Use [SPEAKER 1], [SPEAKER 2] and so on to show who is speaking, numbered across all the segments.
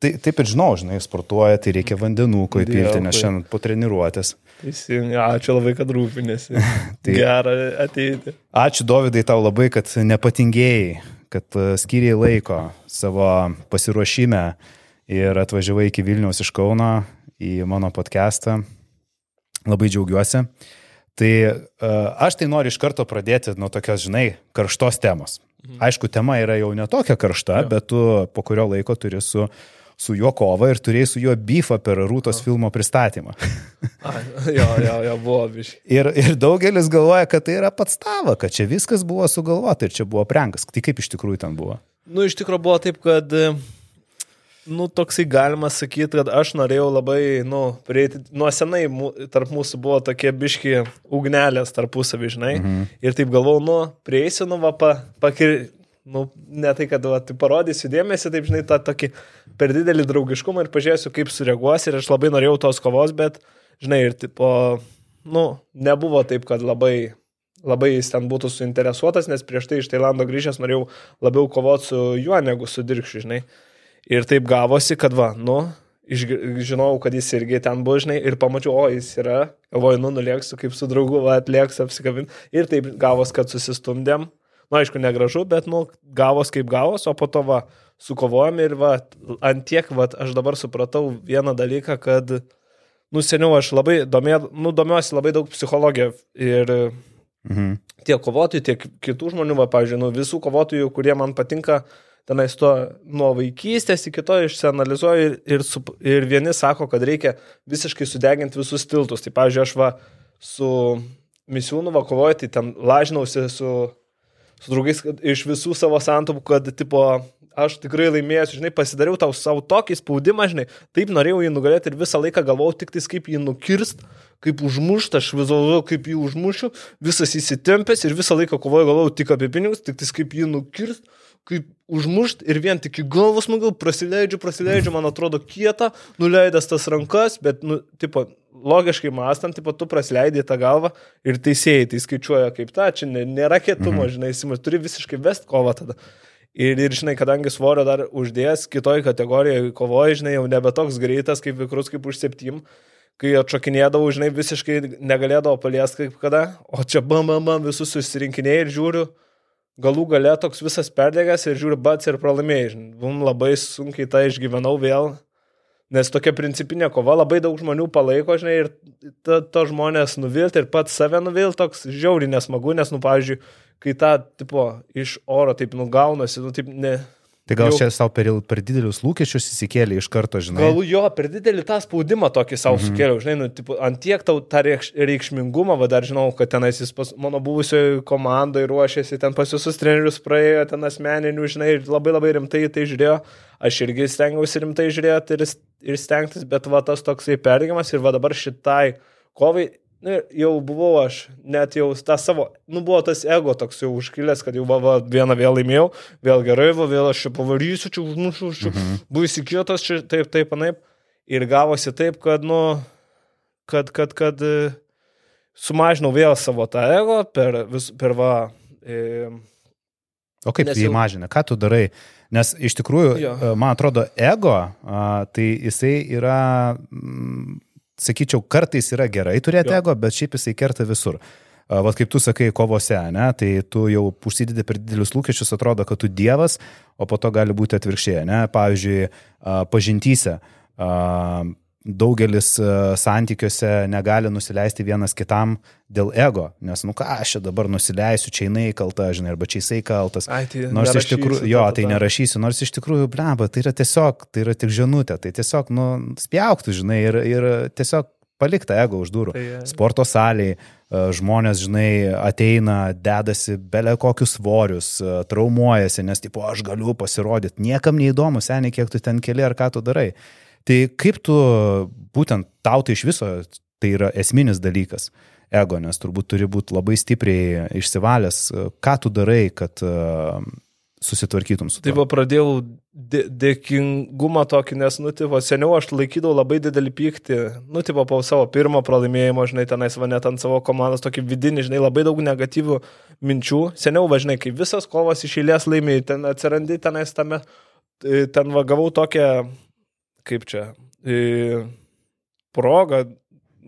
[SPEAKER 1] Tai, taip ir žinau, žinai, sportuoja, tai reikia vandenų, ko įpilti, nes šiandien po treniruotės.
[SPEAKER 2] Teisingai, ačiū labai, kad rūpinėsi. tai gerą ateitį.
[SPEAKER 1] Ačiū Dovydai tau labai, kad nepatingėjai, kad e, skyriai laiko savo pasiruošime ir atvažiavai iki Vilniaus iš Kauno į mano podcastą. Labai džiaugiuosi. Tai uh, aš tai noriu iš karto pradėti nuo tokios, žinai, karštos temos. Mhm. Aišku, tema yra jau netokia karšta, ja. bet tu po kurio laiko turi su uh, su juo kovą ir turėjai su juo bifą per Rūtos ja. filmo pristatymą.
[SPEAKER 2] A, jo, jo, jo, buvo biš.
[SPEAKER 1] Ir, ir daugelis galvoja, kad tai yra pats tava, kad čia viskas buvo sugalvota ir čia buvo prenkas. Tai kaip iš tikrųjų ten buvo?
[SPEAKER 2] Nu, iš tikrųjų buvo taip, kad, nu, toksai galima sakyti, kad aš norėjau labai, nu, prieiti, nuo senai tarp mūsų buvo tokie biški ugnelės tarpusavį, žinai. Mhm. Ir taip galvau, nu, prieisiu, nu, va, pa, pakir, nu, ne tai, kad va, tai parodysiu dėmesį, taip žinai, tą tokį per didelį draugiškumą ir pažiūrėsiu, kaip sureaguos ir aš labai norėjau tos kovos, bet, žinai, ir tipo, nu, nebuvo taip, kad labai, labai jis ten būtų suinteresuotas, nes prieš tai iš Tailando grįžęs norėjau labiau kovoti su juo negu su dirkščiu, žinai. Ir taip gavosi, kad va, nu, žinau, kad jis irgi ten buvo, žinai, ir pamačiau, o jis yra, galvoju, nu, nulėksiu kaip su draugu, va, atlėksiu apsikabinti. Ir taip gavos, kad susistumdėm nu, aišku, negražu, bet, nu, gavos kaip gavos, o po to, va, sukovojom ir, va, ant tiek, va, aš dabar supratau vieną dalyką, kad, nu, seniau aš labai domė, nu, domiuosi labai daug psichologiją ir mhm. tiek kovotojų, tiek kitų žmonių, va, pavyzdžiui, nu, visų kovotojų, kurie man patinka, tenais to nuo vaikystės iki to išsianalizuoju ir, ir, su, ir vieni sako, kad reikia visiškai sudeginti visus tiltus. Tai, pavyzdžiui, aš va su misiūnu va kovoju, tai ten lažinausi su su draugais iš visų savo santopų, kad, tipo, aš tikrai laimėsiu, žinai, pasidariau tau savo tokį spaudimą, žinai, taip norėjau jį nugalėti ir visą laiką galvojau tik tais, kaip jį nukirst, kaip užmušti, aš vizualizuoju, kaip jį užmušiu, visas įsitempęs ir visą laiką kovoju, galvojau tik apie pinigus, tik tais kaip jį nukirst, kaip užmušti ir vien tik į galvą smagiau, prasileidžiu, prasileidžiu, man atrodo kieta, nuleidęs tas rankas, bet, nu, tipo, logiškai mąstant, tipo, tu prasileidai tą galvą ir teisėjai tai skaičiuoja kaip ta, čia nėra kietumo, mhm. žinai, simas, turi visiškai vest kovą tada. Ir, ir, žinai, kadangi svorio dar uždėjęs, kitoj kategorijoje kovoji, žinai, jau nebe toks greitas kaip vikrus, kaip už septym, kai atšokinėdavau, žinai, visiškai negalėdavau paliesti kaip kada, o čia bam, bam, bam, visus susirinkinėjai ir žiūriu, galų gale toks visas perdėgas ir žiūriu, bats ir pralaimėjai, žinai, bum labai sunkiai tą išgyvenau vėl, Nes tokia principinė kova labai daug žmonių palaiko, žinai, ir to, to žmonės nuvilti ir pats save nuvilti toks žiauriai nesmagu, nes, nu, pavyzdžiui, kai tą, tipo, iš oro taip nugaunasi, nu, taip, ne,
[SPEAKER 1] Tai gal čia savo per, per didelius lūkesčius įsikėlė iš karto, žinai?
[SPEAKER 2] Gal jo, per didelį tą spaudimą tokį savo mhm. sukėliau, žinai, nu, tipo, ant tiek tau tą reikš, reikšmingumą, va dar žinau, kad tenais jis pas mano buvusioje komandai ruošėsi, ten pas visus trenerius praėjo, ten asmeninių, žinai, labai labai rimtai tai žiūrėjo, aš irgi stengiausi rimtai žiūrėti ir, ir stengtis, bet va tas toksai pergimas ir va dabar šitai kovai Nu, jau buvau aš, net jau tą savo, nu buvo tas ego toks jau užkilęs, kad jau va, va vieną vėl laimėjau, vėl gerai, va vėl aš čia pavarysiu, čia užmušiu, čia mhm. buvau įsikėtas, čia taip, taip, panaip. Ir gavosi taip, kad, nu, kad, kad, kad e, sumažinau vėl savo tą ego per, vis, per va. E,
[SPEAKER 1] o kaip jį jau... mažina? Ką tu darai? Nes iš tikrųjų, jo. E, man atrodo, ego, tai jisai yra... Mm, sakyčiau, kartais yra gerai turėti ego, bet šiaip jisai kerta visur. Vat kaip tu sakai, kovose, ne, tai tu jau užsidedi per didelius lūkesčius, atrodo, kad tu dievas, o po to gali būti atvirkščiai, ne, pavyzdžiui, pažintyse daugelis e, santykiuose negali nusileisti vienas kitam dėl ego, nes, nu ką, aš čia dabar nusileisiu, čia jinai kalta, žinai, arba čia jisai kaltas.
[SPEAKER 2] Ai, tai
[SPEAKER 1] nors iš tikrųjų, jo, tai nerašysiu, nors iš tikrųjų, bleba, tai yra tiesiog, tai yra tik žinutė, tai tiesiog, nu, spjauktų, žinai, ir, ir tiesiog palikta ego už durų. Tai, ja. Sporto salėje žmonės, žinai, ateina, dedasi belė kokius svorius, e, traumuojasi, nes, tipo, aš galiu pasirodyti, niekam neįdomu, seniai, kiek tu ten keli ar ką tu darai. Tai kaip tu, būtent tau tai iš viso, tai yra esminis dalykas ego, nes turbūt turi būti labai stipriai išsivalęs, ką tu darai, kad uh, susitvarkytum su
[SPEAKER 2] tai tuo. Taip, pradėjau dė dėkingumą tokį, nes, nu, tipo, seniau aš laikydavau labai didelį pyktį, nu, tipo, po savo pirmo pralaimėjimo, žinai, tenais va net ant savo komandos, tokį vidinį, žinai, labai daug negatyvių minčių. Seniau, važinai, kai visas kovas iš eilės laimėjai, ten atsirandi tenais tame, ten va gavau tokią kaip čia, e, proga,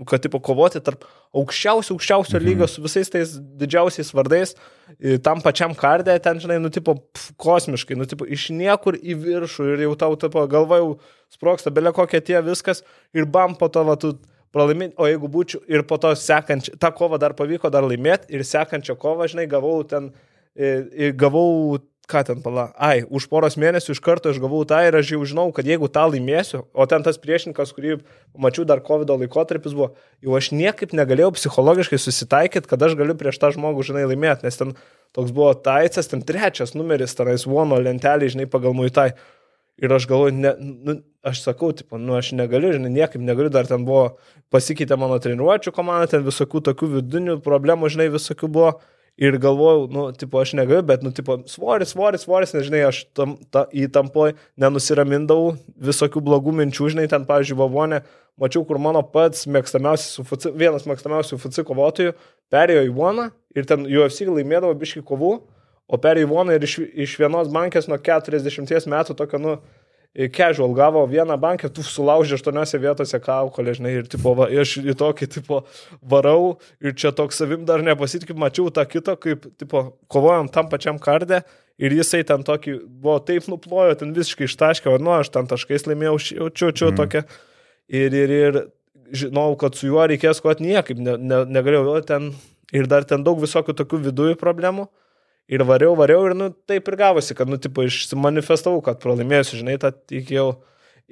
[SPEAKER 2] kad, tipo, kovoti tarp aukščiausio, aukščiausio mhm. lygio su visais tais didžiausiais vardais, e, tam pačiam kardė, ten, žinai, nu, tipo, pf, kosmiškai, nu, tipo, iš niekur į viršų ir jau tau, tipo, galva jau sproksta, belė kokie tie viskas ir bam po to, va, tu pralaimėti, o jeigu būčiau ir po to sekančią, tą kovą dar pavyko dar laimėti ir sekančią kovą, žinai, gavau ten, gavau ką ten pala, ai, už poros mėnesių iš karto aš gavau tą ir aš jau žinau, kad jeigu tą laimėsiu, o ten tas priešininkas, kurį mačiau dar COVID laikotarpis buvo, jau aš niekaip negalėjau psichologiškai susitaikyti, kad aš galiu prieš tą žmogų, žinai, laimėti, nes ten toks buvo taicas, ten trečias numeris, tenais vono lentelė, žinai, pagal muitai. Ir aš galvoju, ne, nu, aš sakau, tipo, nu, aš negaliu, žinai, niekaip negaliu, dar ten buvo, pasikeitė mano treniruočio komanda, ten visokių tokių vidinių problemų, žinai, visokių buvo. Ir galvojau, nu, tipo, aš negaliu, bet, nu, tipo, svoris, svoris, svoris, nežinai, aš tam, ta, įtampoj nenusiramindavau visokių blogų minčių, žinai, ten, pavyzdžiui, Vavonė, mačiau, kur mano pats mėgstamiausias, UFC, vienas mėgstamiausių UFC kovotojų perėjo į Voną ir ten UFC laimėdavo biški kovų, o perėjo į Voną ir iš, iš vienos bankės nuo 40 metų tokio, nu, casual gavo vieną bankę, tu sulaužė aštuoniose vietose kaukolę, žinai, ir tipo, va, aš į tokį tipo varau ir čia toks savim dar nepasitikiu, mačiau tą kitą, kaip tipo, kovojom tam pačiam kardė ir jisai ten tokį, buvo taip nuplojo, ten visiškai ištaškė, nu aš ten taškais laimėjau, jaučiu, čia mm. tokia. Ir, ir, ir žinau, kad su juo reikės kovoti niekaip, ne, ne, negalėjau ten ir dar ten daug visokių tokių vidujų problemų. Ir variau, variau ir, nu, taip ir gavosi, kad, nu, tipo, išsimanifestavau, kad pralaimėsiu, žinai, tą tikėjau.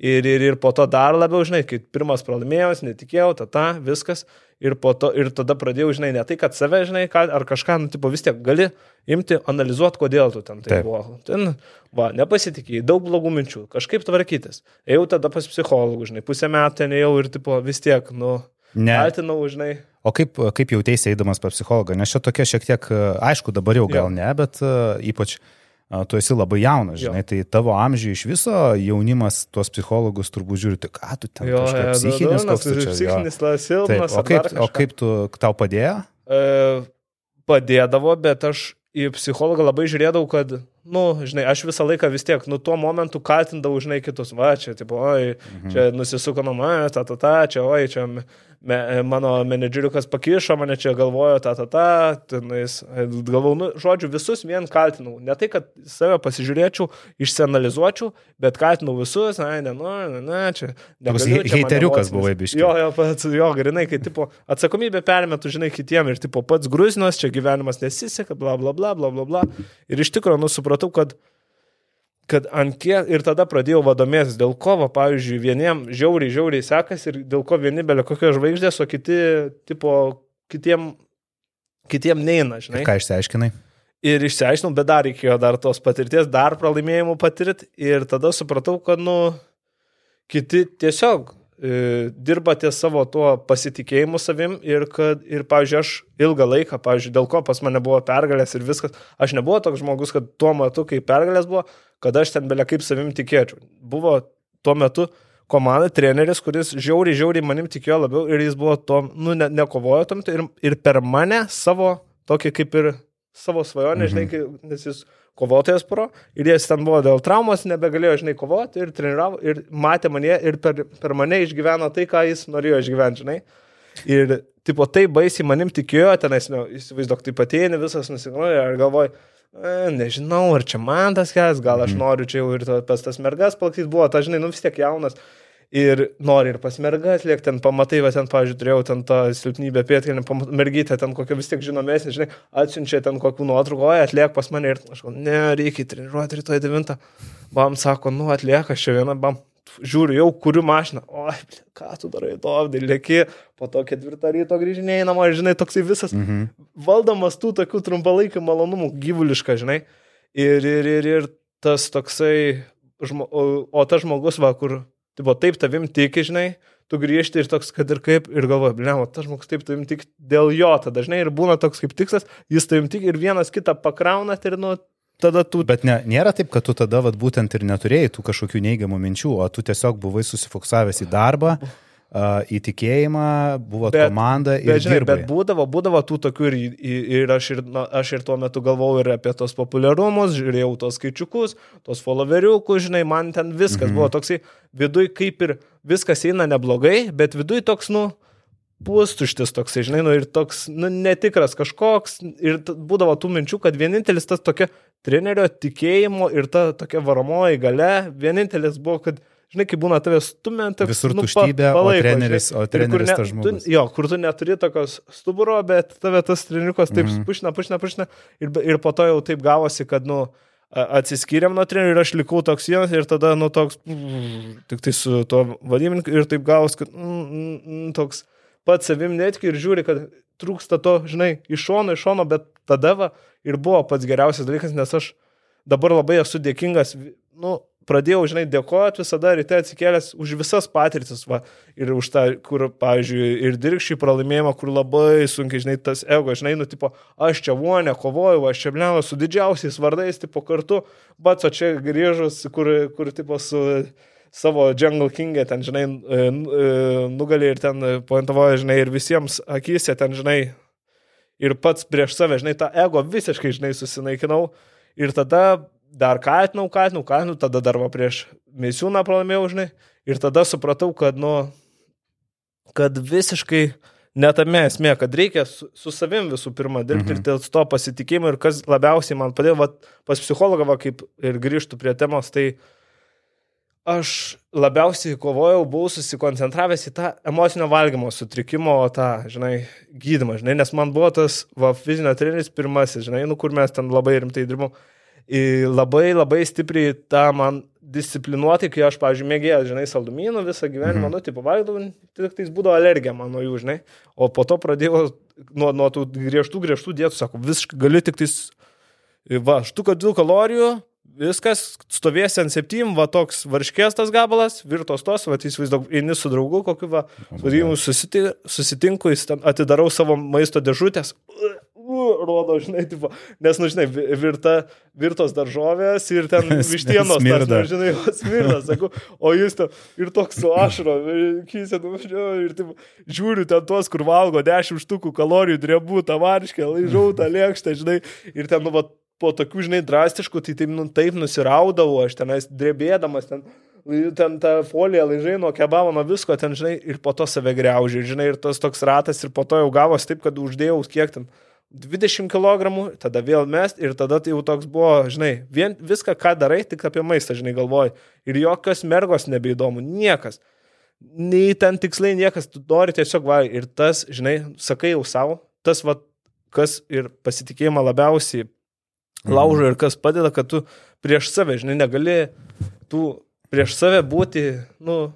[SPEAKER 2] Ir, ir, ir po to dar labiau, žinai, kai pirmas pralaimėjęs, netikėjau, tada viskas. Ir, to, ir tada pradėjau, žinai, ne tai, kad save, žinai, ar kažką, nu, tipo, vis tiek gali imti, analizuoti, kodėl tu ten tai Taip. buvo. Ten, va, nepasitikėjai, daug blogų minčių, kažkaip tvarkytis. Ėjau tada pas psichologų, žinai, pusę metų ten ėjau ir, tipo, vis tiek, nu. Kaltinau, žinai.
[SPEAKER 1] O kaip, kaip jautėsi eidamas pas psichologą? Nes čia tokia šiek tiek, aišku, dabar jau gal jo. ne, bet uh, ypač uh, tu esi labai jaunas, žinai, jo. tai tavo amžiui iš viso jaunimas tuos psichologus turbūt žiūri, tai ką tu ten, jo, ja, psichinis,
[SPEAKER 2] koks tu čia, psichinis, silpnas.
[SPEAKER 1] O kaip, o kaip tu, tau padėjo?
[SPEAKER 2] E, padėdavo, bet aš į psichologą labai žiūrėdavau, kad, na, nu, žinai, aš visą laiką vis tiek, nu, tuo momentu kaltindavau, žinai, kitus, va, čia, tipo, oi, mhm. čia nusisuko nuo manęs, ta, ta, ta, čia, oi, čia me, mano menedžeriukas pakišo mane čia, galvojo, ta, ta, ta, tenais, galvau, nu, žodžiu, visus vien kaltinau. Ne tai, kad save pasižiūrėčiau, išsianalizuočiau, bet kaltinau visus, na, ne, nu, ne, ne, čia.
[SPEAKER 1] Toks heiteriukas buvai biškiai.
[SPEAKER 2] Jo, jo, pats, jo, grinai, kai, tipo, atsakomybę permetu, žinai, kitiem ir, tipo, pats gruzinos, čia gyvenimas nesiseka, bla, bla, bla, bla, bla, bla. Ir iš tikrųjų, nu, supratau, kad kad ant kiek ir tada pradėjau vadomėtis, dėl ko, va, pavyzdžiui, vieniem žiauriai, žiauriai sekasi ir dėl ko vieni belė kokios žvaigždės, o kiti, tipo, kitiem, kitiem neina, žinai.
[SPEAKER 1] Ir ką išsiaiškinai?
[SPEAKER 2] Ir išsiaiškinau, bet dar reikėjo dar tos patirties, dar pralaimėjimų patirti ir tada supratau, kad, nu, kiti tiesiog dirba ties savo tuo pasitikėjimu savim ir kad, ir, pavyzdžiui, aš ilgą laiką, pavyzdžiui, dėl ko pas mane buvo pergalės ir viskas, aš nebuvau toks žmogus, kad tuo metu, kai pergalės buvo, kad aš ten belia kaip savim tikėčiau. Buvo tuo metu komanda, treneris, kuris žiauriai, žiauriai manim tikėjo labiau ir jis buvo to, nu, ne, nekovojo tam ir, ir per mane savo tokį kaip ir savo svajonę, mhm. žinai, nes jis kovotojas pro ir jis ten buvo dėl traumos, nebegalėjo, žinai, kovoti ir treniravo ir matė mane ir per, per mane išgyveno tai, ką jis norėjo išgyventi, žinai. Ir, tipo, tai baisiai manim tikėjo, tenais, nu, įsivaizduok, tai patėni visas nusigalvoja ir galvoja, e, nežinau, ar čia man tas kelias, gal aš mhm. noriu čia jau ir to, pas tas mergas plakstys buvo, ta žinai, nu vis tiek jaunas ir nori ir pas mergas liek, ten pamatai, va ten, pavyzdžiui, turėjau ten tą silpnybę pėtkelį, mergytę ten kokią vis tiek žinomesnė, žinai, atsiunčia ten kokių nuotraukų, oi, atliek pas mane ir aš galvoju, ne, reikia treniruoti rytoj 9. Bam sako, nu atlieka, aš čia vieną, bam, žiūriu, jau kuriu mašiną, oi, ką tu darai, dovdai, lėki, po to ketvirtą ryto grįžinėjai namo, žinai, toksai visas mhm. valdomas tų tokių trumpalaikių malonumų, gyvuliška, žinai. Ir, ir, ir, ir tas toksai, o, o tas žmogus, va, kur Tipo, taip tavim tiki, žinai, tu grįžti ir toks, kad ir kaip, ir galvoji, blemo, tas žmogus taip tavim tik dėl jo, tada dažnai ir būna toks kaip tikslas, jis tavim tik ir vienas kitą pakraunat ir, nu, tada tu...
[SPEAKER 1] Bet ne, nėra taip, kad tu tada vat, būtent ir neturėjai tų kažkokių neigiamų minčių, o tu tiesiog buvai susifokusavęs į darbą, uh, įtikėjimą, buvo bet, komanda ir
[SPEAKER 2] bet, žinai,
[SPEAKER 1] dirbai.
[SPEAKER 2] bet būdavo, būdavo tų tokių ir, ir, aš, ir na, aš ir tuo metu galvojau ir apie tos populiarumus, žiūrėjau tos skaičiukus, tos followeriukus, žinai, man ten viskas mhm. buvo toksai, viduj kaip ir viskas eina neblogai, bet viduj toks, nu, pustuštis toksai, žinai, nu ir toks, nu, netikras kažkoks, ir būdavo tų minčių, kad vienintelis tas tokia trenerio tikėjimo ir ta tokia varomoji gale, vienintelis buvo, kad žinai, kai būna tave stumiant,
[SPEAKER 1] visur nu, tuštybė, palaiko, o treneris, žinai, o treneris ne, tas žmogus.
[SPEAKER 2] Tu, jo, kur tu neturi tokios stuburo, bet tave tas trenirukas taip mm -hmm. pušina, pušina, pušina ir, ir po to jau taip gavosi, kad, nu, atsiskyrėm nuo trenerių ir aš likau toks vienas ir tada, nu, toks, tik tai su tuo vadybininku ir taip gavos, kad mm, mm, mm, toks pats savim netki ir žiūri, kad trūksta to, žinai, iš šono, iš šono, bet tada va ir buvo pats geriausias dalykas, nes aš dabar labai esu dėkingas, nu, pradėjau, žinai, dėkoti visada ryte atsikėlęs už visas patirtis, va, ir už tą, kur, pavyzdžiui, ir dirkščiai pralaimėjimą, kur labai sunkiai, žinai, tas ego, žinai, nu, tipo, aš čia vonė, kovoju, aš čia blėnu su didžiausiais vardais, tipo, kartu, bet o čia grįžus, kur, kur, tipo, su savo Jungle King'e ten, žinai, e, e, nugalė ir ten pointavoja, žinai, ir visiems akise ten, žinai, ir pats prieš save, žinai, tą ego visiškai, žinai, susinaikinau. Ir tada dar kaltinau, kaltinau, kaltinau, tada dar va prieš Mėsiūną pralaimėjau, žinai, ir tada supratau, kad, nu, kad visiškai netame esmė, kad reikia su, su savim visų pirma dirbti mhm. ir dėl to pasitikėjimo ir kas labiausiai man padėjo, va, pas psichologą, va, kaip ir grįžtų prie temos, tai aš labiausiai kovojau, buvau susikoncentravęs į tą emocinio valgymo sutrikimo, tą, žinai, gydymą, žinai, nes man buvo tas, va, fizinio treneris pirmasis, žinai, nu, kur mes ten labai rimtai dirbom labai labai stipriai tą man disciplinuoti, kai aš, pavyzdžiui, mėgėjau, žinai, saldumynų visą gyvenimą, mhm. nu, tipo, valgydavau, tik tai būdavo alergija mano jų, žinai, o po to pradėjau nuo, nuo tų griežtų, griežtų dietų, sako, visiškai gali tik tais, va, štuka 2 kalorijų, viskas, stovės ant 7, va, toks varškės tas gabalas, virtos tos, va, įsivaizduok, eini su draugu, kokiu, va, vadinimu, susitinku, atidarau savo maisto dėžutės, rodo, žinai, tipo, nes, nu, žinai, virta, virtos daržovės ir ten vištienos, tas, nu, žinai, smirda, sakau, o jūs ten ir toks su ašro, kysė, nu, ir taip, žiūriu ten tuos, kur valgo 10 štukų kalorijų, drebų, tavariškę, laižau tą lėkštę, žinai, ir ten, nu, va, po tokių, žinai, drastiškų, tai taip, nu, taip nusiraudavau, aš tenais drebėdamas ten ten tą foliją laižai nuo kebabo, nuo visko, ten, žinai, ir po to save greužiai, žinai, ir tas toks ratas, ir po to jau gavos taip, kad uždėjau kiek ten 20 kg, tada vėl mest ir tada tai jau toks buvo, žinai, vien, viską, ką darai, tik apie maistą, žinai, galvoji. Ir jokios mergos nebeįdomu, niekas. Nei ten tiksliai niekas, tu nori tiesiog, va, ir tas, žinai, sakai jau savo, tas, va, kas ir pasitikėjimą labiausiai mhm. laužo ir kas padeda, kad tu prieš save, žinai, negali tu prieš save būti, nu,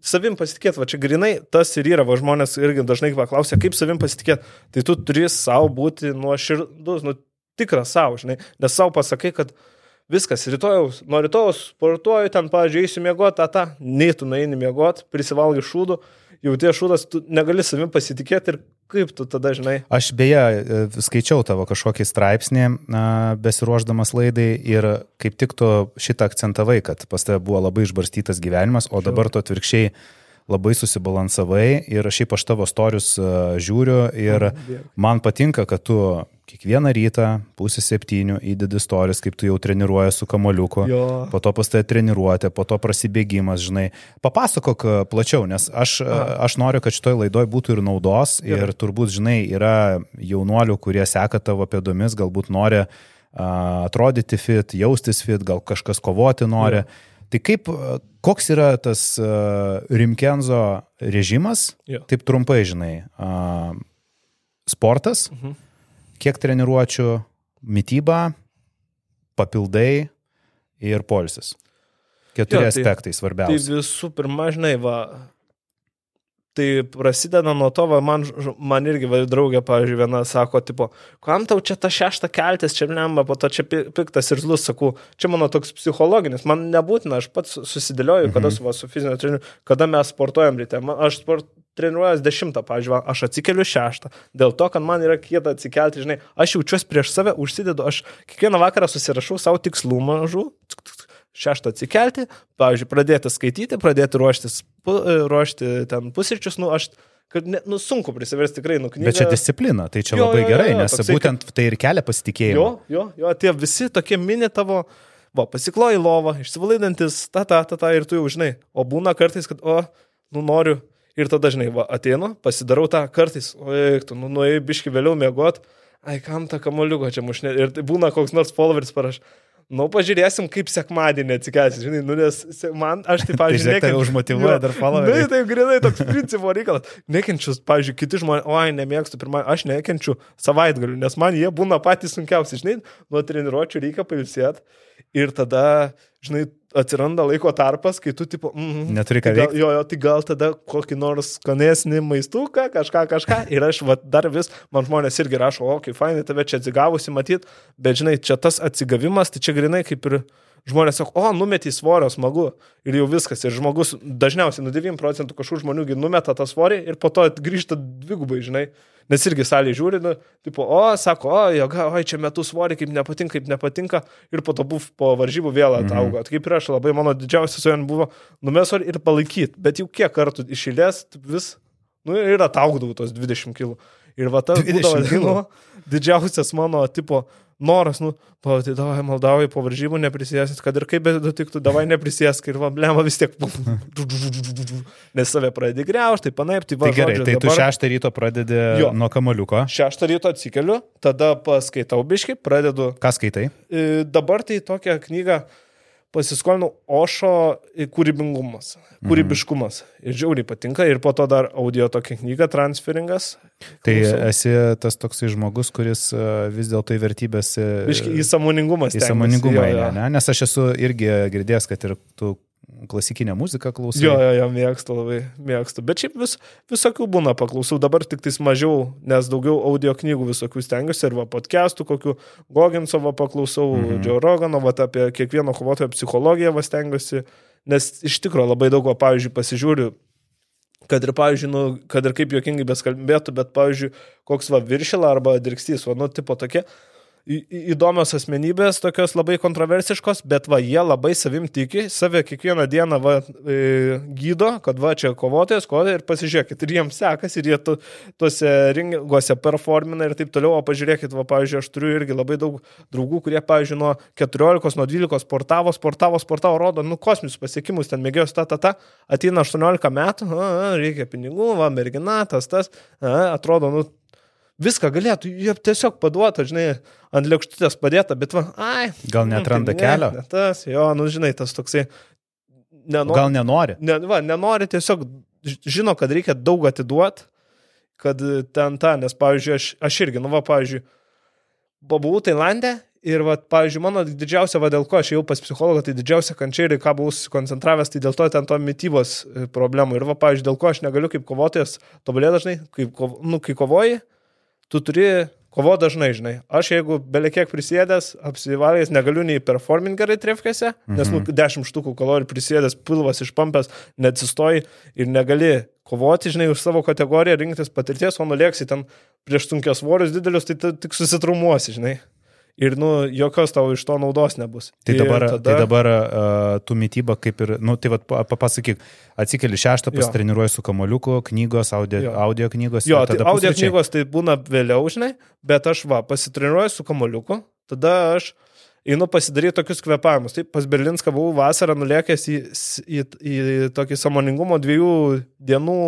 [SPEAKER 2] savim pasitikėti, va čia grinai tas ir yra, va žmonės irgi dažnai paklausia, kaip savim pasitikėti, tai tu turi savo būti nuoširdus, nu tikras savo, žinai, nes savo pasakai, kad viskas, rytojaus, nuo rytojaus sportuoju, ten, pavyzdžiui, eisiu miegoti, tą, tą, nei tu nueini miegoti, prisivalgai šūdų, jau tie šūdas, tu negali savim pasitikėti ir kaip tu tada žinai.
[SPEAKER 1] Aš beje e, skaičiau tavo kažkokį straipsnį besiruoždamas laidai ir kaip tik tu šitą akcentavai, kad pas tave buvo labai išbarstytas gyvenimas, o dabar tu atvirkščiai labai susibalansavai ir šiaip aš tavo storius e, žiūriu ir man patinka, kad tu kiekvieną rytą pusę septynių įdedi storius, kaip tu jau treniruoji su kamoliuku, jo. po to pas tai treniruotė, po to prasibėgimas, žinai. Papasakok e, plačiau, nes aš, e, Aha. aš noriu, kad šitoj laidoj būtų ir naudos Gerai. ir turbūt, žinai, yra jaunuolių, kurie seka tavo pėdomis, galbūt nori uh, atrodyti fit, jaustis fit, gal kažkas kovoti nori. Jo. Tai kaip, koks yra tas uh, Rimkenzo režimas, jo. taip trumpai žinai, uh, sportas, mhm. Kiek treniruočių, mytyba, papildai ir polisis. Keturi jo, tai, aspektai svarbiausi.
[SPEAKER 2] Tai visų pirma, žinai, va, Tai prasideda nuo to, va, man, man irgi va, draugė, pavyzdžiui, viena sako, tipo, kam tau čia ta šešta keltis, čia lemba, po to čia piktas ir zlus, sakau, čia mano toks psichologinis, man nebūtina, aš pats susidėlioju, mhm. kada su, va, su fizinio treneriu, kada mes sportuojam ryte. Man, aš sport, treniruojas dešimtą, pavyzdžiui, aš atsikeliu šeštą, dėl to, kad man yra kieta atsikelti, žinai, aš jaučiuosi prieš save, užsidedu, aš kiekvieną vakarą susirašau savo tikslų mažų, šeštą atsikelti, pavyzdžiui, pradėti skaityti, pradėti ruoštis e, ruošti ten pusryčius, nu, aš kad ne, nu, sunku prisiversti tikrai nuknygti.
[SPEAKER 1] Bet čia disciplina, tai čia jo, labai jo, gerai, jo, jo, nes toksai, būtent tai ir kelia pasitikėjimą.
[SPEAKER 2] Jo, jo, jo, tie visi tokie mini tavo, va, pasikloji lovą, išsivalaidantis, ta, ta, ta, ta, ir tu jau žinai. O būna kartais, kad, o, nu noriu. Ir tada, žinai, va, ateinu, pasidarau tą kartais, o, eik, tu, nu, nuėjai biški vėliau mėgot, ai, kam tą kamoliuką čia mušnė. Ir tai būna koks nors followeris paraš. Nu, pažiūrėsim, kaip sekmadienį atsikelsi, žinai, nu, nes man, aš tai, pavyzdžiui,
[SPEAKER 1] tai nekenčiu. užmotivuoja dar.
[SPEAKER 2] Na, tai grinai toks principo reikalas. Nekenčiu, pavyzdžiui, kiti žmonės, oi, nemėgstu, pirmą, aš nekenčiu savaitgalių, nes man jie būna patys sunkiausi, žinai, nuo treniruočio reikia pailsėti ir tada, žinai, atsiranda laiko tarpas, kai tu, tipo, mm,
[SPEAKER 1] neturi ką
[SPEAKER 2] tai
[SPEAKER 1] veikti.
[SPEAKER 2] Jo, jo, tai gal tada kokį nors skanesnį maistuką, kažką, kažką. Ir aš va, dar vis, man žmonės irgi rašo, o, kaip fainai tave čia atsigavusi matyti, bet žinai, čia tas atsigavimas, tai čia grinai kaip ir žmonės sako, o, numetį svorio, smagu. Ir jau viskas. Ir žmogus dažniausiai, nu 9 procentų kažkokių žmonių numeta tą svorį ir po to grįžta dvigubai, žinai. Nes irgi salė žiūri, nu, tipo, o, sako, o, joga, oi, čia metų svorį, kaip nepatinka, kaip nepatinka. Ir po to buvo po varžybų vėl ataugo. Mhm. Kaip ir aš, labai mano didžiausias svajonė buvo numes svorį ir palaikyti. Bet jau kiek kartų išėlės vis, nu, ir ataugdavau tos 20 kg. Ir va tas būdavo, nu, didžiausias mano tipo noras, nu, tai davai maldauji po varžybų, neprisėsit, kad ir kaip betiktų, davai neprisėsk ir va, blema vis tiek, nes save pradedi greužti, tai panaip, tai va.
[SPEAKER 1] Tai gerai, žodžiu, tai dabar... tu šeštą ryto pradedi jo. nuo kamaliuko.
[SPEAKER 2] Šeštą ryto atsikeliu, tada paskaitau biški, pradedu.
[SPEAKER 1] Ką skaitai?
[SPEAKER 2] E, dabar tai tokią knygą pasiskolinau Ošo kūrybingumas, kūrybiškumas. Mhm. Ir žiauriai patinka. Ir po to dar audio tokia knyga, transferingas.
[SPEAKER 1] Tai Klausau. esi tas toksai žmogus, kuris e, vis dėlto į vertybės...
[SPEAKER 2] Biški, į samoningumas.
[SPEAKER 1] Į samoningumą. Ne, ne? Nes aš esu irgi girdėjęs, kad ir tu klasikinę muziką klausau.
[SPEAKER 2] Jo, jo, jo, mėgstu labai, mėgstu. Bet šiaip vis, visokių būna paklausau. Dabar tik tais mažiau, nes daugiau audio knygų visokių stengiuosi ir va podcastų, kokių Goginsovo paklausau, mm -hmm. Joe Rogano, va apie kiekvieno kovotojo psichologiją va stengiuosi. Nes iš tikrųjų labai daug, va, pavyzdžiui, pasižiūriu kad ir, pavyzdžiui, nu, kad ir kaip juokingai beskalbėtų, bet, pavyzdžiui, koks va viršila arba dirkstys, va, nu, tipo tokie, įdomios asmenybės, tokios labai kontroversiškos, bet va, jie labai savim tiki, save kiekvieną dieną va, e, gydo, kad va, čia kovotojas, kovotojas ir pasižiūrėkit, ir jiems sekasi, ir jie tu, tuose ringuose performina ir taip toliau, o pažiūrėkit, va, pavyzdžiui, aš turiu irgi labai daug draugų, kurie, pavyzdžiui, nuo 14, nuo 12 sportavo, sportavo, sportavo, rodo, nu, kosminius pasiekimus, ten mėgėjos, ta, ta, ta, ateina 18 metų, a, a, reikia pinigų, va, mergina, tas, tas, a, atrodo, nu, viską galėtų, jie tiesiog paduota, žinai, ant lėkštutės padėta, bet va, ai.
[SPEAKER 1] Gal netranda nu, tai kelio?
[SPEAKER 2] Ne, tas, jo, nu žinai, tas toksai.
[SPEAKER 1] Nenori, Gal nenori?
[SPEAKER 2] Ne, va, nenori tiesiog, žino, kad reikia daug atiduoti, kad ten tą, nes, pavyzdžiui, aš, aš irgi, nu va, pavyzdžiui, buvau Tailandė ir, va, pavyzdžiui, mano didžiausia, va, dėl ko aš jau pas psichologą, tai didžiausia kančia ir ką buvau susikoncentravęs, tai dėl to ten to mytybos e, problemų. Ir, va, pavyzdžiui, dėl ko aš negaliu kaip kovotojas tobulėti dažnai, kaip, nu, kai kovoji, tu turi kovo dažnai, žinai. Aš jeigu belekiek prisėdęs, apsivalęs, negaliu nei performing gerai trefkėse, nes nu, 10 mhm. štukų kalorijų prisėdęs, pilvas išpampęs, neatsistoji ir negali kovoti, žinai, už savo kategoriją, rinktis patirties, o nulėksi ten prieš sunkias svorius didelius, tai tik susitrumuosi, žinai ir, nu, jokios tau iš to naudos nebus.
[SPEAKER 1] Tai dabar, tada... tai dabar uh, tu mytyba kaip ir, nu, tai vad, papasakyk, atsikeli šeštą, pasitreniruoji su kamoliuku, knygos, audio, jo. audio knygos.
[SPEAKER 2] Jo, tai audio pusryčiai. knygos tai būna vėliau, žinai, bet aš va, pasitreniruoju su kamoliuku, tada aš einu pasidaryti tokius kvepavimus. Taip, pas Berlinską buvau vasarą nulėkęs į, į, į tokį samoningumo dviejų dienų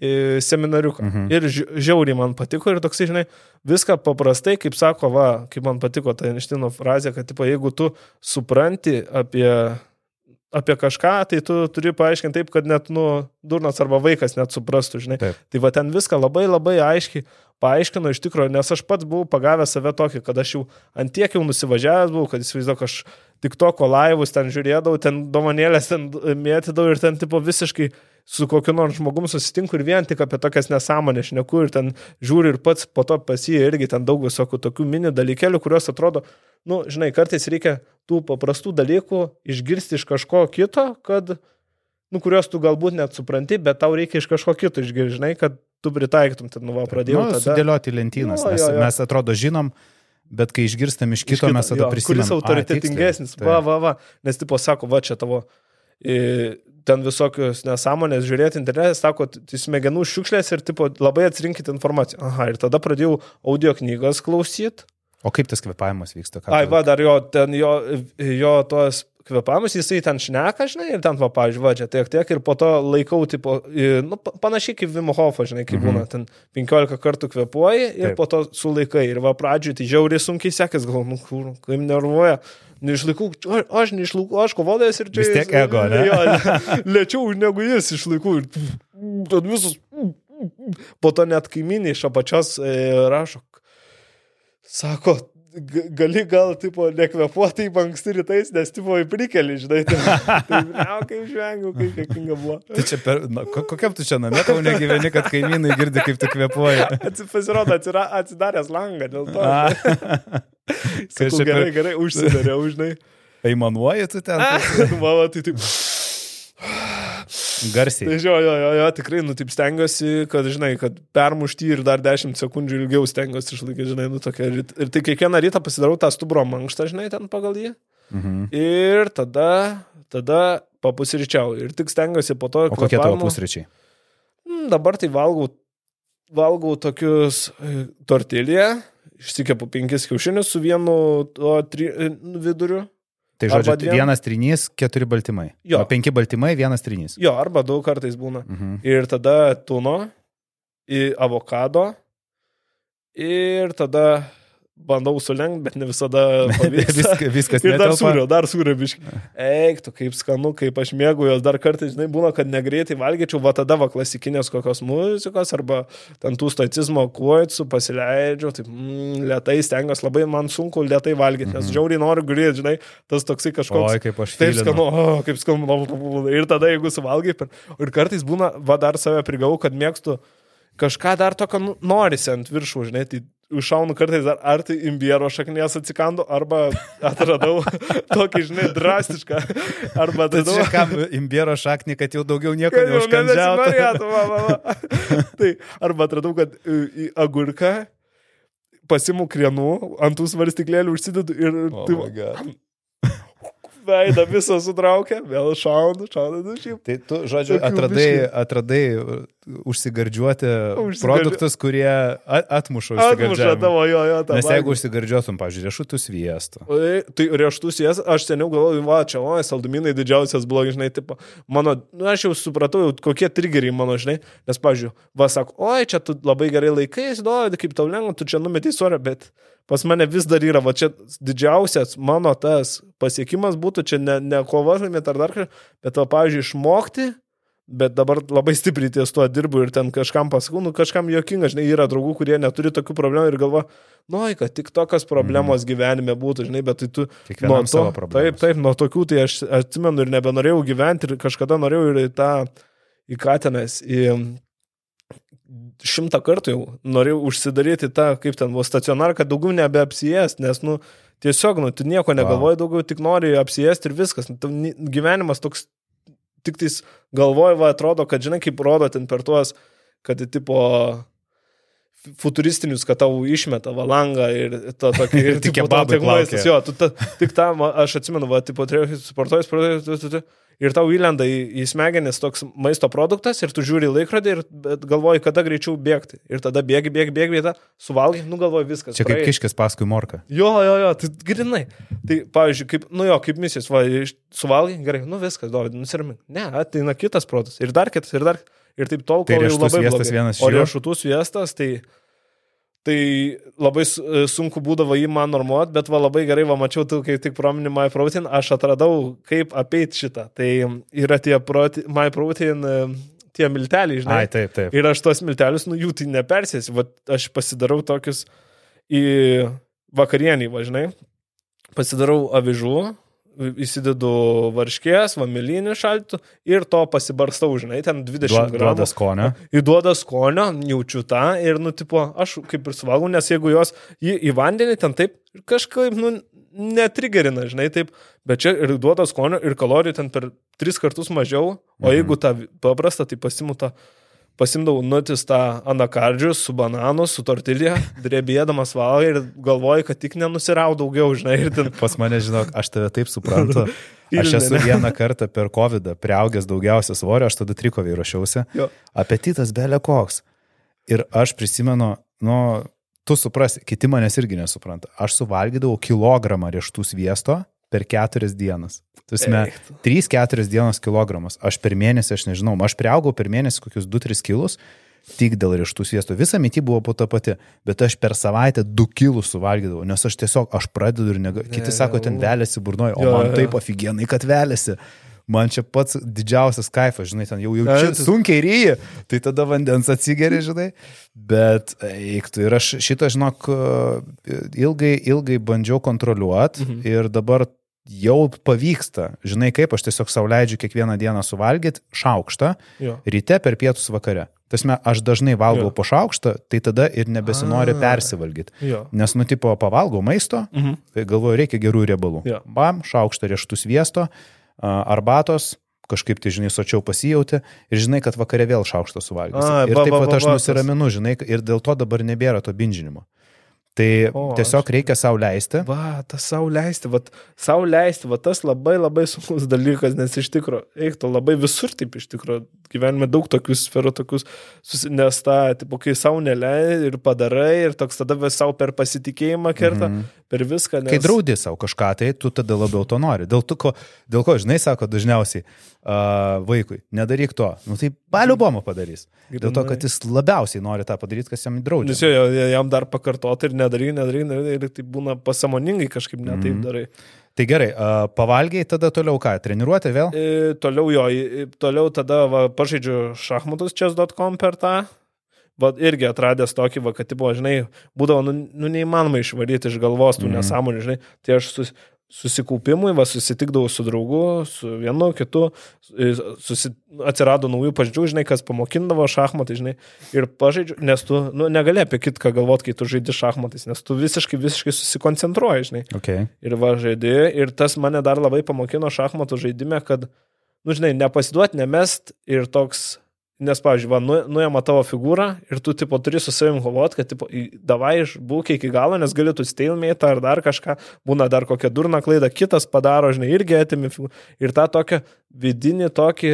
[SPEAKER 2] seminariuką. Mhm. Ir žiauriai man patiko ir toksai, žinai, viską paprastai, kaip sako, va, kaip man patiko ta Einštino frazė, kad, tipo, jeigu tu supranti apie, apie kažką, tai tu turi paaiškinti taip, kad net, nu, durnas arba vaikas net suprastų, žinai. Taip. Tai va ten viską labai labai aiškiai paaiškino iš tikrųjų, nes aš pats buvau pagavęs save tokį, kad aš jau antiek jau nusivažiavęs buvau, kad įsivaizduoju, aš tik toko laivus ten žiūrėdavau, ten domanėlės ten mėtydavau ir ten tipo visiškai su kokiu nors žmogum susitinku ir vien tik apie tokias nesąmonės šneku ir ten žiūri ir pats po to pas jį irgi ten daug visokių tokių mini dalykėlių, kuriuos atrodo, nu, žinai, kartais reikia tų paprastų dalykų išgirsti iš kažko kito, kad, nu, kuriuos tu galbūt net supranti, bet tau reikia iš kažko kito išgirsti, žinai, kad tu pritaikytum, ten, nu, va, pradėjau. Nu,
[SPEAKER 1] tada... Sudėlioti lentynas, nu, nes jo, jo. mes atrodo žinom, bet kai išgirstam iš kito, iš kito mes tada prisimenam.
[SPEAKER 2] Kuris autoritetingesnis, va, va, va, nes tipo sako, va, čia tavo ten visokius nesąmonės žiūrėti internete, sako, tai smegenų šiukšlės ir tipo, labai atsirinkit informaciją. Aha, ir tada pradėjau audio knygas klausyti.
[SPEAKER 1] O kaip tas kvepavimas vyksta? Ką
[SPEAKER 2] Ai, va, dar jo, ten jo, jo tos kvepavimus, jisai ten šneka, žinai, ir ten, va, pavyzdžiui, va, čia tiek, tiek, ir po to laikau, tipo, nu, pa- panašiai kaip Vimo Hofo, žinai, kaip būna, ten 15 kartų kvepuoji ir
[SPEAKER 1] Taip.
[SPEAKER 2] po to sulaikai. Ir va, pradžiui tai žiauriai sunkiai sekės, gal, nu, kur, kaip nervuoja. Neišlaikau, aš neišlaikau, aš kovotojas ir čia.
[SPEAKER 1] Vis tiek ego, ne?
[SPEAKER 2] Jo, lėčiau negu jis išlaikau. Ir tad visus. Po to net kaimynai iš apačios e, rašo. Sako, gali gal, tipo, nekvepuotai anksti rytais, nes, tipo, į prikelį, žinai, tai, tai ne, kaip žvengiu, kaip jokinga buvo.
[SPEAKER 1] Tai čia per, na, ko- kokiam tu čia namie tau negyveni, kad kaimynai girdi, kaip tu kvepuoji.
[SPEAKER 2] Pasirodo, atsira, atsidaręs langą dėl to. Sakau,
[SPEAKER 1] čia
[SPEAKER 2] gerai, gerai, užsidariau, žinai.
[SPEAKER 1] Aimanuoji tu ten
[SPEAKER 2] Mama, tai taip.
[SPEAKER 1] Garsiai.
[SPEAKER 2] Tai jo, jo, jo, jo, tikrai, nu taip stengiuosi, kad, žinai, kad permušti ir dar 10 sekundžių ilgiau stengiuosi išlaikyti, žinai, nu tokia. Ir, ir tai kiekvieną rytą pasidarau tą stubro mankštą, žinai, ten pagal jį.
[SPEAKER 1] Mhm.
[SPEAKER 2] Ir tada, tada papusryčiau. Ir tik stengiuosi po to.
[SPEAKER 1] O kokie tavo pusryčiai?
[SPEAKER 2] Mm, Dabar tai valgau, valgau tokius e, tortilę, išsikepu penkis kiaušinius su vienu to tri, e, viduriu.
[SPEAKER 1] Tai žodžiu,
[SPEAKER 2] dviem.
[SPEAKER 1] vienas trinys, keturi baltymai.
[SPEAKER 2] Jo.
[SPEAKER 1] O penki baltymai, vienas trinys.
[SPEAKER 2] Jo, arba daug kartais būna.
[SPEAKER 1] Mhm.
[SPEAKER 2] Ir tada tuno, avokado. Ir tada bandau sulenkti, bet ne visada.
[SPEAKER 1] Viska, viskas
[SPEAKER 2] Ir dar sūrio, dar sūrio biškai. Eik, tu kaip skanu, kaip aš mėgau jos dar kartais, žinai, būna, kad negreitai valgyčiau, va tada va klasikinės kokios muzikos arba ten tų stoicizmo kuoitsų pasileidžiu, taip mm, lietai stengiuosi, labai man sunku lietai valgyti, nes žiauriai noriu grįžti, žinai, tas toksai kažkoks.
[SPEAKER 1] Oi, kaip aš
[SPEAKER 2] Taip skanu, o, kaip skanu. Ir tada, jeigu suvalgai, ir kartais būna, va dar save prigau, kad mėgstu kažką dar tokio nu, norisi ant viršų, žinai, tai užšaunu kartais dar ar tai imbiero šaknies atsikandu, arba atradau tokį, žinai, drastišką, arba
[SPEAKER 1] Tai
[SPEAKER 2] atradau...
[SPEAKER 1] čia kam imbiero šaknį, kad jau daugiau nieko neužkandžiautų.
[SPEAKER 2] tai arba atradau, kad e, į agurką pasimu krienų, ant tų svarstyklėlių užsidedu ir
[SPEAKER 1] Oh
[SPEAKER 2] tai. Veidą visą sutraukia, vėl šaunu, šaunu, nu šiaip.
[SPEAKER 1] Tai tu, žodžiu, atradai, atradai užsigardžiuoti
[SPEAKER 2] Užsigardži-
[SPEAKER 1] produktus, kurie atmuša
[SPEAKER 2] Atmuša
[SPEAKER 1] užsigardžiavimą.
[SPEAKER 2] tavo, jo, jo, tą.
[SPEAKER 1] Nes
[SPEAKER 2] valgį.
[SPEAKER 1] jeigu užsigardžiotum, pavyzdžiui, riešutų sviestų.
[SPEAKER 2] Oi, Tai riešutus jas, aš seniau galvoju, va, čia, o, saldumynai didžiausias blogas, žinai, tipo, mano, nu, aš jau supratau, kokie triggeriai mano, žinai, nes, pavyzdžiui, va, sako, oi, čia tu labai gerai laikais, duodi, kaip tau lengva, tu čia numetei sorę, bet pas mane vis dar yra, va, čia didžiausias mano tas pasiekimas būtų, čia ne, ne kova, žinai, ar dar kažkas, bet, va, pavyzdžiui, išmokti, bet dabar labai stipriai ties tuo dirbu ir ten kažkam pasakau, nu kažkam jokinga, žinai, yra draugų, kurie neturi tokių problemų ir galva, nu, kad tik tokios problemos gyvenime būtų, žinai, bet tai tu...
[SPEAKER 1] Kiekvienam
[SPEAKER 2] nuo to-. Taip, taip, nuo tokių tai aš atsimenu ir nebenorėjau gyventi ir kažkada norėjau ir į tą, į Katenas, į šimtą kartų jau norėjau užsidaryti tą, kaip ten buvo stacionarą, kad daugiau nebeapsijęs, nes, nu, tiesiog, nu, tu nieko negalvoji, daugiau tik nori apsijęsti ir viskas. Nu, gyvenimas toks, tik tais galvoji, va, atrodo, kad, žinai, kaip rodo ten per tuos, kad, tipo, futuristinius, kad tau išmeta valangą ir to tokį ir
[SPEAKER 1] Tik kebabai plaukioja.
[SPEAKER 2] jo, tu ta, tik tam, aš atsimenu, va, tipo, tu, tu, ir tau įlenda į, į smegenis toks maisto produktas ir tu žiūri laikrodį ir galvoji, kada greičiau bėgti. Ir tada bėgi, bėgi, bėgi, bėgi, suvalgai, nu galvoji viskas.
[SPEAKER 1] Čia kaip
[SPEAKER 2] praėjo.
[SPEAKER 1] kiškis paskui morką.
[SPEAKER 2] Jo, jo, jo, tai grinai. Tai, pavyzdžiui, kaip, nu jo, kaip misijos, va, suvalgai, gerai, nu viskas, duodi, nusiramink. Ne, ateina kitas protas. Ir dar kitas, ir dar. Ir taip tol,
[SPEAKER 1] Tai
[SPEAKER 2] kol jau
[SPEAKER 1] riešutų
[SPEAKER 2] labai blogai.
[SPEAKER 1] vienas
[SPEAKER 2] O riešutų sviestas, tai, tai labai e, sunku būdavo jį man normuot, bet va labai gerai, va mačiau, tu kai tik promini MyProtein, aš atradau, kaip apeiti šitą. Tai yra tie prote, MyProtein, e, tie milteliai, žinai.
[SPEAKER 1] Ai, taip, taip.
[SPEAKER 2] Ir aš tos miltelius, nu jų tai nepersėsiu, va aš pasidarau tokius į vakarienį, važinai, pasidarau avižų, įsidedu varškės, vamilinį šaltų ir to pasibarstau, žinai, ten 20
[SPEAKER 1] Duo-
[SPEAKER 2] gramų.
[SPEAKER 1] Duoda skonio.
[SPEAKER 2] Įduoda skonio, jaučiu tą ir, nu, tipo, aš kaip ir suvalgau, nes jeigu jos į, į vandenį ten taip kažkaip, nu, netrigerina, žinai, taip, bet čia ir duoda skonio ir kalorijų ten per tris kartus mažiau, o
[SPEAKER 1] Mhm.
[SPEAKER 2] jeigu tą paprastą, tai pasimu tą pasimdavau nutis tą anakardžius su bananu, su tortilė, drebėdamas valgai ir galvoju, kad tik nenusirau daugiau, žinai, ir ten.
[SPEAKER 1] Pas mane, žinok, aš tave taip suprantu. Aš esu vieną kartą per COVID priaugęs daugiausia svorio, aš tada trikovį rašiausi. Jo. Apetitas belė koks. Ir aš prisimenu, nu, tu suprasi, kiti manęs irgi nesupranta. Aš suvalgydavau kilogramą rieštų sviesto per keturias dienas. Tasme, 3-4 dienos kilogramas. Aš per mėnesį, aš nežinau, aš priaugau per mėnesį kokius 2-3 kilus, tik dėl rieštų sviesto. Visa mytyba buvo po tą patį, bet aš per savaitę 2 kilus suvalgydavau, nes aš tiesiog, aš pradedu ir nega... Kiti sako, ten vėlėsi burnoji, o man taip aфиgenai, kad vėlėsi. Man čia pats didžiausias kaifas, žinai, ten jau, jau čia sunkiai ryji, tai tada vandens atsigeri, žinai. Bet eiktų ir aš šitą, žinok, ilgai, ilgai bandžiau kontroliuoti mhm. ir dabar jau pavyksta, žinai kaip, aš tiesiog sauliaidžiu kiekvieną dieną suvalgyti šaukštą, jo. ryte per pietus vakare. Tasme, aš dažnai valgau jo. po šaukštą, tai tada ir nebesinori A, persivalgyti. Nes, nu, tipo, pavalgau maisto, mhm. tai galvoju, reikia gerų riebalų. Jo. Bam, šaukštą rieštų sviesto, arbatos, kažkaip tai, žinai, sočiau pasijauti ir žinai, kad vakare vėl šaukštą suvalgysi. Ir taip pat aš nusiraminu, žinai, ir dėl to dabar nebėra to binžinimo. Tai o, tiesiog aš... reikia savo leisti.
[SPEAKER 2] Va, tas savo leisti, va, savo leisti, va, tas labai labai sunkus dalykas, nes iš tikrųjų, eiktų labai visur taip iš tikrųjų, gyvenime daug tokių sferų, tokius, nes tą, tipo, kai savo neleidai ir padarai, ir toks tada vis savo per pasitikėjimą kerta, mm -hmm. per viską.
[SPEAKER 1] Nes... Kai draudi savo kažką, tai tu tada labiau to nori. Dėl, to, ko, dėl ko, žinai, sako dažniausiai uh, vaikui, nedaryk to. Nu tai baliu bomą padarys. Dėl to, kad jis labiausiai nori tą padaryti, kas jam draudžia.
[SPEAKER 2] Nes jo, jam dar pakartoti ir nedaryk, nedaryk, nedaryk, ir tai būna pasamoningai kažkaip netaip mm. darai.
[SPEAKER 1] Tai gerai, pavalgiai tada toliau ką, treniruoti vėl?
[SPEAKER 2] E, toliau jo, toliau tada va, pažaidžiu šachmatus chess.com per tą. Va, irgi atradęs tokį, va, kad, tipo, žinai, būdavo, nu, nu neįmanoma išvaryti iš galvos tų mm. nesąmonių, žinai. Tai aš sus, susikaupimui, va, susitikdavau su draugu, su vienu, kitu, susi, atsirado naujų pažydžių, žinai, kas pamokindavo šachmatai, žinai, ir pažaidžiu, nes tu, nu, negali apie kitką galvoti, kai tu žaidži šachmatais, nes tu visiškai, visiškai susikoncentruoji, žinai.
[SPEAKER 1] Okay.
[SPEAKER 2] Ir va, žaidži, ir tas mane dar labai pamokino šachmatų žaidime, kad, nu, žinai, nepasiduoti, nemest ir toks Nes, pavyzdžiui, va, nu, nuėma tavo figūrą ir tu, tipo, turi su savim kovoti, kad, tipo, davai išbūk iki galo, nes galėtų stalemate ar dar kažką, būna dar kokia durna klaida, kitas padaro, žinai, irgi atimi figūrą. Ir tą tokią vidinį tokį,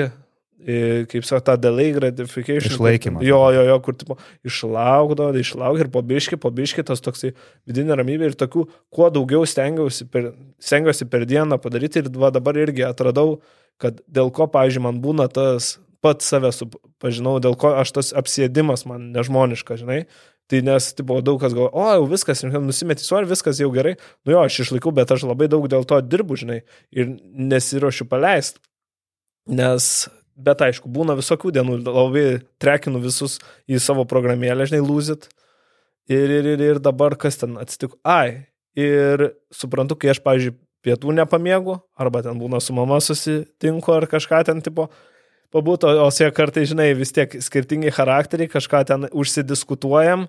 [SPEAKER 2] kaip sako, tą delay gratification.
[SPEAKER 1] Išlaikymą.
[SPEAKER 2] Jo, jo, jo, kur, tipo, išlaukdo, išlauk ir pabiški, pabiški tas toksai vidinė ramybė ir tokių, kuo daugiau stengiausi per, stengiausi per dieną padaryti ir va, dabar irgi atradau, kad dėl ko, pavyzdžiui, man būna tas pats save pažinau, dėl ko aš tas apsėdimas man nežmoniška, žinai. Tai nes, tipo, daug kas galvoja, o, jau viskas, nusimeti svorį, viskas jau gerai. Nu jo, aš išlaikau, bet aš labai daug dėl to dirbu, žinai, ir nesiuošiu paleisti. Nes, bet aišku, būna visokių dienų, labai trekinu visus į savo programėlę, žinai, lūzit. Ir, ir, ir, ir dabar kas ten atsitiko? Ai, ir suprantu, kai aš, pavyzdžiui, pietų nepamiegu, arba ten būna su mama susitinku ar kažką ten tipo, pabūtų, o su ja kartai, žinai, vis tiek skirtingi charakteriai, kažką ten užsidiskutuojam,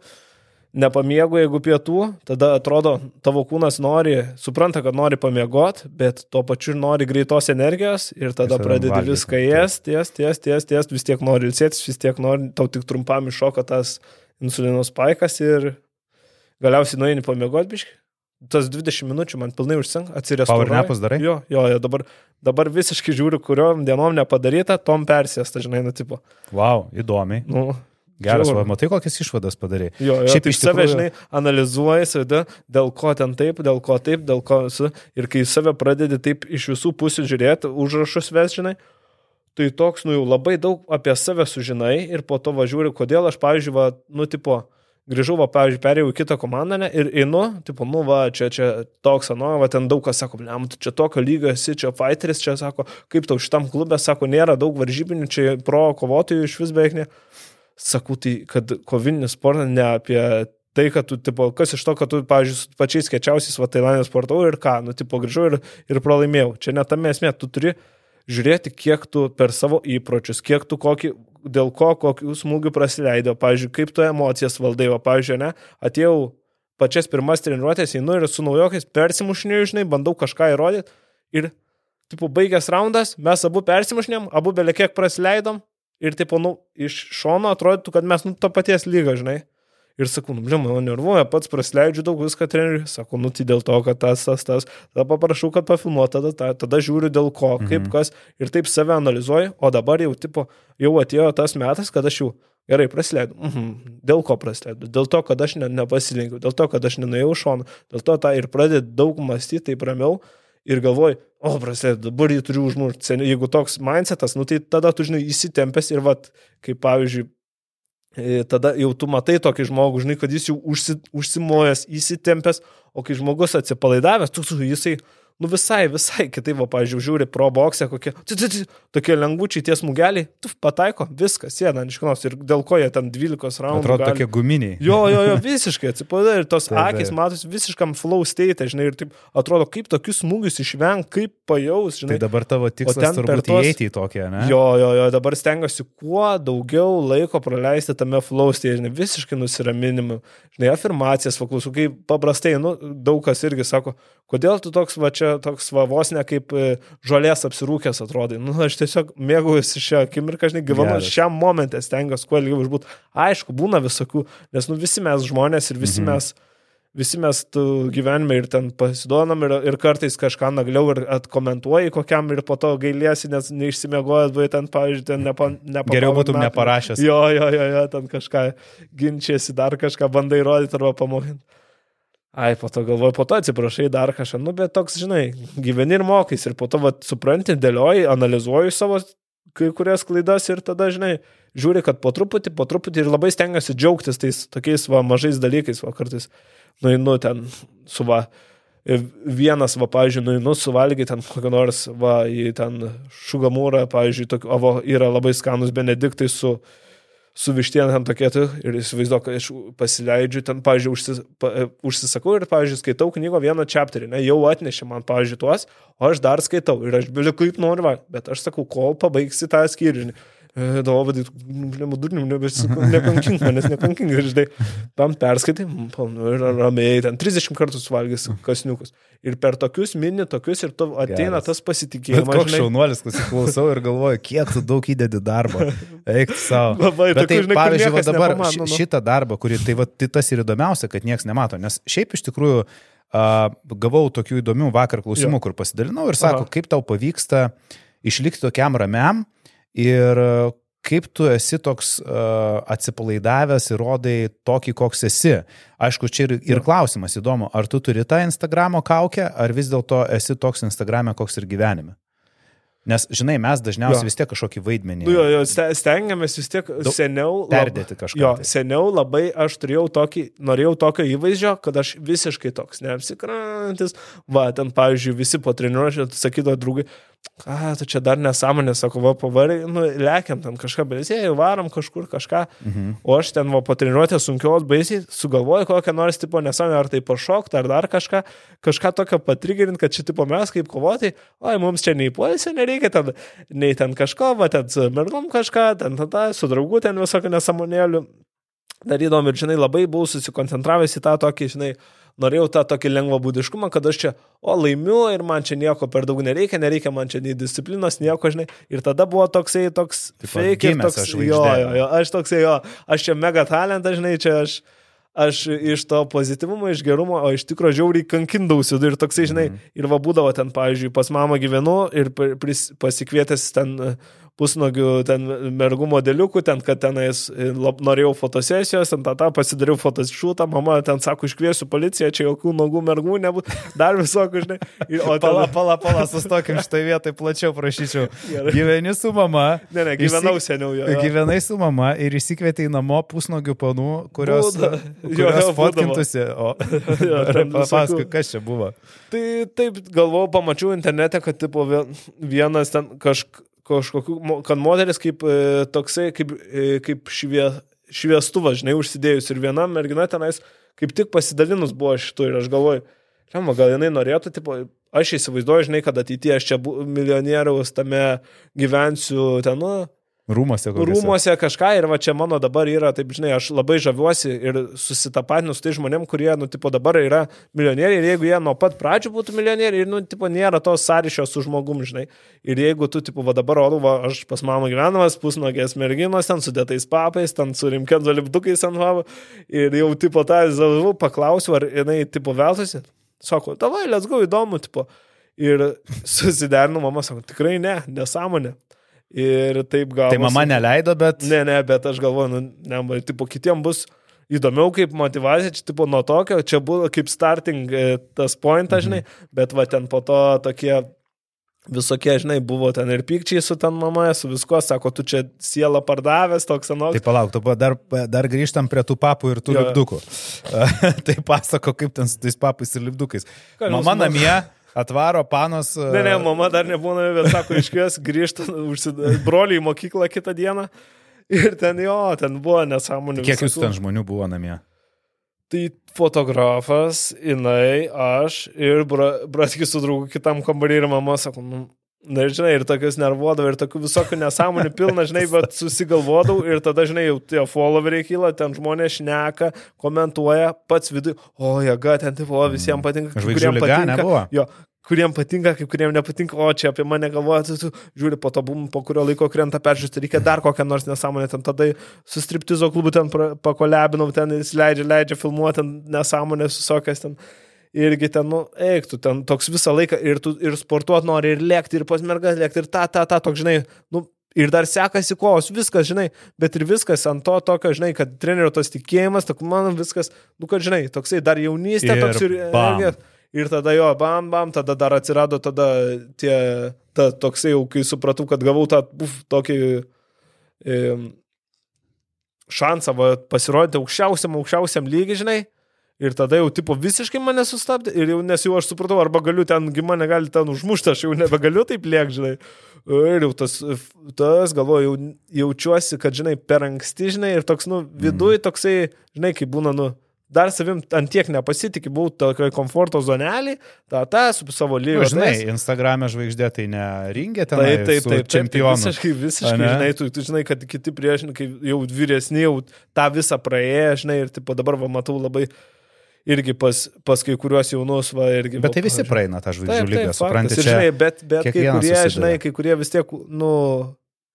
[SPEAKER 2] nepamiegu, jeigu pietų, tada atrodo, tavo kūnas nori, supranta, kad nori pamiegot, bet tuo pačiu nori greitos energijos ir tada pradedi viską jas, ties, ties, ties, ties, vis tiek nori ilsėtis, vis tiek nori, tau tik trumpam iššoka tas insulino spaikas ir galiausiai nueini pamiegot biškai tas 20 minučių man pilnai užsink, atsirestauruoju.
[SPEAKER 1] Power napas darai?
[SPEAKER 2] Jo, jo, jo dabar, dabar visiškai žiūriu, kuriuom dienom nepadaryta, tom persėsta, žinai, nutipo.
[SPEAKER 1] Wow, įdomiai. Nu, Geras, va, matai, kokias išvadas padarė.
[SPEAKER 2] Jo, jo, Šiaip iš save, tikrųjų... žinai, analizuoji save, dėl ko ten taip, dėl ko taip, dėl ko su. Ir kai save pradedi taip iš visų pusių žiūrėti, užrašus ves, žinai, tai toks, nu jau labai daug apie save sužinai ir po to važiuoji, kodėl aš, pavyzdžiui, va, nu, tipo, grįžau, va, pavyzdžiui, perėjau į kitą komandą ne, ir einu, tipo, nu, va, čia, čia toks, nu, va, ten daug kas sako, blem, tu čia tokio lygio esi, čia fighteris, čia sako, kaip tau šitam klube, sako, nėra daug varžybinių, čia pro kovotojų iš vis beveik ne. Sakau, tai kad kovinis sportas ne apie tai, kad tu, tipo, kas iš to, kad tu, pavyzdžiui, pačiais kečiausiais va Tailandė sportavau ir ką, nu, tipo, grįžau ir, ir pralaimėjau. Čia netame esmė, tu turi žiūrėti, kiek tu per savo įpročius, kiek tu kokį dėl ko, kokių smūgių prasileido, pavyzdžiui, kaip tu emocijas valdai, o, pavyzdžiui, ne, atėjau pačias pirmas treniruotės, einu ir su naujokais persimušinėjau, žinai, bandau kažką įrodyti ir, tipo, baigęs raundas, mes abu persimušinėm, abu belė kiek prasileidom ir, tipo, nu, iš šono atrodytų, kad mes, nu, to paties lygio, žinai. Ir sakau, nu, blin, mano nervuoja, pats prasleidžiu daug viską treneriui. Sakau, nu, tai dėl to, kad tas, tas, tas. Tada paprašau, kad pafilmuotų, tada, tada, tada žiūriu dėl ko, kaip mhm. kas. Ir taip save analizuoju, o dabar jau, tipo, jau atėjo tas metas, kad aš jau Gerai, prasileidau. Mhm. Dėl ko prasileidau? Dėl to, kad aš ne, nepasilinkiau, dėl to, kad aš nenuėjau šoną, dėl to tą ir pradėt daug mąstyti, taip ramiau ir galvoju, o, prasileidau, dabar jį turiu užmušti. Jeigu toks mindsetas, nu tai tada tu, žinai, įsitempęs ir, vat, kaip pavyzdžiui, tada jau tu matai tokį žmogų, žinai, kad jis jau užsi, užsimojęs, įsitempęs, o kai žmogus atsipalaidavęs, tu, jisai nu visai, visai kitaip, va, pažiūrėjau, žiūri pro boksę, kokie, tokie lengvučiai tie smūgeliai, tu pataiko, viskas, sėda išknos ir dėl ko jie ten 12 raundų.
[SPEAKER 1] Atrodo gali... tokie guminiai.
[SPEAKER 2] Jo, jo, jo, visiškai atsipalaidai ir tos tai, akis matosi visiškam flow state, žinai, ir taip atrodo, kaip tokius smūgius išveng, kaip pajaus, žinai.
[SPEAKER 1] Tai dabar tavo tikslas turbūt tos... įeiti į tokią, ne?
[SPEAKER 2] Jo, jo, jo, dabar stengiuosi kuo daugiau laiko praleisti tame flow state, žinai, visiškai nusiraminimu, žinai, afirmacijas, paklausau, kaip paprastai, nu, daug kas irgi sako, kodėl tu toks va čia toks va vos ne kaip e, žolės apsirūkęs atrodai. Nu, aš tiesiog mėgaujuosi šią akimirką, aš negyvenu šiam momentą, stengiuosi kuo ilgiau išbūti. Aišku, būna visokių, nes nu, visi mes žmonės ir visi mhm. mes visi mes gyvenime ir ten pasiduonam ir, ir kartais kažką nagliau ir atkomentuoji kokiam ir po to gailiesi, nes neišsimiegojęs, buvai ten, pavyzdžiui, ten nepa, nepa,
[SPEAKER 1] Geriau būtum metų. neparašęs.
[SPEAKER 2] Jo, jo, jo, jo, ten kažką ginčiasi, dar kažką bandai rodyti arba pamokinti. Ai, po to galvoju, po to atsiprašai dar kažką, nu, bet toks, žinai, gyveni ir mokais. Ir po to, va, supranti, dėlioji, analizuoji savo kai kurias klaidas ir tada, žinai, žiūri, kad po truputį, po truputį ir labai stengiasi džiaugtis tais tokiais, va, mažais dalykais, va, kartais, nu, nu, ten, su, va, vienas, va, pavyzdžiui, nu, nu, suvalgy ten kokią nors, va, į ten šugamūrą, pavyzdžiui, tokio, o, va, yra labai skanus benediktai su, su vištiena ant tokėtų ir įsivaizduoju, kad aš pasileidžiu ten, pavyzdžiui, užsis, pa, e, užsisakau ir, pavyzdžiui, skaitau knygo vieną chapterį, ne, jau atnešė man, pavyzdžiui, tuos, o aš dar skaitau ir aš biliu kaip noriu, va, bet aš sakau, kol pabaigsi tą skyrių. Žinai Dovadai, nebudurnim, nekankink manęs, nekankink, ir žinai, tam perskaitai, nu, ir ramiai, ten 30 kartų suvalgys kasniukus. Ir per tokius mini, tokius ir tu ateina Geras. tas pasitikėjimas.
[SPEAKER 1] Koks šaunuolis, klausau ir galvoju, kiek tu daug įdedi darbo. Eik savo.
[SPEAKER 2] Labai, Bet tai, žinai,
[SPEAKER 1] pavyzdžiui, va, dabar nepamano, nu. šitą darbą, kurį tai, va, tai tas ir įdomiausia, kad niekas nemato, nes šiaip iš tikrųjų uh, gavau tokių įdomių vakar klausimų, jo. kur pasidalinau ir sako, Aha. kaip tau pavyksta išlikti tokiam ramiam, Ir e, kaip tu esi toks uh, atsipalaidavęs ir rodai tokį, koks esi. Aišku, čia ir, ir klausimas įdomu, ar tu turi tą Instagramo kaukę, ar vis dėlto esi toks Instagrame, koks ir gyvenime. Nes, žinai, mes dažniausiai jo. vis tiek kažkokį vaidmenį.
[SPEAKER 2] Nu, jo, jo, stengiamės vis tiek Daug seniau.
[SPEAKER 1] Perdėti kažką.
[SPEAKER 2] Jo, tai. seniau labai aš turėjau tokį, norėjau tokio įvaizdžio, kad aš visiškai toks neapsikrantis. Va, ten, pavyzdžiui, visi po treniruočio sakydavo draugai, ką tu čia dar nesąmonė, sako, va, pavarai, nu, lėkiam ten kažką, baisiai, varom kažkur kažką. Mhm. O aš ten, va, po treniruotės sunkios, baisiai, sugalvoju kokią nors tipo nesąmonę, ar tai pašokti, ar dar kažką, kažką tokio patrigerint, kad čia tipo mes kaip kovotai, oi, mums čia nei poilsio nereikia, ten, nei ten kažko, va, ten su mergom kažką, ten tada su draugu ten visokio nesąmonėlių. Darydom ir, žinai, labai buvau susikoncentravęs į tą tokį, žinai, norėjau tą tokį lengvą būdiškumą, kad aš čia, o laimiu ir man čia nieko per daug nereikia, nereikia man čia nei disciplinos, nieko, žinai. Ir tada buvo toksai toks fake, toks, jo, jo, jo, aš toksai, jo, aš čia mega talentas, žinai, čia aš aš iš to pozityvumo, iš gerumo, o iš tikrųjų žiauriai kankindausi ir toksai, žinai, mm. ir va būdavo ten, pavyzdžiui, pas mamą gyvenu ir pasikvietęs ten pusnogių ten mergų modeliukų, ten, kad tenais e, lab, norėjau fotosesijos, ten tą, tą pasidariau fotošūtą, mama ten sako, iškviesiu policiją, čia jokių nogų mergų nebūtų, dar visokių, žinai.
[SPEAKER 1] O pala, pala, pala, sustokim šitą vietą, plačiau prašyčiau. Gerai. Gyveni su mama.
[SPEAKER 2] Ne, ne, gyvenau įsik... seniau jau.
[SPEAKER 1] Gyvenai su mama ir įsikvietei namo pusnogių panų, kurios, Būda. kurios jo, jo, fotkintųsi. O, papasakok, kas čia buvo.
[SPEAKER 2] Tai taip galvojau, pamačiau internete, kad tipo, vienas ten kažkas kažkokių, kad moteris kaip e, toksai, kaip, e, kaip švie, šviestuvas, žinai, užsidėjus ir viena mergina tenais kaip tik pasidalinus buvo šitų ir aš galvoju, Žinoma, gal jinai norėtų, tipo, aš įsivaizduoju, žinai, kad ateityje aš čia milijonieriaus tame gyvensiu, ten, nu,
[SPEAKER 1] Rūmose kokiuose.
[SPEAKER 2] Rūmose kažką ir va čia mano dabar yra, taip žinai, aš labai žaviuosi ir susitapatinu su tai žmonėm, kurie, nu, tipo, dabar yra milijonieriai ir jeigu jie nuo pat pradžių būtų milijonieriai ir, nu, tipo, nėra tos sąryšio su žmogum, žinai. Ir jeigu tu, tipo, va dabar rodo, va, aš pas mamą gyvenamas, pusnogės merginos, ten sudėtais papais, ten su rimkenzo lipdukais ant vavo ir jau, tipo, tą zavu paklausiu, ar jinai, tipo, veltasi. Sako, tavai, let's go, įdomu, tipo. Ir susiderinu, mama sako, tikrai ne, nesąmonė. Ir taip gal.
[SPEAKER 1] Tai mama neleido, bet.
[SPEAKER 2] Ne, ne, bet aš galvoju, nu, ne, tipo, kitiems bus įdomiau kaip motivacija, čia tipo nuo tokio, čia buvo kaip starting e, tas žinai, mhm. bet va ten po to tokie visokie, žinai, buvo ten ir pykčiai su ten mama, su viskuo, sako, tu čia sielą pardavęs, toks anoks.
[SPEAKER 1] Tai palauk, tu dar, dar grįžtam prie tų papų ir tų jo. lipdukų. tai pasako, kaip ten su tais papais ir lipdukais. Ką, mama namie. Atvaro panos.
[SPEAKER 2] Ne, ne, mama dar nebūna, bet sako, iškvies, grįžta, broliai į mokyklą kitą dieną. Ir ten jo, ten buvo nesąmonė.
[SPEAKER 1] Kiek jūsų ten žmonių buvo namie?
[SPEAKER 2] Tai fotografas, jinai, aš ir bratkis su draugu kitam kambarį ir mama sako, nu, Na ir žinai, ir tokius nervuodavau, ir tokių visokių nesąmonių pilna, žinai, bet susigalvodavau ir tada, žinai, jau tie followeriai kyla, ten žmonės šneka, komentuoja, pats viduje, o jėga, ten tipo, visiems patinka,
[SPEAKER 1] kuriems patinka.
[SPEAKER 2] Jo, kuriems patinka, kai kuriems nepatinka, o čia apie mane galvoja, tu, tu žiūri po to bum, po kurio laiko krenta peržiūrėti, reikia dar kokią nors nesąmonę, ten tada su striptizo klubu ten pakolebinau, ten jis leidžia, leidžia filmuoti, ten nesąmonės visokias ten. Irgi ten, nu, eik, tu ten toks visą laiką ir, tu, ir sportuot nori, ir lėkti, ir pas mergas lėkti, ir ta, ta, ta, toks, žinai, nu, ir dar sekasi kovos, viskas, žinai, bet ir viskas ant to tokio, žinai, kad trenerio tas tikėjimas, tok man viskas, nu, kad, žinai, toksai dar jaunystė, ir toks ir... Bam. Ir tada jo, bam, bam, tada dar atsirado tada tie, ta, toksai jau, kai supratau, kad gavau tą, uf, tokį e, šansą va, pasirodyti aukščiausiam, aukščiausiam lygiai, žinai. Ir tada jau, tipo, visiškai mane sustabdė ir jau, nes jau aš supratau, arba galiu ten, mane gali ten užmušti, aš jau nebegaliu taip liek, žinai. Ir jau tas, tas galvoju, jau, jaučiuosi, kad, žinai, per anksti, žinai, ir toks, nu, viduje toksai, žinai, kai būna, nu, dar savim ant tiek nepasitikė, buvau tokioje komforto zonelį, tą, tą, su savo lygiu.
[SPEAKER 1] Nu, žinai, Instagram'e žvaigždė tai neringė ten. Taip, taip, taip, čempionų.
[SPEAKER 2] Visiškai, visiškai, žinai, tu, tu žinai, kad kiti priešininkai jau vyresni, jau tą visą praėję, žinai, ir tipo dabar va matau labai irgi pas, pas kai kuriuos jaunus, va, irgi.
[SPEAKER 1] Bet tai visi praeina tą žvaigždžių lygą, suprantate?
[SPEAKER 2] Žinai, bet, bet kai kurie, susidėjo. žinai, kai kurie vis tiek, nu,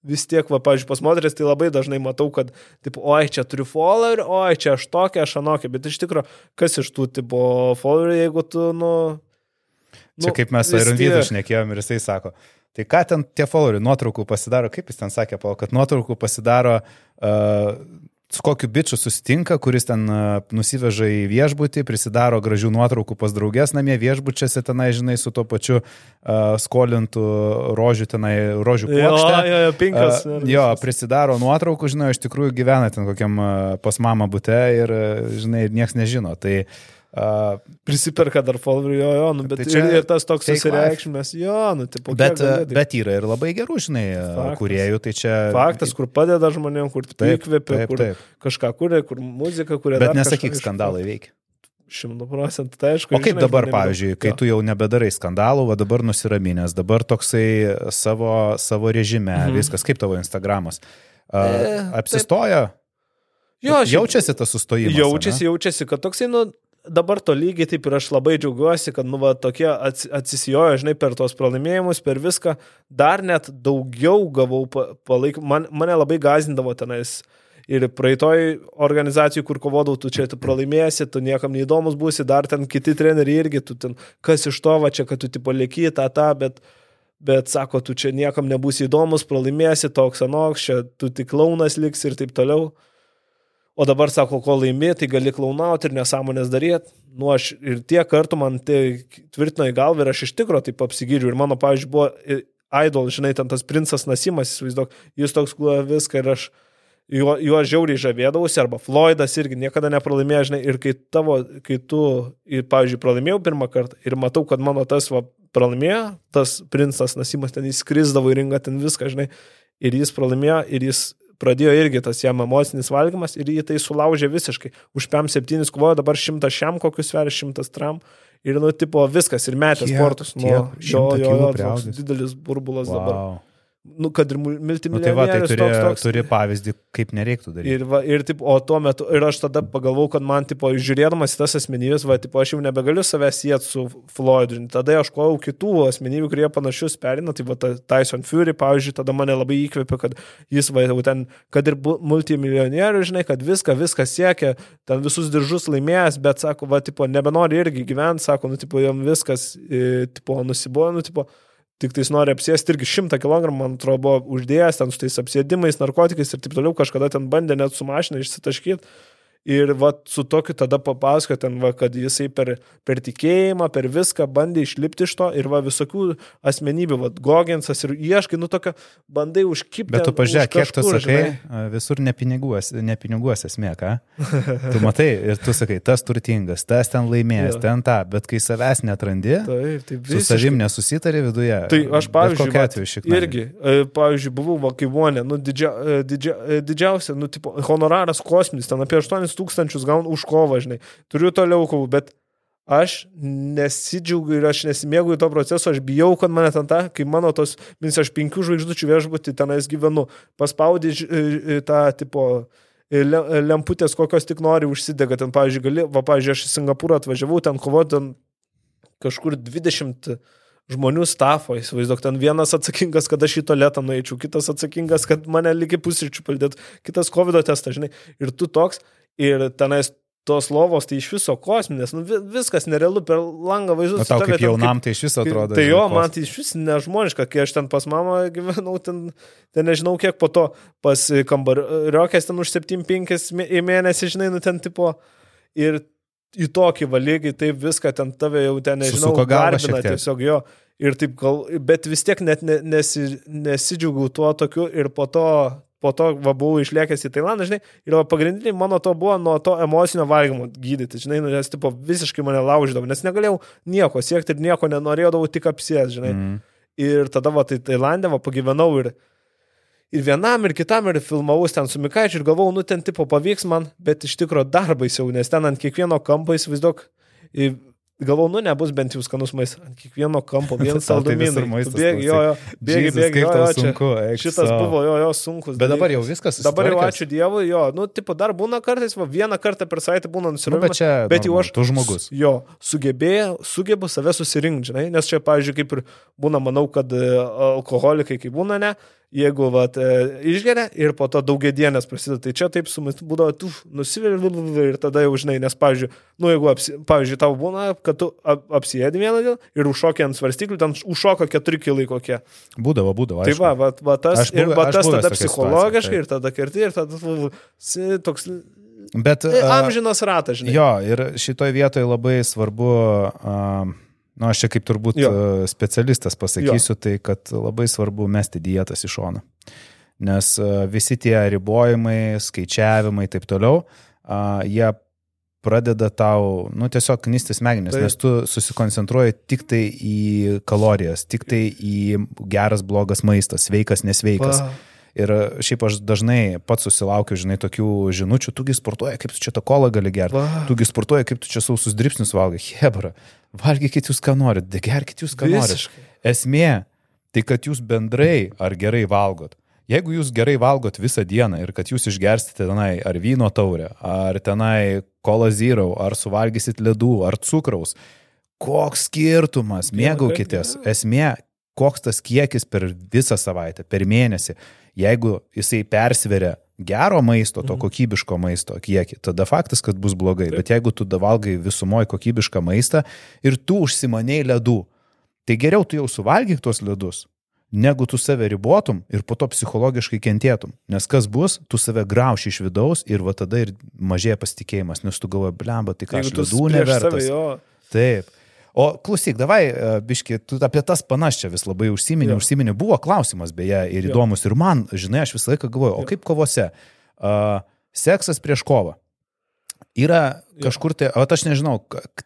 [SPEAKER 2] vis tiek, va, pavyzdžiui, pas moteris tai labai dažnai matau, kad, tipo, oi, čia turiu follower, oi, čia aš tokia, aš anokia, bet iš tikrųjų, kas iš tų, tipo, follower, jeigu tu, nu...
[SPEAKER 1] Čia nu, kaip mes su Iron Vydu šnekėjom ir jisai sako, tai ką ten tie followeriai nuotraukų pasidaro, kaip jis ten sakė, kad nuotraukų pasidaro uh, su kokiu bičiu susitinka, kuris ten nusiveža į viešbutį, prisidaro gražių nuotraukų pas draugės namie viešbučiuose tenai, žinai, su tuo pačiu uh, skolintų rožių tenai, rožių plokštę.
[SPEAKER 2] Jo, jo, jo, pinkas.
[SPEAKER 1] Uh, jo, prisidaro nuotraukų, žinai, iš tikrųjų gyvena ten kokiam uh, pas mamą bute ir, žinai, niekas nežino. Tai uh,
[SPEAKER 2] Uh, Prisiperka dar followerių, jo, jo, nu, bet tai čia, ir, ir tas toks susireikšmės, jo, nu, tipo,
[SPEAKER 1] bet, bet yra ir labai gerų, žinai, Faktas. kuriejų, tai čia...
[SPEAKER 2] Faktas, kur padeda žmonėm, kur įkvėpia, kur taip. kažką kuria, kur muzika kuria.
[SPEAKER 1] Bet nesakyk, skandalai veikia.
[SPEAKER 2] Šimtų procentų, tai aišku.
[SPEAKER 1] O kaip žinai, dabar, pavyzdžiui, kai tu jau nebedarai skandalų, o dabar nusiraminęs, dabar toksai savo, savo režime, mhm. viskas, kaip tavo Instagramas. Uh, e, apsistoja? Taip. Jo, jaučiasi tas sustojimas.
[SPEAKER 2] Jaučiasi, ne? jaučiasi, kad toksai, nu, dabar to lygiai taip ir aš labai džiaugiuosi, kad, nu, va, tokie atsisijojo, žinai, per tos pralaimėjimus, per viską, dar net daugiau gavau palaikymą, man, mane labai gazindavo tenais. Ir praeitoj organizacijai, kur kovodavau, tu čia tu pralaimėsi, tu niekam neįdomus būsi, dar ten kiti treneriai irgi, tu ten, kas iš to, va čia, kad tu tipo lėky tą, tą, bet, bet sako, tu čia niekam nebūsi įdomus, pralaimėsi, toks anoks, čia tu tik klaunas liks ir taip toliau. O dabar sako, kol laimi, tai gali klaunauti ir nesąmonės daryti. Nu, aš ir tie kartų man tai tvirtino į galvą ir aš iš tikro taip apsigydžiu. Ir mano, pavyzdžiui, buvo idol, žinai, ten tas princas Nasimas, įsivaizduok, jis toks kluoja viską ir aš juo, juo žiauriai žavėdavausi, arba Floydas irgi niekada nepralaimėjo, žinai, ir kai tavo, kai tu, ir, pavyzdžiui, pralaimėjau pirmą kartą ir matau, kad mano tas va, pralaimėjo, tas princas Nasimas ten įskrisdavo į ringą, ten viską, žinai, ir jis pralaimėjo, ir jis pradėjo irgi tas jam emocinis valgymas ir jį tai sulaužė visiškai. Už PM7 kovojo, dabar 100 šiam kokius sveria, 100 tram. Ir, nu, tipo, viskas, ir metė sportus. Nu, jo, jo, jo, didelis burbulas wow. dabar. Nu, kad ir multimilijonierius.
[SPEAKER 1] Nu, tai va, tai turi,
[SPEAKER 2] toks, toks.
[SPEAKER 1] turi pavyzdį, kaip nereiktų daryti.
[SPEAKER 2] Ir, va, ir, taip, o tuo metu, ir aš tada pagalvojau, kad man, tipo, žiūrėdamas į tas asmenybės, va, tipo, aš jau nebegaliu savęs sieti su Floydu. Tada aš kojau kitų asmenybių, kurie panašius perina, tai va, Tyson Fury, pavyzdžiui, tada mane labai įkvėpė, kad jis, va, jau ten, kad ir multimilijonierius, žinai, kad viską, viską siekia, ten visus diržus laimėjęs, bet, sako, va, tipo, nebenori irgi gyventi, sako, nu, tipo, jam viskas, tipo, nusibojo, nu, tipo, tik tais nori apsėsti irgi 100 kg, man atrodo, buvo uždėjęs ten su tais apsėdimais, narkotikais ir taip toliau, kažkada ten bandė net su mašina išsitaškyti. Ir va, su tokiu tada papasakojo ten, va, kad jisai per, per tikėjimą, per viską bandė išlipti iš to ir va, visokių asmenybių, va, Gogensas ir ieškai, nu tokio, bandai užkipti.
[SPEAKER 1] Bet tu pažiūrėk, kiek tu sakai, žinai? visur ne piniguos, ne piniguos esmė, ką? tu matai ir tu sakai, tas turtingas, tas ten laimėjęs, ten tą, bet kai savęs netrandi, taip, tai visiškai. su savim nesusitari viduje.
[SPEAKER 2] Tai aš, pavyzdžiui, kokia atveju tiek. Irgi, e, pavyzdžiui, buvau Vakivonė, nu, didžia, e, didžia, e, didžiausia, nu, tipo, honoraras kosminis, ten apie 8 tūkstančius gaunu už kovą, žinai. Turiu toliau kovų, bet aš nesidžiaugiu ir aš nesimėgauju to proceso, aš bijau, kad mane ten ta, kai mano tos, minus aš penkių žvaigždučių viešbutį tenais gyvenu, paspaudė tą tipo lemputės, kokios tik nori, užsidega. Ten, pavyzdžiui, gali, va, pavyzdžiui, aš į Singapūrą atvažiavau, ten kovoti ten kažkur 20 žmonių stafo, įsivaizduok, ten vienas atsakingas, kad aš į tualetą nueičiau, kitas atsakingas, kad mane lygiai pusryčių paldėtų, kitas COVID testas, žinai, ir tu toks, ir tenais tos lovos tai iš viso kosminės, nu, viskas nerealu per langą vaizdus.
[SPEAKER 1] O tau kaip jaunam kaip, tai iš viso atrodo.
[SPEAKER 2] Tai jo, man tai iš vis nežmoniška, kai aš ten pas mamą gyvenau, ten, ten nežinau kiek po to pas kambariokės ten už 7-5 į mėnesį, žinai, nu ten tipo. Ir į tokį valygį, taip viską ten tave jau ten, nežinau, garbina tiesiog jo. Ir taip gal, bet vis tiek net nesi, nesidžiaugiau tuo tokiu ir po to po to va, buvau išlėkęs į Tailandą, žinai, ir va, pagrindiniai mano to buvo nuo to emocinio valgymo gydyti, žinai, nu, nes tipo, visiškai mane lauždavo, nes negalėjau nieko siekti ir nieko nenorėjau, tik apsės, žinai. Mm. Ir tada va, tai Tailandė, va, pagyvenau ir, ir vienam, ir kitam, ir filmavau ten su Mikaičiu ir galvojau, nu ten tipo pavyks man, bet iš tikrųjų dar baisiau, nes ten ant kiekvieno kampo įsivaizduok, Galvau, nu nebus bent jau skanus maistas. Ant kiekvieno kampo vienas
[SPEAKER 1] tai
[SPEAKER 2] saldumynai. Bėgi, jo, jo, bėgi, bėgi, jo, jo, sunku. Šitas so. buvo, jo, jo, sunkus.
[SPEAKER 1] Bet dabar jau viskas.
[SPEAKER 2] Dabar jau ačiū Dievui, jo, nu, tipo, dar būna kartais, va, vieną kartą per savaitę būna nusiraminti. Nu, bet čia, bet jau aš,
[SPEAKER 1] tu žmogus.
[SPEAKER 2] Jo, sugebėjau, sugebu save susirinkti, žinai, nes čia, pavyzdžiui, kaip ir būna, manau, kad e, alkoholikai, kai būna, ne, jeigu vat, e, išgeria ir po to daugiedienės prasideda. Tai čia taip su maistu būdavo, tu nusivili ir tada jau žinai, nes, pavyzdžiui, nu, jeigu, apsi, pavyzdžiui, tau būna, kad tu ap, apsėdi vieną dieną ir užšokė ant svarstyklių, ten užšoka keturi kilai kokie.
[SPEAKER 1] Būdavo, būdavo.
[SPEAKER 2] Tai va, va, va tas, aš ir va, tas tada psichologiškai situacija, ir tada kerti ir tada toks...
[SPEAKER 1] Bet,
[SPEAKER 2] uh, amžinas ratas, žinai.
[SPEAKER 1] Jo, ir šitoje vietoje labai svarbu uh, Nu, aš čia kaip turbūt jo. E, specialistas pasakysiu, jo. tai kad labai svarbu mesti dietas į šoną. Nes e, visi tie ribojimai, skaičiavimai ir taip toliau, jie pradeda tau, nu, tiesiog knistis smegenis, nes tu susikoncentruoji tik tai į kalorijas, tik tai į geras, blogas maistas, sveikas, nesveikas. Pa. Ir šiaip aš dažnai pats susilaukiu, žinai, tokių žinučių, tugi sportuoji, kaip tu čia tą kolą gali gerti, tugi sportuoji, kaip tu čia sausus dripsnius valgai, hebra. Valgykit jūs, ką norit, gerkit jūs, ką norit. Esmė, tai kad jūs bendrai ar gerai valgot. Jeigu jūs gerai valgot visą dieną ir kad jūs išgersite tenai ar vyno taurę, ar tenai kola zero, ar suvalgysit ledų, ar cukraus, koks skirtumas, mėgaukitės. Esmė, koks tas kiekis per visą savaitę, per mėnesį. Jeigu jisai persveria gero maisto, to mhm. kokybiško maisto kiekį, tada faktas, kad bus blogai. Taip. Bet jeigu tu davalgai visumoje kokybišką maistą ir tu užsimaniai ledų, tai geriau tu jau suvalgyk tuos ledus, negu tu save ribotum ir po to psichologiškai kentėtum. Nes kas bus, tu save grauši iš vidaus ir va tada ir mažėja pasitikėjimas, nes tu galvoji, blemba, tai ką aš ledų nevertas. Save, Taip. O klausyk, davai, e, biški, tu apie tas panas čia vis labai užsiminė, užsiminė, buvo klausimas beje ir įdomus. Ir man, žinai, aš visą laiką galvoju, o kaip kovose? Uh, seksas prieš kovą. Yra kažkur tai, o aš nežinau,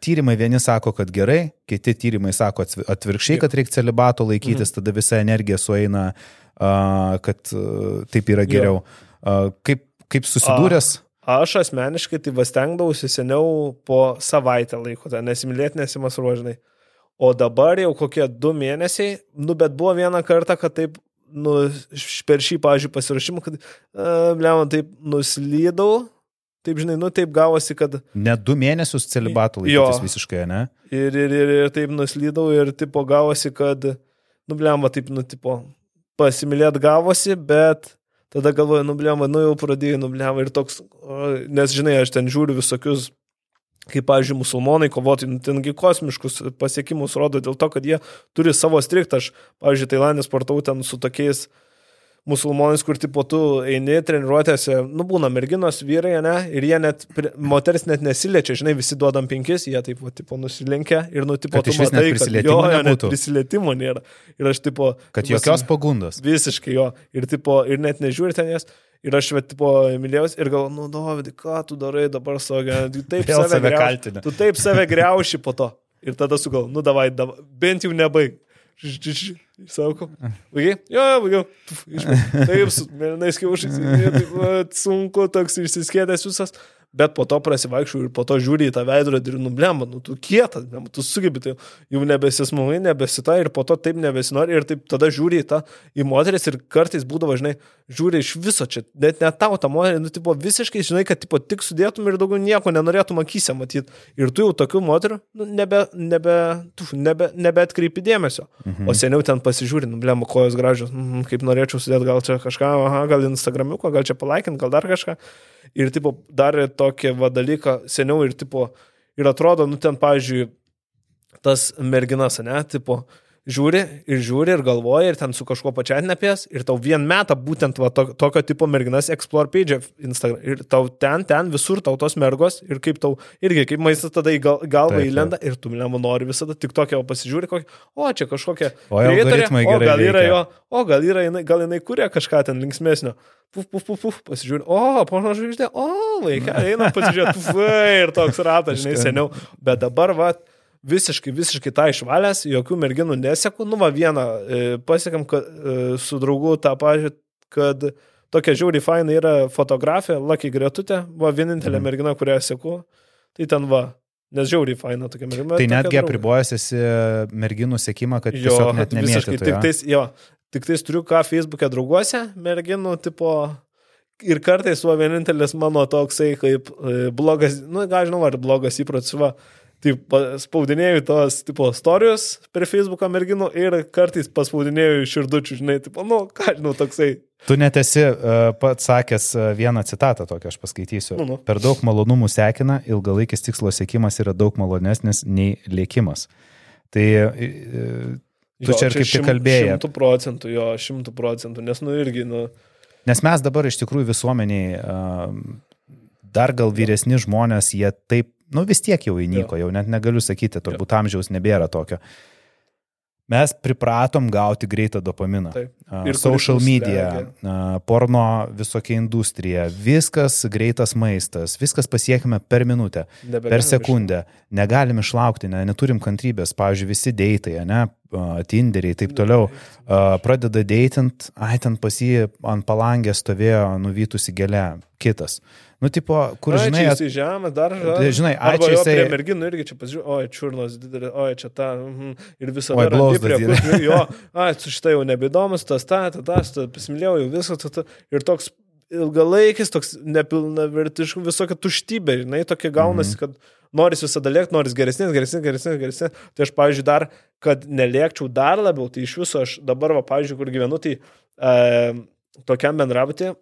[SPEAKER 1] tyrimai vieni sako, kad gerai, kiti tyrimai sako atvirkščiai, kad reikia celibato laikytis, mhm. tada visa energija sueina, kad uh, taip yra geriau. Kaip, kaip susidūręs? A
[SPEAKER 2] Aš asmeniškai tai vastengdavausi seniau po savaitę laiko, tai nesimylėti nesimasruožinai. O dabar jau kokie du mėnesiai, nu bet buvo vieną kartą, kad taip nu, per šį, pažiūrėjau, pasirašymą, kad, blem, taip nuslydau, taip, žinai, nu, taip gavosi, kad...
[SPEAKER 1] Net du mėnesius celibatų laikytis visiškai, ne?
[SPEAKER 2] Ir, ir, ir, ir taip nuslydau ir, tipo, gavosi, kad, nu, blem, taip, nu, tipo, pasimylėt gavosi, bet tada galvoju, nu, blem, nu, jau pradėjau, nu, blem, ir toks, nes, žinai, aš ten žiūriu visokius kaip, pavyzdžiui, musulmonai kovotojai, nu, tengi kosmiškus pasiekimus rodo dėl to, kad jie turi savo striktą. Aš, pavyzdžiui, Tailandė sportau ten su tokiais musulmonais, kur tipo tu eini treniruotėse, nu būna merginos, vyrai, ne, ir jie net, moteris net nesiliečia, žinai, visi duodam penkis, jie taip, va, tipo, nusilenkia ir, nu, tipo,
[SPEAKER 1] tu matai, kad jo, jo, net
[SPEAKER 2] prisilietimo nėra. Ir aš, tipo,
[SPEAKER 1] kad jokios pagundos.
[SPEAKER 2] Visiškai jo. Ir, tipo, ir net nežiūri ten jas. Ir aš, bet, tipo, mylėjausi ir galvoju, nu, Dovydai, ką tu darai dabar savo gyvenime? Taip save,
[SPEAKER 1] save kaltini.
[SPEAKER 2] Tu taip save greuši po to. Ir tada sugal, nu, davai, davai, bent jau nebaig. Sako, baigiai? Jo, baigiau. Taip, su mėlynais kiaušais, sunku, toks išsiskėdęs visas bet po to prasivaikščiau ir po to žiūri į tą veidrodį ir nublemba, nu tu kietas, blemba, tu sugebi, tai jau nebesismulai, nebesita ir po to taip nebesinori ir taip tada žiūri į tą, į moteris ir kartais būdavo, žinai, žiūri iš viso čia, net net tau tą moterį, nu, tipo, visiškai, žinai, kad, tipo, tik sudėtum ir daugiau nieko nenorėtum akise matyti. Ir tu jau tokių moterų, nu, nebe, nebe, tu, nebe, nebe atkreipi dėmesio. Mhm. O seniau ten pasižiūri, nu, blemba, kojos gražios, mm, kaip norėčiau sudėti, gal čia kažką, aha, gal Instagramiuko, gal čia palaikint, gal dar kažką ir, tipo, darė tokį va dalyką seniau ir, tipo, ir atrodo, nu, ten, pavyzdžiui, tas merginas, ne, tipo, žiūri ir žiūri ir galvoja ir ten su kažkuo pačiatinė apie ir tau vien metą būtent va, to, tokio tipo merginas explore page Instagram ir tau ten, ten visur tau tos mergos ir kaip tau irgi, kaip maistas tada į gal, galvą taip, įlenda ir tu lemą nori visada tik tokia, o pasižiūri kokį, o čia kažkokia,
[SPEAKER 1] o, algoritmai
[SPEAKER 2] o gal yra jo, o gal yra, jinai, gal jinai kuria kažką ten linksmėsnio. Puf, puf, puf, puf, pasižiūri, o, pono žvaigždė, o, vaikai, eina pasižiūrėti, puf, ir toks ratas, žinai, seniau. Bet dabar, va, visiškai, visiškai tą išvalęs, jokių merginų neseku. Nu, va, vieną e, pasiekam kad, e, su draugu tą pažiūrėt, kad tokia žiauriai faina yra fotografija, Lucky Gretutė, va, vienintelė mhm. mergina, kurią seku. Tai ten va, Nes žiauriai faina tokia mergina.
[SPEAKER 1] Tai netgi apribojęs esi merginų sėkimą, kad jo, tiesiog net nemėžtai.
[SPEAKER 2] Tik tais, jo, tik tais turiu ką Facebook'e drauguose, merginų tipo. Ir kartais va vienintelis mano toksai kaip e, blogas, nu, gal žinau, ar blogas įprotis, va, taip, spaudinėjau tos, tipo, istorijos per Facebooką merginų ir kartais paspaudinėjau širdučių, žinai, tipo, nu, ką žinau, toksai.
[SPEAKER 1] Tu net esi uh, pats sakęs uh, vieną citatą tokią, aš paskaitysiu. Nu, nu. Per daug malonumų sekina, ilgalaikis tikslo siekimas yra daug malonesnis nei lėkimas. Tai uh, tu jo, čia ir kaip tik kalbėjai.
[SPEAKER 2] Šimtų procentų, jo, šimtų procentų, nes, nu, irgi, nu.
[SPEAKER 1] Nes mes dabar iš tikrųjų visuomeniai, uh, dar gal vyresni žmonės, jie taip nu vis tiek jau įnyko, jau net negaliu sakyti, turbūt amžiaus nebėra tokio. Mes pripratom gauti greitą dopaminą. Taip. Ir social media, slegia. porno visokia industrija, viskas greitas maistas, viskas pasiekime per minutę, Nebegalim per sekundę. Negalim išlaukti, ne, neturim kantrybės, pavyzdžiui, visi deitai, ne, Tinderiai ir taip toliau. Pradeda deitint, ai ten pas jį ant palangės stovėjo nuvytusi gėlė, kitas. Nu, tipo, kur,
[SPEAKER 2] ai,
[SPEAKER 1] žinai,
[SPEAKER 2] jis į žemę dar žinai.
[SPEAKER 1] Tai, žinai, ai, čia
[SPEAKER 2] jisai... Prie merginų irgi čia pasižiūrėjau, oi, čiurnos didelė, oi, čia ta, mm, ir visą
[SPEAKER 1] laiką. Oi, prie
[SPEAKER 2] kur, jo, ai, su šitai jau nebeįdomus, tas, ta, ta, tas, ta, pasimylėjau jau visą, ta, ta, ir toks ilgalaikis, toks nepilnavertiškų, visokia tuštybė, žinai, tokia gaunasi, mm -hmm. kad noris visada lėkti, noris geresnės, geresnės, geresnės, geresnės. Tai aš, pavyzdžiui, dar, kad nelėkčiau dar labiau, tai iš viso aš dabar, va, pavyzdžiui, kur gyvenu, tai e, tokiam bendravitė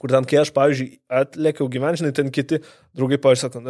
[SPEAKER 2] kur ten, kai aš, pavyzdžiui, atlėkiau gyvenžinai, ten kiti draugai, pavyzdžiui, sako,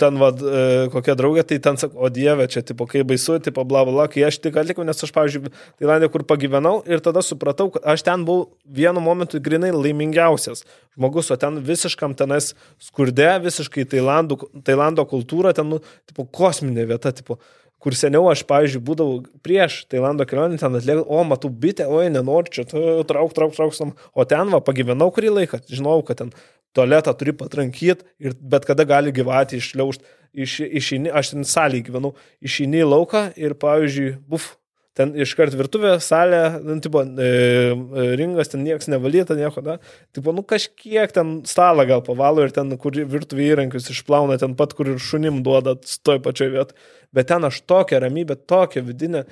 [SPEAKER 2] ten, vad, e, kokia draugė, tai ten sako, o dieve, čia, tipo, kai baisu, tipo, bla, bla, kai aš tik atlikau, nes aš, pavyzdžiui, Tailandė, kur pagyvenau ir tada supratau, kad aš ten buvau vienu momentu grinai laimingiausias žmogus, o ten visiškam tenais skurde, visiškai Tailandų, Tailando kultūra, ten, nu, tipo, kosminė vieta, tipo, kur seniau aš, pavyzdžiui, būdavau prieš Tailando kelionę, ten atliekau, o matau bitę, oi, nenoriu čia, trauk, trauk, trauk, o ten va, pagyvenau kurį laiką, žinau, kad ten tualetą turi patrankyti ir bet kada gali gyvatį išliaužti, iš, išeini, aš ten salėje gyvenau, išeini į lauką ir, pavyzdžiui, buf, ten iškart virtuvė, salė, nu, tipo, e, e, ringas, ten niekas nevalyta, nieko, da. Tipo, nu kažkiek ten stalą gal pavalo ir ten, kur virtuvė įrankius išplauna, ten pat, kur ir šunim duoda, toj pačioj vietoj. Bet ten aš tokią ramybę, tokią vidinę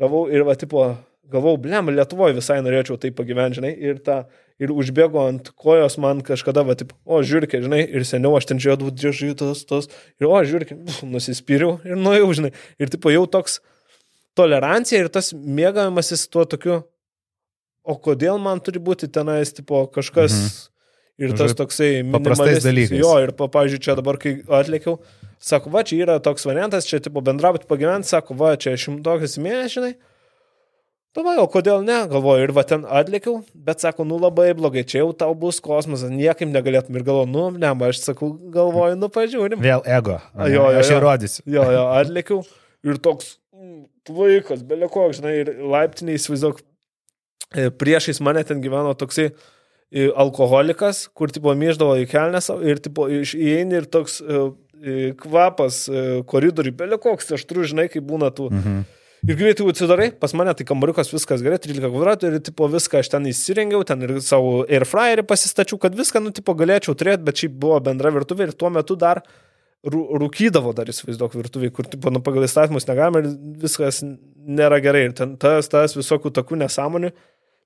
[SPEAKER 2] gavau ir, va, tipo, galvau, blem, Lietuvoje visai norėčiau tai pagyventi, žinai, ir, ta, ir užbėgo ant kojos man kažkada, va, taip, o, žiūrėk, žinai, ir seniau aš ten žiūrėjau, dėžai tas, tas, ir, o, žiūrėk, nusispyriau ir nuėjau, žinai, ir, tipo, jau toks tolerancija ir tas mėgavimasis tuo tokiu, o kodėl man turi būti tenais, tipo, kažkas... Mhm. Ir tas toksai
[SPEAKER 1] paprastas dalykas.
[SPEAKER 2] Jo, ir, pavyzdžiui, čia dabar, kai atlėkiau, sako, va, čia yra toks variantas, čia, tipo, bendrauti pagyventi, sako, va, čia šimtokas mėnesį, žinai, Davai, o kodėl ne, galvoju, ir va ten atlėkiau, bet sako, nu labai blogai, čia jau tau bus kosmosas, niekaip negalėtum ir galvoju, nu, ne, aš sakau, galvoju, nu pažiūrim.
[SPEAKER 1] Vėl ego.
[SPEAKER 2] A, jo, jo,
[SPEAKER 1] aš įrodysiu.
[SPEAKER 2] Jo, jo, atlėkiau ir toks vaikas, belėkoks, žinai, ir laiptiniai įsivaizduok, e, priešais mane ten gyveno toksai e, alkoholikas, kur tipo myždavo į kelnes ir tipo įeini ir toks e, kvapas koridoriui, belėkoks, aš turiu, žinai, kaip būna tų. Mhm Ir greitai atsidarai, pas mane tai kambariukas viskas gerai, 13 kvadratų ir tipo viską aš ten įsirengiau, ten ir savo airfryerį pasistačiau, kad viską, nu, tipo galėčiau turėti, bet šiaip buvo bendra virtuvė ir tuo metu dar rūkydavo dar įsivaizduok virtuvį, kur tipo, nu, pagal įstatymus negalima ir viskas nėra gerai. Ir ten tas, tas visokių tokių nesąmonių.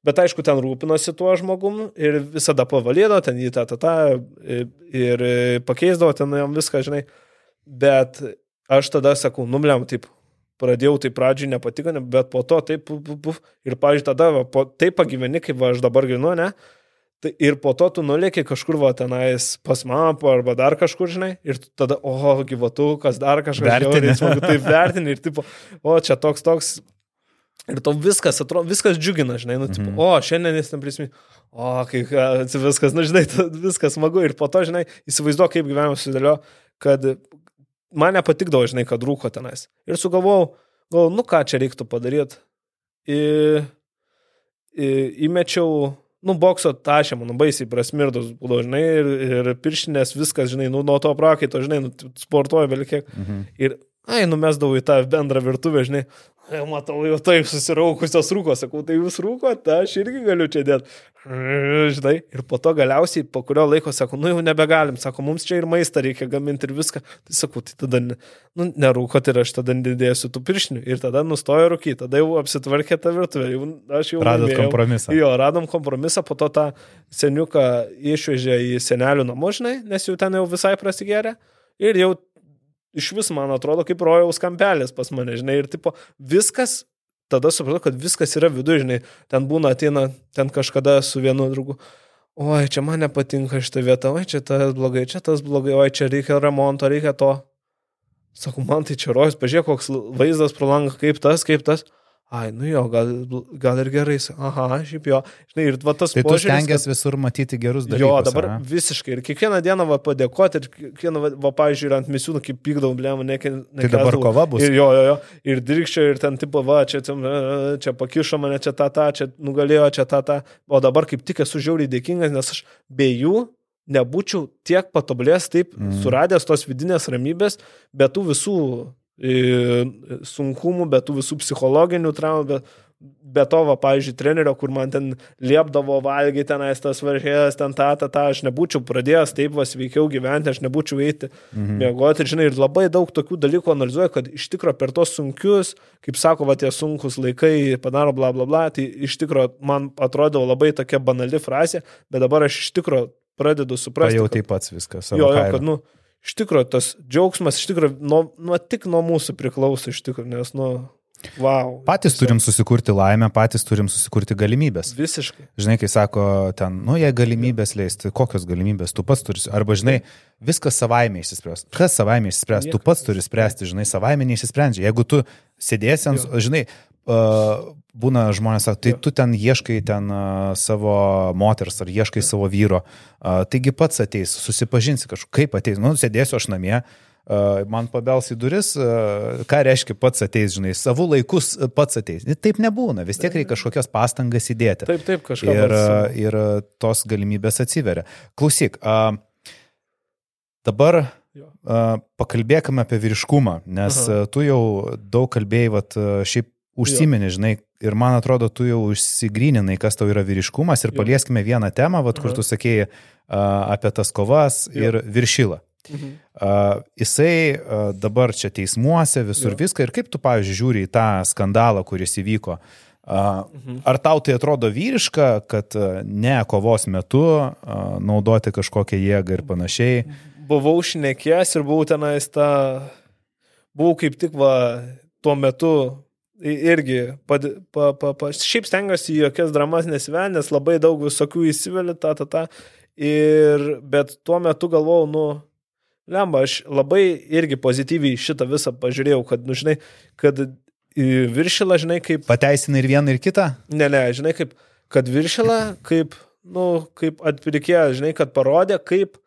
[SPEAKER 2] Bet aišku, ten rūpinosi tuo žmogum ir visada pavalėdavo, ten jį tą, tą, tą ir pakeisdavo ten jam viską, žinai. Bet aš tada sakau, numliam, taip, pradėjau tai pradžiai nepatiko, bet po to taip, puf, puf, ir, pažiūrėjau, tada va, po, taip pagyveni, kaip va, aš dabar gyvenu, ne? Tai ir po to tu nulėki kažkur va tenais pas mamą arba dar kažkur, žinai, ir tada, o, gyvatu, kas dar kažkas,
[SPEAKER 1] vertini.
[SPEAKER 2] Žiauriai, taip vertini ir tipo, o, čia toks, toks. Ir tau viskas, atrodo, viskas džiugina, žinai, nu, tipo, mm -hmm. o, šiandien jis neprisimė, o, kai viskas, nu, žinai, viskas smagu ir po to, žinai, įsivaizduok, kaip gyvenimas susidėlio, kad man nepatikdavo, žinai, kad rūko tenais. Ir sugalvojau, gal, nu ką čia reiktų padaryti. Įmečiau, nu, bokso tašę, man baisiai prasmirdus būdavo, žinai, ir, ir piršinės, viskas, žinai, nu, nuo to prakaito, žinai, nu, sportuoju vėl kiek. Mhm. Ir, ai, numesdavau į tą bendrą virtuvę, žinai, Jau matau, jau taip susiraukusios rūkos, sakau, tai jūs rūkote, aš irgi galiu čia dėti. Žinai, ir po to galiausiai, po kurio laiko, sako, nu jau nebegalim, sako, mums čia ir maistą reikia gaminti ir viską. Tai sakau, tai tada, nu, nerūkot ir aš tada didėsiu tų piršnių. Ir tada nustojo rūkyti, tada jau apsitvarkė tą virtuvę. Jau, aš jau
[SPEAKER 1] radom kompromisą.
[SPEAKER 2] Jo, radom kompromisą, po to tą seniuką išvežė į senelių namus, žinai, nes jau ten jau visai prasigėrė. Ir jau iš vis, man atrodo, kaip rojaus kampelis pas mane, žinai, ir tipo, viskas, tada supratau, kad viskas yra viduje, žinai, ten būna, ateina, ten kažkada su vienu draugu, oi, čia man nepatinka šitą vietą, oi, čia tas blogai, čia tas blogai, oi, čia reikia remonto, reikia to. Sakau, man tai čia rojas, pažiūrėk, koks vaizdas pro langą, kaip tas, kaip tas. Ai, nu jo, gal, gal ir gerai. Aha, šiaip jo. Žinai, ir va tas
[SPEAKER 1] tai požiūris. Tai stengiasi kad... visur matyti gerus dalykus.
[SPEAKER 2] Jo, dabar a? visiškai. Ir kiekvieną dieną va padėkoti, ir kiekvieną, va, va pažiūrėjau, ant misiūnų, kaip pykdavau, blėmų, nekė. Ne,
[SPEAKER 1] tai dabar kova bus.
[SPEAKER 2] Ir jo, jo, jo. Ir dirkščio, ir ten tipo, va, čia, čia, čia pakišo mane, čia tą, tą, čia nugalėjo, čia tą, tą. O dabar kaip tik esu žiauriai dėkingas, nes aš be jų nebūčiau tiek patobulėjęs, taip, mm. suradęs tos vidinės ramybės, bet tų visų sunkumų, bet tų visų psichologinių traumų, bet, be to, va, pavyzdžiui, trenerio, kur man ten liepdavo valgyti tenais tas varžėjas, ten tą, tą, tą, aš nebūčiau pradėjęs taip va sveikiau gyventi, aš nebūčiau eiti mhm. mėgoti ir, žinai, ir labai daug tokių dalykų analizuoju, kad iš tikrųjų per tos sunkius, kaip sako, va, tie sunkus laikai padaro bla bla bla, tai iš tikrųjų man atrodo labai tokia banali frazė, bet dadabar aš iš tikrųjų pradedu suprasti.
[SPEAKER 1] Jau taip pats viskas.
[SPEAKER 2] Jo, jo, kad, nu, iš tikrųjų tas džiaugsmas, iš tikrųjų, nuo, nuo, tik nuo mūsų priklauso, iš tikrųjų, nes, nu, wow.
[SPEAKER 1] Patys turim susikurti laimę, patys turim susikurti galimybės.
[SPEAKER 2] Visiškai.
[SPEAKER 1] Žinai, kai sako ten, nu, jei galimybės leisti, kokios galimybės tu pats turi, arba, žinai, viskas savaime išsispręs. Kas savaime išsispręs, tu pats turi spręsti, žinai, savaime neišsisprendžia. Jeigu tu sėdėsi ant, žinai, uh, būna žmonės, tai tu ten ieškai ten savo moters ar ieškai savo vyro, taigi pats ateis, susipažinsi kažkaip, kaip ateis, nu, sėdėsiu aš namie, man pabels į duris, uh, ką reiškia pats ateis, žinai, savų laikus pats ateis. Taip nebūna, vis tiek reikia kažkokias pastangas įdėti.
[SPEAKER 2] Taip, taip, kažkas.
[SPEAKER 1] Ir, ir tos galimybės atsiveria. Klausyk, dabar pakalbėkime apie vyriškumą, nes Aha. tu jau daug kalbėjai, vat, šiaip užsiminė, žinai, ir man atrodo, tu jau užsigryninai, kas tau yra vyriškumas ir jo. palieskime vieną temą, vat, kur tu sakėjai uh, apie tas kovas jo. ir viršylą. Mhm. Uh, jisai uh, dabar čia teismuose, visur jo. viską ir kaip tu, pavyzdžiui, žiūri į tą skandalą, kuris įvyko. Mhm. Ar tau tai atrodo vyriška, kad ne kovos metu naudoti kažkokią jėgą ir panašiai?
[SPEAKER 2] Buvau šnekėjęs ir buvau tenais tą, buvau kaip tik va tuo metu irgi, pa, pa, pa, pa, šiaip stengiuosi jokias dramas nesivelti, nes labai daug visokių įsiveli, ta, ta, ta. Ir, bet tuo metu galvojau, nu, lemba, aš labai irgi pozityviai šitą visą pažiūrėjau, kad, nu, žinai, kad viršilą, žinai, kaip...
[SPEAKER 1] Pateisina ir vieną, ir kitą?
[SPEAKER 2] Ne, ne, žinai, kaip, kad viršilą, kaip, nu, kaip atpirkėjo, žinai, kad parodė, kaip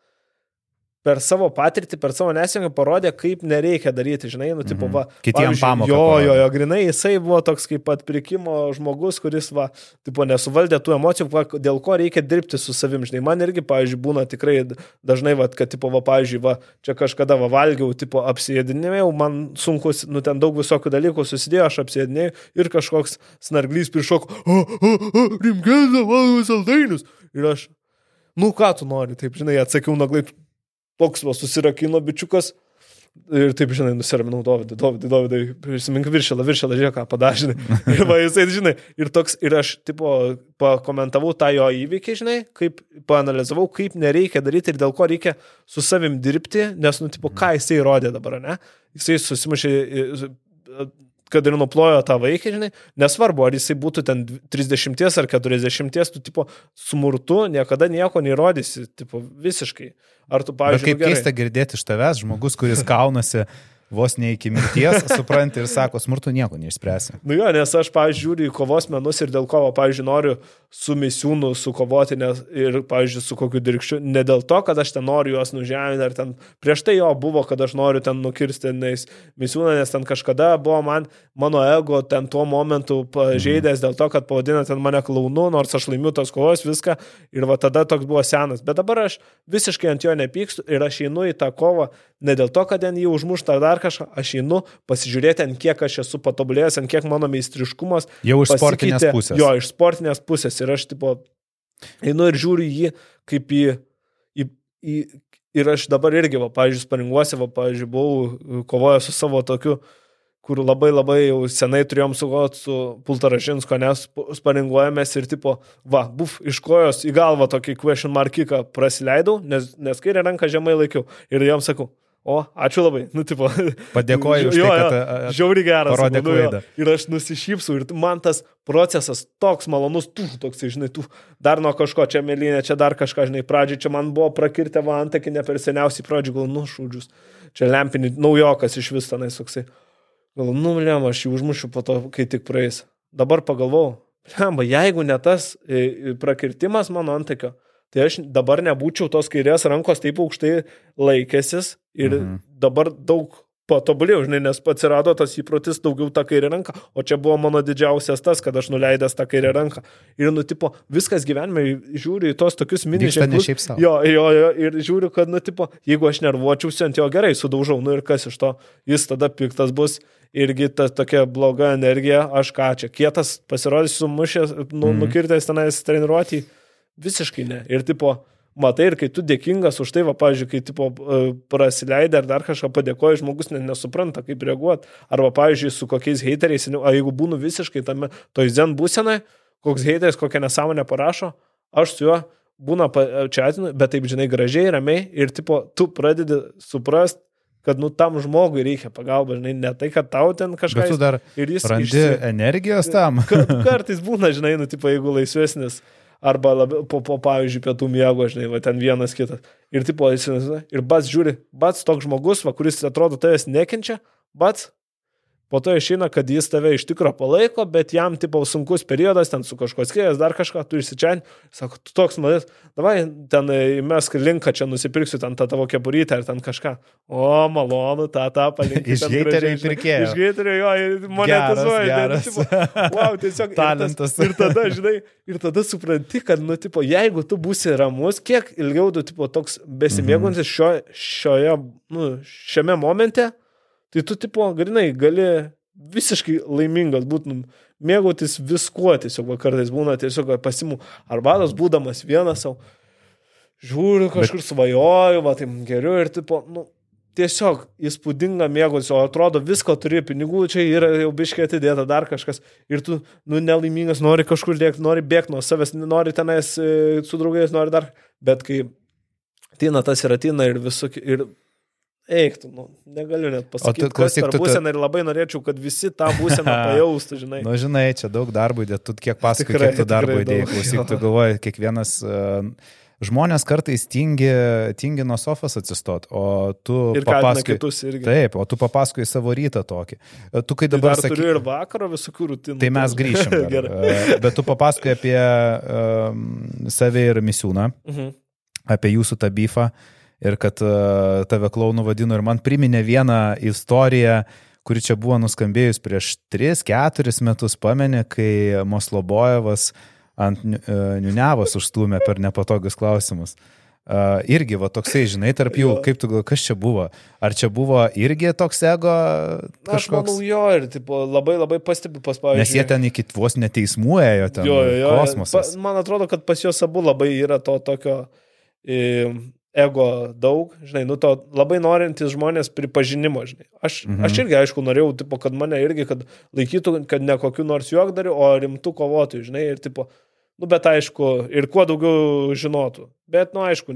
[SPEAKER 2] per savo patirtį, per savo nesėkmę parodė, kaip nereikia daryti, žinai, nu, tipo, mhm. va.
[SPEAKER 1] Kitiems pamoką.
[SPEAKER 2] Jo, jo, jo, grinai, jisai buvo toks kaip atpirkimo žmogus, kuris, va, tipo, nesuvaldė tų emocijų, va, dėl ko reikia dirbti su savim, žinai. Man irgi, pavyzdžiui, būna tikrai dažnai, va, kad, tipo, va, pavyzdžiui, va, čia kažkada, va, valgiau, tipo, apsėdinėjau, man sunkus, nu, ten daug visokių dalykų susidėjo, aš apsėdinėjau ir kažkoks snarglys o, rimgelda, valgo saldainius. Ir aš, nu, ką tu nori, taip, žinai, atsakiau naglai, toks va susirakino bičiukas. Ir taip, žinai, nusiraminau Dovydai, Dovydai, Dovydai, prisimink viršėlą, viršėlą, žiūrėk, ką padažinai. Ir va, jisai, žinai, ir toks, ir aš, tipo, pakomentavau tą jo įvykį, žinai, kaip, paanalizavau, kaip nereikia daryti ir dėl ko reikia su savim dirbti, nes, nu, tipo, ką jisai rodė dabar, ne? Jisai susimušė kad ir nuplojo tą vaiką, žinai, nesvarbu, ar jisai būtų ten 30 ar 40, tu, tipo, smurtu niekada nieko neįrodysi, tipo, visiškai. Ar tu, pavyzdžiui,
[SPEAKER 1] Bet kaip nu, keista girdėti iš tavęs, žmogus, kuris kaunasi vos ne iki mirties, supranti ir sako, smurtų nieko neišspręsi.
[SPEAKER 2] Nu jo, nes aš, pavyzdžiui, žiūriu į kovos menus ir dėl kovo, pavyzdžiui, noriu su misiūnu sukovoti nes, ir, pavyzdžiui, su kokiu dirkščiu. Ne dėl to, kad aš ten noriu juos nužeminti, ar ten prieš tai jo buvo, kad aš noriu ten nukirsti misiūną, nes ten kažkada buvo man, mano ego ten tuo momentu pažeidęs mhm. dėl to, kad pavadina ten mane klaunu, nors aš laimiu tos kovos, viską. Ir va tada toks buvo senas. Bet dabar aš visiškai ant jo nepykstu ir aš einu į tą kovą ne dėl to, kad ten jį užmušta dar kažką, aš einu pasižiūrėti, ant kiek aš esu patobulėjęs, ant kiek mano meistriškumas.
[SPEAKER 1] Jau iš sportinės pusės.
[SPEAKER 2] Jo, iš sportinės pusės. Ir aš, tipo, einu ir žiūriu jį kaip į, į, į ir aš dabar irgi, va, pavyzdžiui, sparinguosi, va, pavyzdžiui, buvau kovojęs su savo tokiu, kur labai labai jau senai turėjom sugot su Pultaražinsko, nes sparinguojamės ir tipo, va, buf, iš kojos į galvą tokį question mark kiką prasileidau, nes, nes kairę ranką žemai laikiau ir jam sakau, O, ačiū labai. Nu, tipo,
[SPEAKER 1] Padėkoju už tai, kad
[SPEAKER 2] žiauriai geras. Parodė nu, klaidą. Ir aš nusišypsau ir man tas procesas toks malonus, tu, toks, žinai, tu dar nuo kažko, čia mėlynė, čia dar kažką, žinai, pradžiai čia man buvo prakirtę vantakį, ne per seniausiai pradžiai, gal, nu, šūdžius. Čia lempinį, naujokas iš vis tenais toksai. Gal, nu, lem, aš jį užmušiu po to, kai tik praeis. Dabar pagalvojau, lem, jeigu ne tas e, e, prakirtimas mano antakio, tai aš dabar nebūčiau tos kairės rankos taip aukštai laikęsis ir mhm. dabar daug patobulėjau, žinai, nes atsirado tas įprotis daugiau tą kairę ranką, o čia buvo mano didžiausias tas, kad aš nuleidęs tą kairę ranką. Ir, nu, tipo, viskas gyvenime žiūriu į tos tokius mini
[SPEAKER 1] ženklus.
[SPEAKER 2] Jo, jo, jo, ir žiūriu, kad, nu, tipo, jeigu aš nervuočiausi ant jo gerai, sudaužau, nu ir kas iš to, jis tada piktas bus. Irgi ta tokia bloga energija, aš ką čia, kietas pasirodysiu sumušęs, nu, mm. nukirtęs tenais treniruotį. Visiškai ne. Ir tipo, matai ir kai tu dėkingas už tai, va, pavyzdžiui, kai tipo e, prasileidai ar dar kažką padėkoji, žmogus ne, nesupranta, kaip reaguoti. Arba, pavyzdžiui, su kokiais heiteriais, jeigu būnu visiškai tame, toj zen būsenai, koks heiteris kokią nesąmonę parašo, aš su juo būna čia atinu, bet taip, žinai, gražiai, ramiai ir tipo, tu pradedi suprast, kad, nu, tam žmogui reikia pagalbos, žinai, ne tai, kad tau ten kažkas.
[SPEAKER 1] Ir jis randi išsi... energijos tam.
[SPEAKER 2] Kartais būna, žinai, nu, tipo, jeigu laisvesnis arba labiau, po, po pavyzdžiui, pietų miego, žinai, va ten vienas kitas. Ir tipo, ir bats žiūri, bats toks žmogus, va, kuris atrodo tavęs nekenčia, bats po to išeina, kad jis tave iš tikro palaiko, bet jam, tipo, sunkus periodas, ten su kažko skėjęs, dar kažką, tu išsičiani, sako, tu toks manas, davai, ten e, mes linką čia nusipirksiu, ten tą tavo kepurytę ar ten kažką. O, malonu, tą, tą palinkti.
[SPEAKER 1] iš gėterio į pirkėją.
[SPEAKER 2] Iš gėterio jo, monetizuoja.
[SPEAKER 1] Geras,
[SPEAKER 2] tipo, wow, tiesiog
[SPEAKER 1] talentas.
[SPEAKER 2] Ir, tas, ir tada, žinai, ir tada supranti, kad, nu, tipo, jeigu tu būsi ramus, kiek ilgiau tu, tipo, toks besimėguntis mhm. šio, šioje, nu, šiame momente, Tai tu, tipo, grinai, gali visiškai laimingas būtum, nu, mėgautis viskuo, tiesiog kartais būna tiesiog pasimu arbatos, būdamas vienas savo, žiūriu kažkur Bet... svajoju, va, tai geriau ir, tipo, nu, tiesiog įspūdinga mėgus, o atrodo visko turi, pinigų čia yra jau biškai atidėta dar kažkas ir tu, nu, nelaimingas, nori kažkur dėkti, nori bėgti nuo savęs, nori tenais e, su draugais, nori dar, bet kai atina tas ir atina ir visokie, ir eiktų, nu, negaliu net pasakyti, tu klausyk, tu būseną ir labai norėčiau, kad visi tą būseną pajaustų, žinai.
[SPEAKER 1] Na, nu, žinai, čia daug darbo įdėt, tu kiek pasakoji, kiek tu darbo įdėjai, klausyk, tu galvoji, kiekvienas... Uh, Žmonės kartais tingi, tingi nuo sofas atsistot, o tu
[SPEAKER 2] papasakoji kitus irgi.
[SPEAKER 1] Taip, o tu papasakoji savo rytą tokį. Tu kai dabar...
[SPEAKER 2] Tai sakai, turiu ir vakaro visokių rutinų.
[SPEAKER 1] Tai mes grįšim. bet tu papasakoji apie um, save ir misiūną, uh mhm. -huh. apie jūsų tą bifą ir kad uh, tave klaunu vadinu ir man priminė vieną istoriją, kuri čia buvo nuskambėjus prieš 3-4 metus, pamenė, kai Moslobojevas ant e, niuniavos užstumė per nepatogius klausimus. Uh, irgi, va, toksai, žinai, tarp jų, kaip tu galvoji, kas čia buvo? Ar čia buvo irgi toks ego kažkoks? Aš
[SPEAKER 2] manau, jo, ir tipo, labai labai pastebiu pas pavyzdžiui.
[SPEAKER 1] Nes jie ten iki vos neteismuoja, ten jo, jo, jo, kosmosas.
[SPEAKER 2] Pa, man atrodo, kad pas juos abu labai yra to tokio e, ego daug, žinai, nu to labai norintis žmonės pripažinimo, žinai. Aš, mhm. aš irgi, aišku, norėjau, tipo, kad mane irgi, kad laikytų, kad ne kokiu nors juokdariu, o rimtų kovotojų, žinai, ir tipo, Nu, bet aišku, ir kuo daugiau žinotų. Bet, nu, aišku.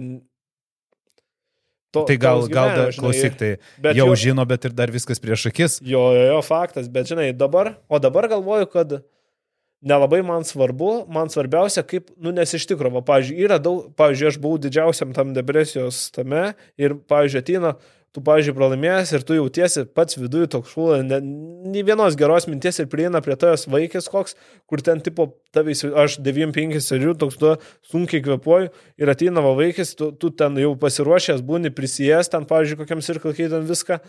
[SPEAKER 1] To, tai gal, gal dar klausyk, tai jau, jau žino, bet ir dar viskas prieš akis.
[SPEAKER 2] Jo, jo, jo, faktas, bet žinai, dabar, o dabar galvoju, kad nelabai man svarbu, man svarbiausia, kaip, nu, nes iš tikrųjų, va, pavyzdžiui, yra daug, pavyzdžiui, aš buvau didžiausiam tam depresijos tame ir, pavyzdžiui, ateina, tu, pavyzdžiui, pralaimėjęs ir tu jautiesi pats viduje toks šūlas, nei vienos geros minties ir prieina prie tavęs vaikis koks, kur ten tipo tavęs, aš 9-5 sėdžiu, toks tu sunkiai kvepuoju ir ateina va vaikis, tu, tu ten jau pasiruošęs būni prisijęs, ten, pavyzdžiui, kokiam sirkalkiai ten viską.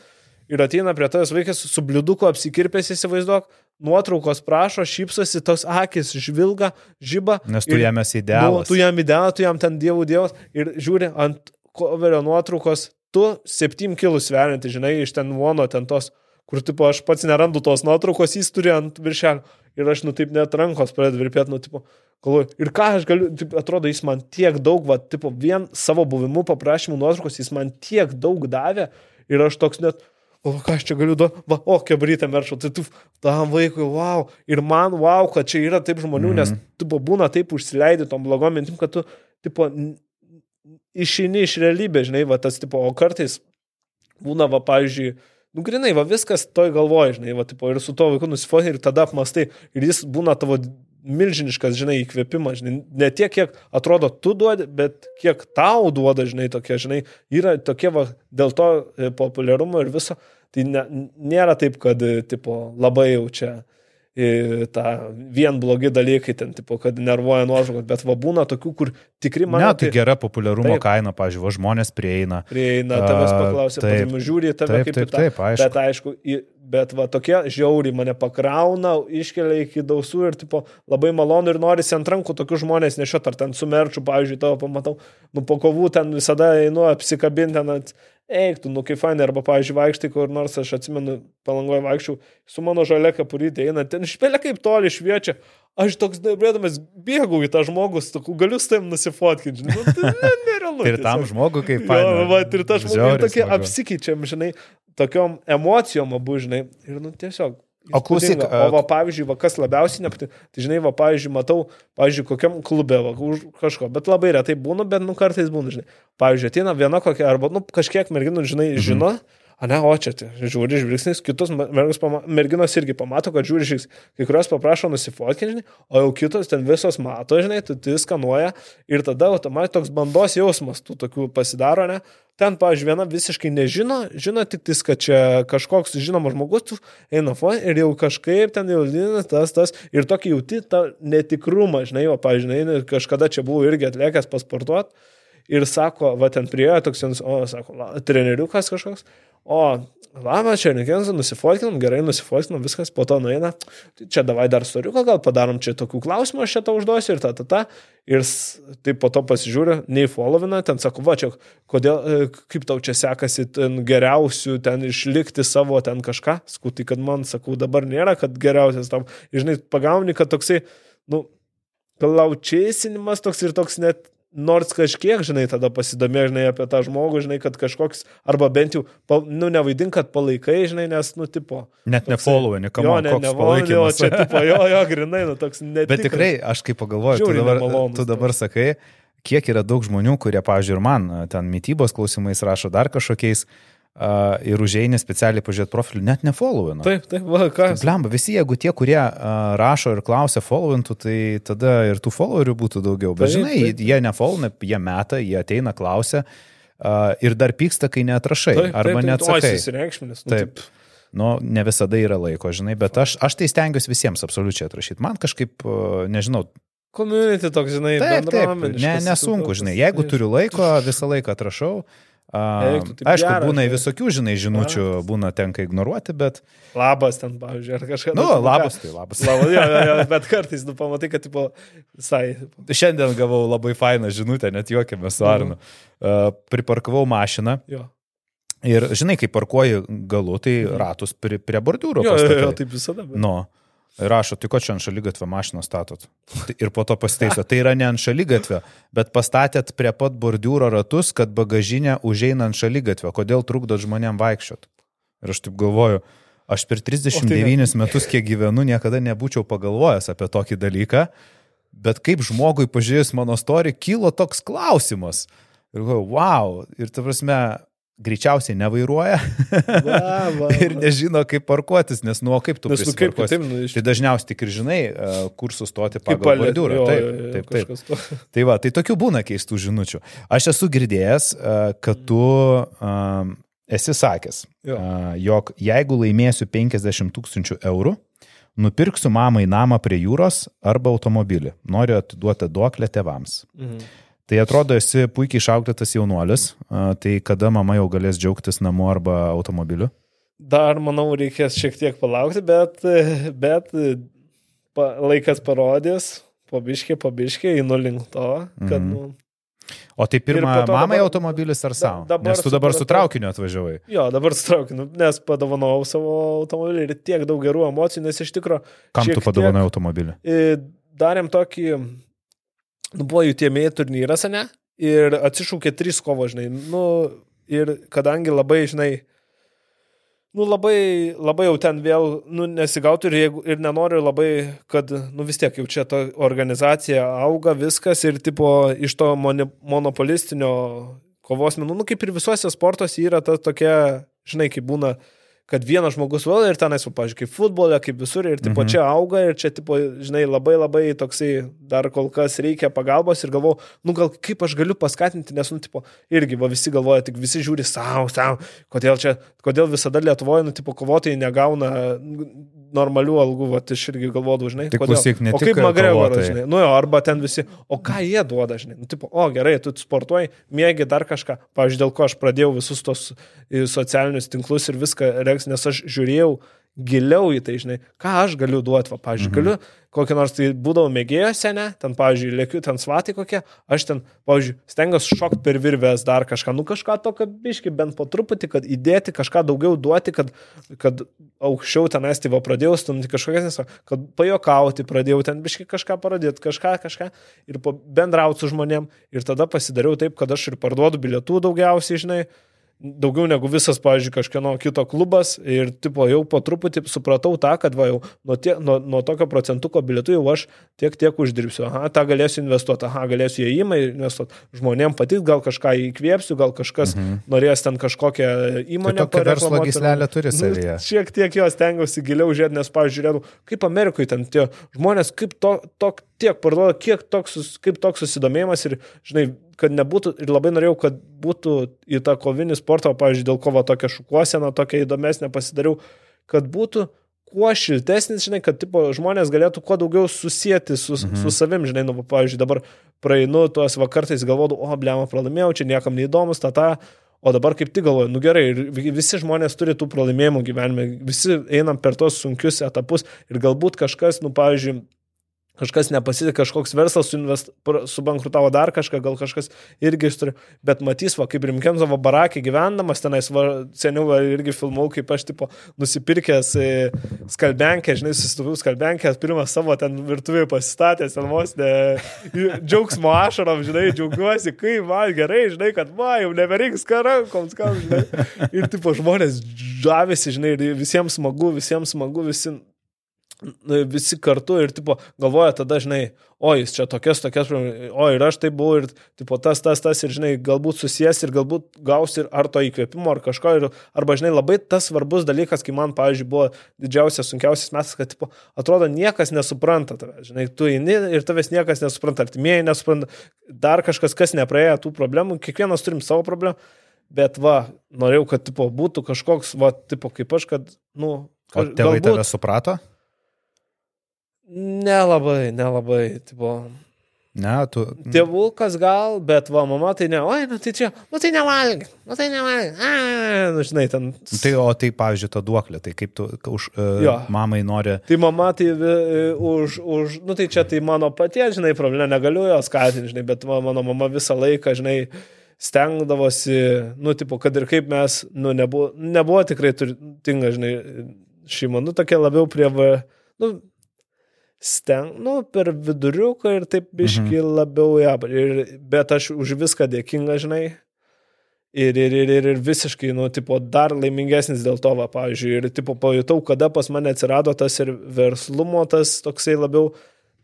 [SPEAKER 2] Ir ateina prie tavęs vaikas su bliuduku apsikirpęs, įsivaizduok, nuotraukos prašo, šypsosi, tos akis žvilga, žyba.
[SPEAKER 1] Nes tu jam esi idealas.
[SPEAKER 2] Nu, tu jam idealas, tu jam ten dievų dievas ir žiūri ant koverio nuotraukos tu 7 kilus sverianti, žinai, iš ten vono, ten tos, kur, tipo, aš pats nerandu tos nuotraukos, jis turi ant viršelio. Ir aš, nu, taip net rankos pradeda virpėti, nu, tipo, galvoju, ir ką aš galiu, taip, atrodo, jis man tiek daug, va, tipo, vien savo buvimu paprašymų nuotraukos, jis man tiek daug davė. Ir aš toks net, o ką aš čia galiu duoti, va, o, kebrytę meršau, tai tu tam vaikui, wow, ir man, wow, kad čia yra taip žmonių, mm -hmm. nes tu būna taip užsileidi tom blogom mintim, kad tu, tipo, išeini iš realybės, žinai, va tas tipo, o kartais būna, va, pavyzdžiui, nu, grinai, va viskas toj galvoje, žinai, va, tipo, ir su to vaiku nusifotai ir tada apmastai, ir jis būna tavo milžiniškas, žinai, įkvėpimas, žinai, ne tiek, kiek atrodo tu duodi, bet kiek tau duoda, žinai, tokie, žinai, yra tokie, va, dėl to e, populiarumo ir viso, tai ne, nėra taip, kad, e, tipo, labai jau čia tą vien blogi dalykai, ten, tipo, kad nervuoja nuotraukos, bet va būna tokių, kur tikri man.
[SPEAKER 1] Ne, tai, gera populiarumo taip, kaina, pažiūrėjau, žmonės prieina.
[SPEAKER 2] Prieina, tavęs paklausė, taip, žiūri tave taip, kaip taip, taip, aišku. Bet aišku, bet va tokie žiauriai mane pakrauna, iškelia iki dausų ir tipo, labai malonu ir norisi ant rankų tokių žmonės nešiot, ar ten sumerčių, pavyzdžiui, tavo pamatau, nu po kovų ten visada einu apsikabinti ant eiktų, nu kaip fainai, arba, pavyzdžiui, vaikštai kur nors, aš atsimenu, palangoje vaikščiau, su mano žalia kapurytė eina, ten špėlė kaip toli šviečia, aš toks, nebrėdamas, bėgau į tą žmogų, sakau, galiu su tavim nusifotkinti, nu, tai nerealu.
[SPEAKER 1] ir tam žmogui kaip fainai.
[SPEAKER 2] Va, ir tas žmogus tokie apsikeičiam, žinai, tokiom emocijom abu, žinai, ir nu tiesiog
[SPEAKER 1] O klausyk,
[SPEAKER 2] o va, pavyzdžiui, va, kas labiausiai nepatinka, tai žinai, va, pavyzdžiui, matau, pavyzdžiui, kokiam klube, va, už kažko, bet labai retai būna, bet, nu, kartais būna, žinai. Pavyzdžiui, ateina viena kokia, arba, nu, kažkiek merginų, žinai, mhm. A ne, o čia, tai, žiūri žvilgsnis, kitos pama, merginos irgi pamato, kad žiūri žvilgsnis, kai kurios paprašo nusifotkinti, o jau kitos ten visos mato, žinai, tu tai skanuoja ir tada automatiškai toks bandos jausmas tų tokių pasidaro, ne. Ten, pavyzdžiui, viena visiškai nežino, žino tik tis, kad čia kažkoks žinomas žmogus, tu eina fon ir jau kažkaip ten jau tas, tas, ir tokį jauti tą netikrumą, žinai, o, pavyzdžiui, kažkada čia buvau irgi atliekęs pasportuoti ir sako, va ten priejo toks, o, sako, la, treneriukas kažkoks, o, labas, čia nekėnsa, nusifotkinam, gerai nusifotkinam, viskas, po to nueina, tai čia davai dar storiuką, gal padarom čia tokių klausimų, aš čia tau užduosiu ir ta, ta, ta, ir taip po to pasižiūriu, nei followina, ten sako, va čia, kodėl, e, kaip tau čia sekasi ten geriausių, ten išlikti savo ten kažką, skutai, kad man, sakau, dabar nėra, kad geriausias tam, žinai, pagauni, kad toksai, nu, klaučėsinimas toks ir toks net nors kažkiek, žinai, tada pasidomė, žinai, apie tą žmogų, žinai, kad kažkoks, arba bent jau, nu, nevaidink, kad palaikai, žinai, nes, nu, tipo.
[SPEAKER 1] Net ne follow, ne kam.
[SPEAKER 2] Jo, ne, ne follow, čia, tipo, jo, jo, grinai, nu, toks netikras.
[SPEAKER 1] Bet tikrai, aš kaip pagalvoju, tu dabar, tu dabar sakai, kiek yra daug žmonių, kurie, pavyzdžiui, ir man ten mytybos klausimais rašo dar kažkokiais, uh, ir užeini specialiai pažiūrėti profilį, net nefollowinu.
[SPEAKER 2] Taip, taip, va, kas.
[SPEAKER 1] Blemba, visi, jeigu tie, kurie uh, rašo ir klausia followintų, tai tada ir tų followerių būtų daugiau. Bet taip, žinai, taip. jie nefollowina, jie meta, jie ateina, klausia uh, ir dar pyksta, kai neatrašai. Taip, arba neatsakai.
[SPEAKER 2] Nu,
[SPEAKER 1] taip. taip. Nu, ne visada yra laiko, žinai, bet aš, aš tai stengiuosi visiems absoliučiai atrašyti. Man kažkaip, nežinau,
[SPEAKER 2] Community toks, žinai,
[SPEAKER 1] taip, taip, ne, nesunku, žinai, jeigu turiu laiko, visą laiką atrašau. Eik, Aišku, geras, būna tai. visokių, žinai, žinučių, labas. būna tenka ignoruoti, bet...
[SPEAKER 2] Labas ten, pavyzdžiui, ar kažkas.
[SPEAKER 1] Nu, nu labas, tai labas.
[SPEAKER 2] labas jo, jo, jo, bet kartais, nu, pamatai, kad, tipo, visai.
[SPEAKER 1] Šiandien gavau labai fainą žinutę, net juokėmės su Arnu. Mhm. Uh, priparkavau mašiną. Jo. Ir, žinai, kai parkuoji galu, tai mhm. ratus prie, prie bordiūro.
[SPEAKER 2] Jo, jo, jo, taip visada.
[SPEAKER 1] Bet... Nu. Rašo, tai ko čia ant šalygatvio mašiną statot? Tai ir po to pasitaiso. Tai yra ne ant šalygatvio, bet pastatėt prie pat bordiūro ratus, kad bagažinė užeina ant šalygatvio. Kodėl trukdot žmonėm vaikščiot? Ir aš taip galvoju, aš per 39 tai metus, kiek gyvenu, niekada nebūčiau pagalvojęs apie tokį dalyką, bet kaip žmogui pažiūrėjus mano istoriją, kilo toks klausimas. Ir galvoju, wow, ir ta prasme, greičiausiai nevairuoja va, va, ir nežino, kaip parkuotis, nes nu, kaip tu
[SPEAKER 2] nu, kaip taip, nu,
[SPEAKER 1] iš... Tai dažniausiai tik ir žinai, e, kur sustoti pagal bordiūrą. Taip, taip, taip. Tai va, tai tokių būna keistų žinučių. Aš esu girdėjęs, e, kad tu um, esi sakęs, jo. jog jeigu laimėsiu 50 tūkstančių eurų, nupirksiu mamai namą prie jūros arba automobilį. Noriu atiduoti duoklę tevams. Mhm. Tai atrodo, esi puikiai išauklėtas jaunuolis, tai kada mama jau galės džiaugtis namu arba automobiliu?
[SPEAKER 2] Dar, manau, reikės šiek tiek palaukti, bet, bet pa, laikas parodys, pabiškiai, pabiškiai, einu link to, kad... Mm. Nu,
[SPEAKER 1] O tai pirmą mamai automobilis ar savo? Dabar nes tu dabar su traukiniu atvažiavai.
[SPEAKER 2] Jo, dabar su traukiniu, nes padovanojau savo automobilį ir tiek daug gerų emocijų, nes iš tikrųjų...
[SPEAKER 1] Kam tu padovanojai automobilį?
[SPEAKER 2] Darėm tokį nu, buvo jų tiemėjai turnyras, ne? Ir atsišūkė trys kovo, žinai. Nu, ir kadangi labai, žinai, nu labai, labai jau ten vėl, nu, nesigautų ir, jeigu, ir nenoriu labai, kad, nu vis tiek jau čia ta organizacija auga viskas ir tipo iš to monopolistinio kovos menų, nu kaip ir visuose sportuose yra ta tokia, žinai, kaip būna, uh, kad vienas žmogus valdo ir tenais, pavyzdžiui, kaip futbole, kaip visur, ir tipo, mhm. čia auga ir čia, tipo, žinai, labai labai toksai dar kol kas reikia pagalbos ir galvoju, nu gal kaip aš galiu paskatinti, nes, nu, tipo, irgi, va, visi galvoja, tik visi žiūri savo, savo, kodėl čia, kodėl visada Lietuvoje, nu, tipo, kovotojai negauna normalių algų, va, aš irgi galvoju, žinai,
[SPEAKER 1] tik kodėl. Klausyk,
[SPEAKER 2] o kaip Magregoras, žinai, nu jo, arba ten visi, o ką jie duoda, žinai, nu, tipo, o gerai, tu sportuoji, mėgi dar kažką, pavyzdžiui, dėl ko aš pradėjau visus tos socialinius tinklus ir viską, nes aš žiūrėjau giliau į tai, žinai, ką aš galiu duoti, va, pavyzdžiui, mhm. galiu kokį nors, tai būdavau mėgėjose, ne, ten, pavyzdžiui, lėkiu, ten svatai kokie, aš ten, pavyzdžiui, stengiuosi šokti per virvės dar kažką, nu kažką tokio biški, bent po truputį, kad įdėti kažką daugiau duoti, kad, kad aukščiau ten esti, va, pradėjau stumti kažkokias, nes, kad pajokauti, pradėjau ten biški kažką parodyti, kažką, kažką ir bendrauti su žmonėm ir tada pasidariau taip, kad aš ir parduodu bilietų daugiausiai, žinai, daugiau negu visas, pavyzdžiui, kažkieno kito klubas ir, tipo, jau po truputį supratau tą, kad, va, jau nuo, tie, nuo, nuo tokio procentuko bilietų jau aš tiek, tiek uždirbsiu. Aha, tą galėsiu investuoti, aha, galėsiu įėjimą investuoti. Žmonėm patiks, gal kažką įkvėpsiu, gal kažkas mhm. norės ten kažkokią įmonę.
[SPEAKER 1] Tai tokia verslo gislelė turi nu, savyje.
[SPEAKER 2] Nu, šiek tiek jos tengiausi giliau žiūrėti, nes, pavyzdžiui, žiūrėjau, kaip Amerikoje ten tie žmonės, kaip to, to, tiek parduoda, kiek toks, kaip toks susidomėjimas ir, žinai, kad nebūtų, ir labai norėjau, kad būtų į tą kovinį sportą, pavyzdžiui, dėl kovo tokia šukuosena, tokia įdomesnė pasidariau, kad būtų kuo šiltesnis, žinai, kad tipo, žmonės galėtų kuo daugiau susijęti su, mhm. su savim, žinai, nu, pavyzdžiui, dabar praeinu tuos vakartais galvodu, o, blema, pralaimėjau, čia niekam neįdomus, ta ta, o dabar kaip tik galvoju, nu gerai, visi žmonės turi tų pralaimėjimų gyvenime, visi einam per tos sunkius etapus ir galbūt kažkas, nu, pavyzdžiui, kažkas nepasitikė, kažkoks verslas suinvest, subankrutavo dar kažką, gal kažkas irgi turi, bet matys, va, kaip Rimkenzovo barakė gyvendamas tenais, va, seniau va, irgi filmau, kaip aš, tipo, nusipirkęs e, skalbenkę, žinai, susituvau skalbenkę, pirmą savo ten virtuvėje pasistatęs, ten vos ne, džiaugsmo ašarom, žinai, džiaugiuosi, kaip man gerai, žinai, kad va, jau nebereiks karankoms, kam, žinai. Ir, tipo, žmonės žavisi, žinai, visiems smagu, visiems smagu, visi visi kartu ir tipo, galvoja tada, žinai, o jis čia tokias, tokias, o ir aš tai buvau ir tipo, tas, tas, tas ir, žinai, galbūt susijęs ir galbūt gausi ir ar to įkvėpimo, ar kažko. Ir, arba, žinai, labai tas svarbus dalykas, kai man, pavyzdžiui, buvo didžiausias, sunkiausias metas, kad, tipo, atrodo, niekas nesupranta tave. Žinai, tu eini ir tavęs niekas nesupranta, artimieji nesupranta, dar kažkas, kas nepraėjo tų problemų, kiekvienas turim savo problemų. Bet va, norėjau, kad tipo, būtų kažkoks, va, tipo, kaip aš, kad, nu,
[SPEAKER 1] O tėvai galbūt... tave suprato?
[SPEAKER 2] Nelabai, nelabai. Tipo.
[SPEAKER 1] Ne, tu.
[SPEAKER 2] Tėvukas gal, bet va, mama tai ne, oi, nu tai čia, nu tai nevalgy, nu tai nevalgy, a, nu žinai, ten.
[SPEAKER 1] Tai, o tai, pavyzdžiui, ta duoklė, tai kaip tu už uh, jo. mamai nori.
[SPEAKER 2] Tai mama tai uh, už, už, nu tai čia tai mano paties, žinai, problema, negaliu jo skatinti, žinai, bet va, mano mama visą laiką, žinai, stengdavosi, nu, tipo, kad ir kaip mes, nu, nebuvo, nebuvo tikrai turtinga, žinai, šeima, nu, tokia labiau prie, nu, steng, nu, per viduriuką ir taip biški mhm. labiau ją. Ir, bet aš už viską dėkinga, žinai. Ir, ir, ir, ir, ir visiškai, nu, tipo, dar laimingesnis dėl to, va, pavyzdžiui, ir, tipo, pajutau, kada pas mane atsirado tas ir verslumo, tas toksai labiau,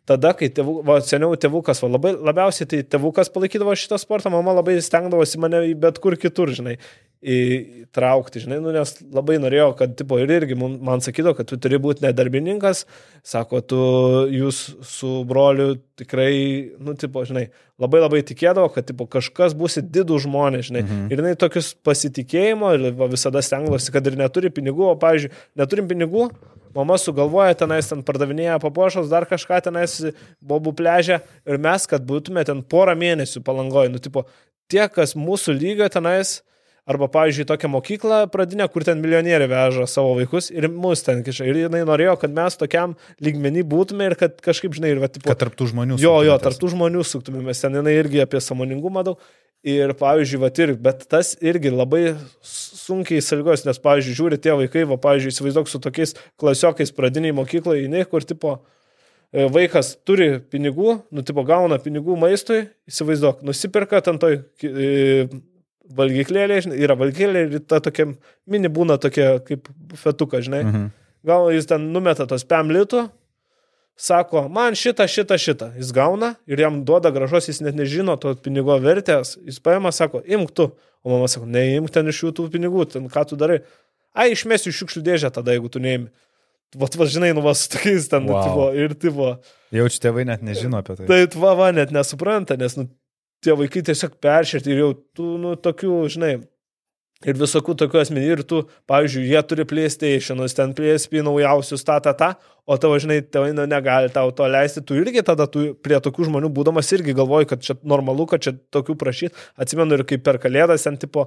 [SPEAKER 2] tada, kai tėvų, va, seniau tėvukas, va, labai, labiausiai tai tėvukas palaikydavo šitą sportą, mama labai stengdavosi mane bet kur kitur, žinai įtraukti, žinai, nu, nes labai norėjau, kad, tipo, ir irgi man sakydavo, kad tu turi būti nedarbininkas, sako, tu, jūs su broliu tikrai, nu, tipo, žinai, labai labai tikėdavo, kad, tipo, kažkas būsi didų žmonės, žinai, mhm. ir jinai tokius pasitikėjimo ir va, visada stengdavosi, kad ir neturi pinigų, o, pavyzdžiui, neturim pinigų, mama sugalvoja tenais ten pardavinėja papuošalus, dar kažką tenais bobų pležę ir mes, kad būtume ten porą mėnesių palangoje, nu, tipo, tie, kas mūsų lygio tenais, Arba, pavyzdžiui, tokią mokyklą pradinę, kur ten milijonieriai veža savo vaikus ir mus ten kiša. Ir jinai norėjo, kad mes tokiam lygmenį būtume ir kad kažkaip, žinai, ir va, tipo,
[SPEAKER 1] kad tarptų žmonių.
[SPEAKER 2] Jo, jo, tarptų žmonių suktumėmės. Ten jinai irgi apie samoningumą daug. Ir, pavyzdžiui, va, ir, bet tas irgi labai sunkiai sąlygos, nes, pavyzdžiui, žiūri tie vaikai, va, pavyzdžiui, įsivaizduok su tokiais klasiokais pradiniai mokyklai, jinai, kur, tipo, e, vaikas turi pinigų, nu, tipo, gauna pinigų maistui, įsivaizduok, nusipirka ten toj e, valgyklėlė, yra valgyklėlė ir ta tokia mini būna tokia kaip fetuka, žinai. Mhm. Gal jis ten numeta tos 5 litų, sako, man šitą, šitą, šitą. Jis gauna ir jam duoda gražos, jis net nežino to pinigo vertės. Jis paima, sako, imk tu. O mama sako, neimk ten iš jų tų pinigų, ten ką tu darai. Ai, išmesiu šiukšlių dėžę tada, jeigu tu neimi. Vat, va, žinai, nu, vas, tokiais ten, wow. tipo, ir tipo.
[SPEAKER 1] Jaučiu, tėvai net nežino apie tai.
[SPEAKER 2] Tai, va, va, net nesupranta, nes, nu, tie vaikai tiesiog peršerti ir jau tų, nu, tokių, žinai, ir visokių tokių asmenų, ir tu, pavyzdžiui, jie turi PlayStation'us, ten PSP naujausius, ta, ta, ta, o tavo, žinai, tėvai nu, negali tau to leisti, tu irgi tada tu prie tokių žmonių būdamas irgi galvoji, kad čia normalu, kad čia tokių prašyti, atsimenu ir kaip per kalėdas, ten tipo,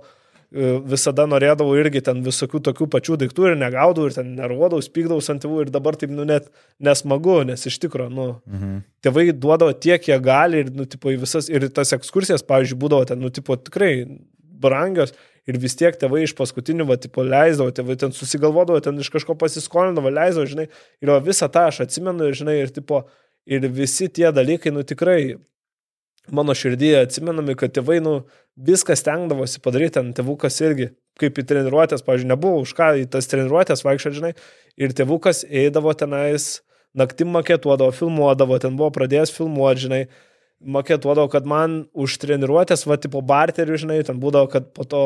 [SPEAKER 2] e, visada norėdavau irgi ten visokių tokių pačių daiktų ir negaudavau, ir ten nervuodavau, spykdavau ant tėvų ir dabar taip, nu, net nesmagu, nes iš tikrųjų, nu, mhm. tėvai duodavo tiek, kiek gali ir, nu, tipo, į visas, ir tas ekskursijas, pavyzdžiui, būdavo ten, nu, tipo, tikrai brangios ir vis tiek tėvai iš paskutinių, va, tipo, leisdavo, tėvai ten susigalvodavo, ten iš kažko pasiskolindavo, leisdavo, žinai, ir visą tą aš atsimenu, žinai, ir, tipo, ir visi tie dalykai, nu, tikrai mano širdyje atsimenami, kad tėvai, nu, viską stengdavosi padaryti, ten tėvukas irgi, kaip į treniruotės, pavyzdžiui, nebuvo už ką į tas treniruotės vaikščio, žinai, ir tėvukas eidavo tenais, naktim maketuodavo, filmuodavo, ten buvo pradėjęs filmuoti, žinai, maketuodavo, kad man už treniruotės, va, tipo barterių, žinai, ten būdavo, kad po to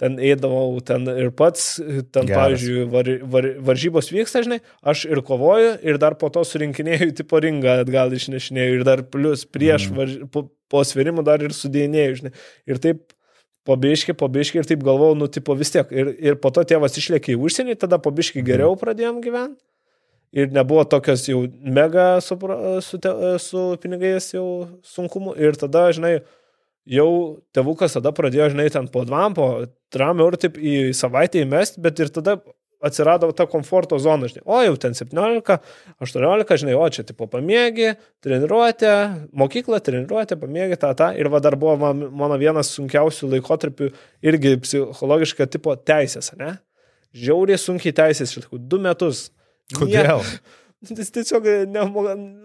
[SPEAKER 2] ten eidavau ten ir pats, ten, Geras. pavyzdžiui, var, var, varžybos vyksta, žinai, aš ir kovoju, ir dar po to surinkinėjau tipo ringą atgal išnešinėjau, ir dar plus prieš, mm. varž, po, po svirimų dar ir sudėjinėjau, žinai. Ir taip pabiški, pabiški, ir taip galvojau, nu, tipo vis tiek. Ir, ir po to tėvas išlėkė į užsienį, tada pabiški mhm. geriau pradėjom gyventi ir nebuvo tokios jau mega su, su, te, su pinigais jau sunkumų. Ir tada, žinai, jau tėvukas tada pradėjo, žinai, ten po dvam, po tram eurų taip į savaitę įmest, bet ir tada atsirado ta komforto zona, žinai, o jau ten 17, 18, žinai, o čia tipo pamėgi, treniruotė, mokykla, treniruotė, pamėgi tą, tą. Ir va dar buvo man, mano vienas sunkiausių laikotarpių irgi psichologiškai tipo teisės, ne? Žiauriai sunkiai teisės, šitai, du metus.
[SPEAKER 1] Kodėl?
[SPEAKER 2] Nie, Jis tiesiog ne,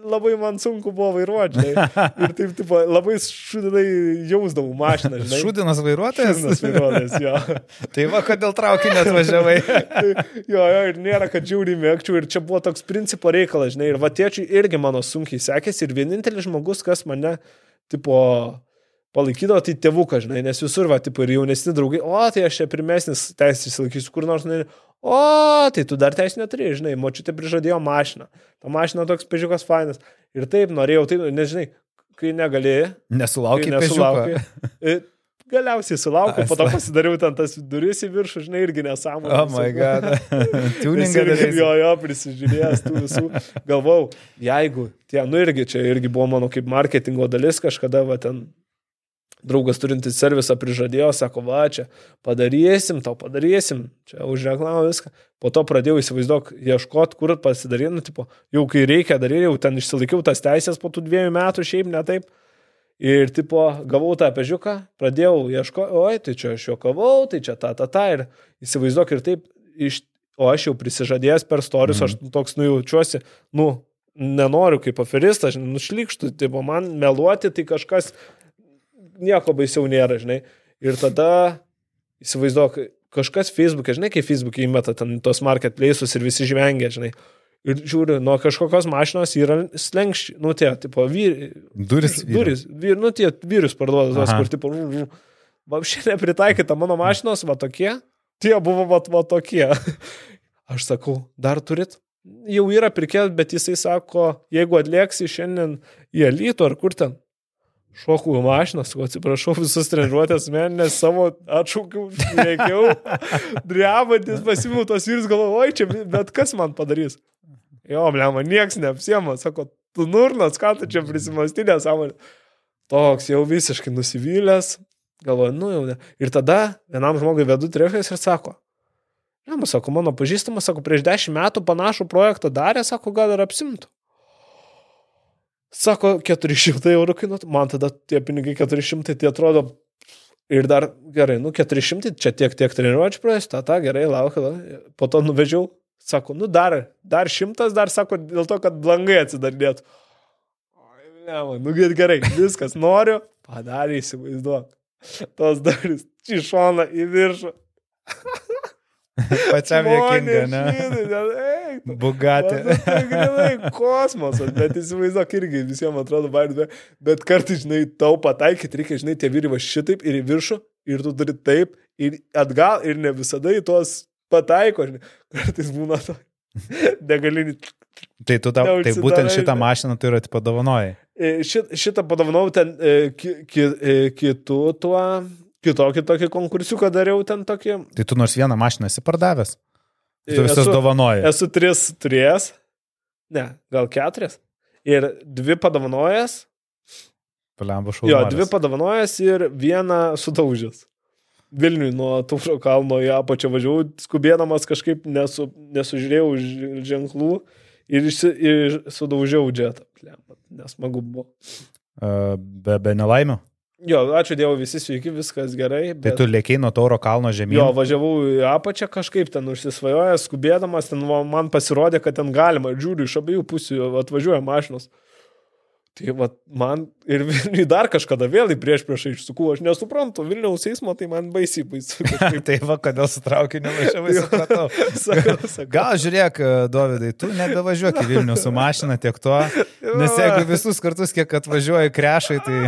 [SPEAKER 2] labai man sunku buvo vairuoti, žinai. Ir taip, taip, labai šudinai jausdavau mašiną, žinai.
[SPEAKER 1] Šudinas vairuotojas?
[SPEAKER 2] Šudinas vairuotojas, jo.
[SPEAKER 1] tai va, kodėl traukinį atvažiavai.
[SPEAKER 2] jo, jo, ir nėra, kad žiauriai mėgčiau. Ir čia buvo toks principo reikalas, žinai. Ir va, tėčiui irgi mano sunkiai sekėsi. Ir vienintelis žmogus, kas mane, tipo, palaikydavo, tai tėvukas, žinai, nes visur, va, tipo, ir jaunesni draugai, o, tai aš čia pirmesnis teisės įsilaikysiu kur nors, žinai, o, tai tu dar teisės neturi, žinai, močiutė prižadėjo mašiną, ta mašina toks pežiukas fainas. Ir taip norėjau, tai, nežinai, kai negalėjai.
[SPEAKER 1] Nesulaukai, nesulaukai.
[SPEAKER 2] Galiausiai sulaukiau, po to pasidariau ten tas duris į viršų, žinai, irgi nesąmonė.
[SPEAKER 1] Oh my god. Tuningai
[SPEAKER 2] irgi, jo, jo, prisižiūrėjęs tų visų. Galvau, jeigu tie, nu irgi čia irgi buvo mano kaip marketingo dalis kažkada, va ten draugas turintis servisą prižadėjo, sako, va, čia padarysim, tau padarysim, čia už reklamą viską. Po to pradėjau įsivaizduok, ieškoti, kur pasidaryti, nu, tipo, jau kai reikia daryti, jau ten išsilaikiau tas teisės po tų dviejų metų, šiaip ne taip. Ir, tipo, gavau tą pežiuką, pradėjau ieškoti, oi, tai čia aš juokavau, tai čia ta, ta, ta, ir įsivaizduok ir taip, iš, o aš jau prisižadėjęs per storius, mm. aš toks nujaučiuosi, nu, nenoriu kaip aferistas, nušlikštų, tai man meluoti, tai kažkas nieko baisiau nėra, žinai. Ir tada įsivaizduok, kažkas Facebook'e, žinai, kai Facebook'e įmeta ten tos marketplace'us ir visi žvengia, žinai. Ir žiūriu, nuo kažkokios mašinos yra slengščiai, nu tie, tipo, vyri.
[SPEAKER 1] Duris.
[SPEAKER 2] Duris, vyr, nu tie vyrius parduoda, tos, kur, tipo, vapšiai nepritaikyta mano mašinos, va tokie, tie buvo va, va tokie. Aš sakau, dar turit? Jau yra pirkėt, bet jisai sako, jeigu atlieksi šiandien į Elytų ar kur ten, šokau į mašiną, sakau, atsiprašau, visus treniruotės meninės savo atšaukiau, reikiau, drebantis pasimėjau tos vyrus, galvoju, oi čia, bet kas man padarys? Jo, blema, nieks neapsiema, sako, tu nurnas, ką tu čia prisimastynė sąmonė. Toks jau visiškai nusivylęs, galvoju, nu jau ne. Ir tada vienam žmogui vedu trefės ir sako, ne, man sako, mano pažįstamas, sako, prieš dešimt metų panašų projektą darė, sako, gal ir apsimtų. Sako, 400 eurų kainuotų, man tada tie pinigai 400, tai atrodo ir dar gerai, nu 400, čia tiek, tiek treniruočių praeis, ta, ta, gerai, laukiu, po to nuvežiau, sako, nu dar, dar šimtas, dar sako, dėl to, kad blangai atsidarinėtų. Ne, man, nu gerai, viskas, noriu, padarė, įsivaizduok. Tos darys, į šoną, į viršų.
[SPEAKER 1] Pačiam jėkinga, ne? Bugatė.
[SPEAKER 2] Tai grinai kosmosas, bet įsivaizduok irgi visiems atrodo baidė, bet kartais, žinai, tau pataikyti reikia, žinai, tie vyrai va šitaip ir į viršų, ir tu turi taip, ir atgal, ir ne visada į tuos pataiko, žinai, kartais būna to. Degalinį.
[SPEAKER 1] Tai tu tą, tai būtent šitą mašiną tu yra padovanojai.
[SPEAKER 2] Šit, šitą padovanojau ten e, ki, ki, e, kitų tuo kitokį tokį konkursiuką dariau ten tokį.
[SPEAKER 1] Tai tu nors vieną mašiną esi pardavęs? Tu visas dovanoji.
[SPEAKER 2] Esu tris turėjęs, ne, gal keturias. Ir dvi padovanojęs.
[SPEAKER 1] Palemba šau.
[SPEAKER 2] Jo, dvi padovanojęs ir vieną sudaužęs. Vilniui nuo Tūro kalno į apačią važiavau, skubėdamas kažkaip nesu, nesužiūrėjau ženklų ir, išsi, ir sudaužiau džetą. Nesmagu buvo.
[SPEAKER 1] Be, be nelaimių?
[SPEAKER 2] Jo, ačiū Dievui, visi sveiki, viskas gerai.
[SPEAKER 1] Tai bet... Tai tu lėkiai nuo Tauro kalno žemyn?
[SPEAKER 2] Jo, važiavau į apačią kažkaip ten užsisvajojęs, skubėdamas, ten man pasirodė, kad ten galima, žiūriu, iš abiejų pusių atvažiuoja mašinos. Tai va, man ir Vilniui dar kažkada vėl į prieš priešą išsukau, aš nesuprantu, Vilniaus eismo tai man baisiai baisu.
[SPEAKER 1] tai va, kodėl su traukiniu važiavai, supratau. sakau, sakau. Gal žiūrėk, Dovydai, tu nebevažiuok į Vilnių su mašina tiek to, nes jeigu visus kartus, kiek atvažiuoji krešai, tai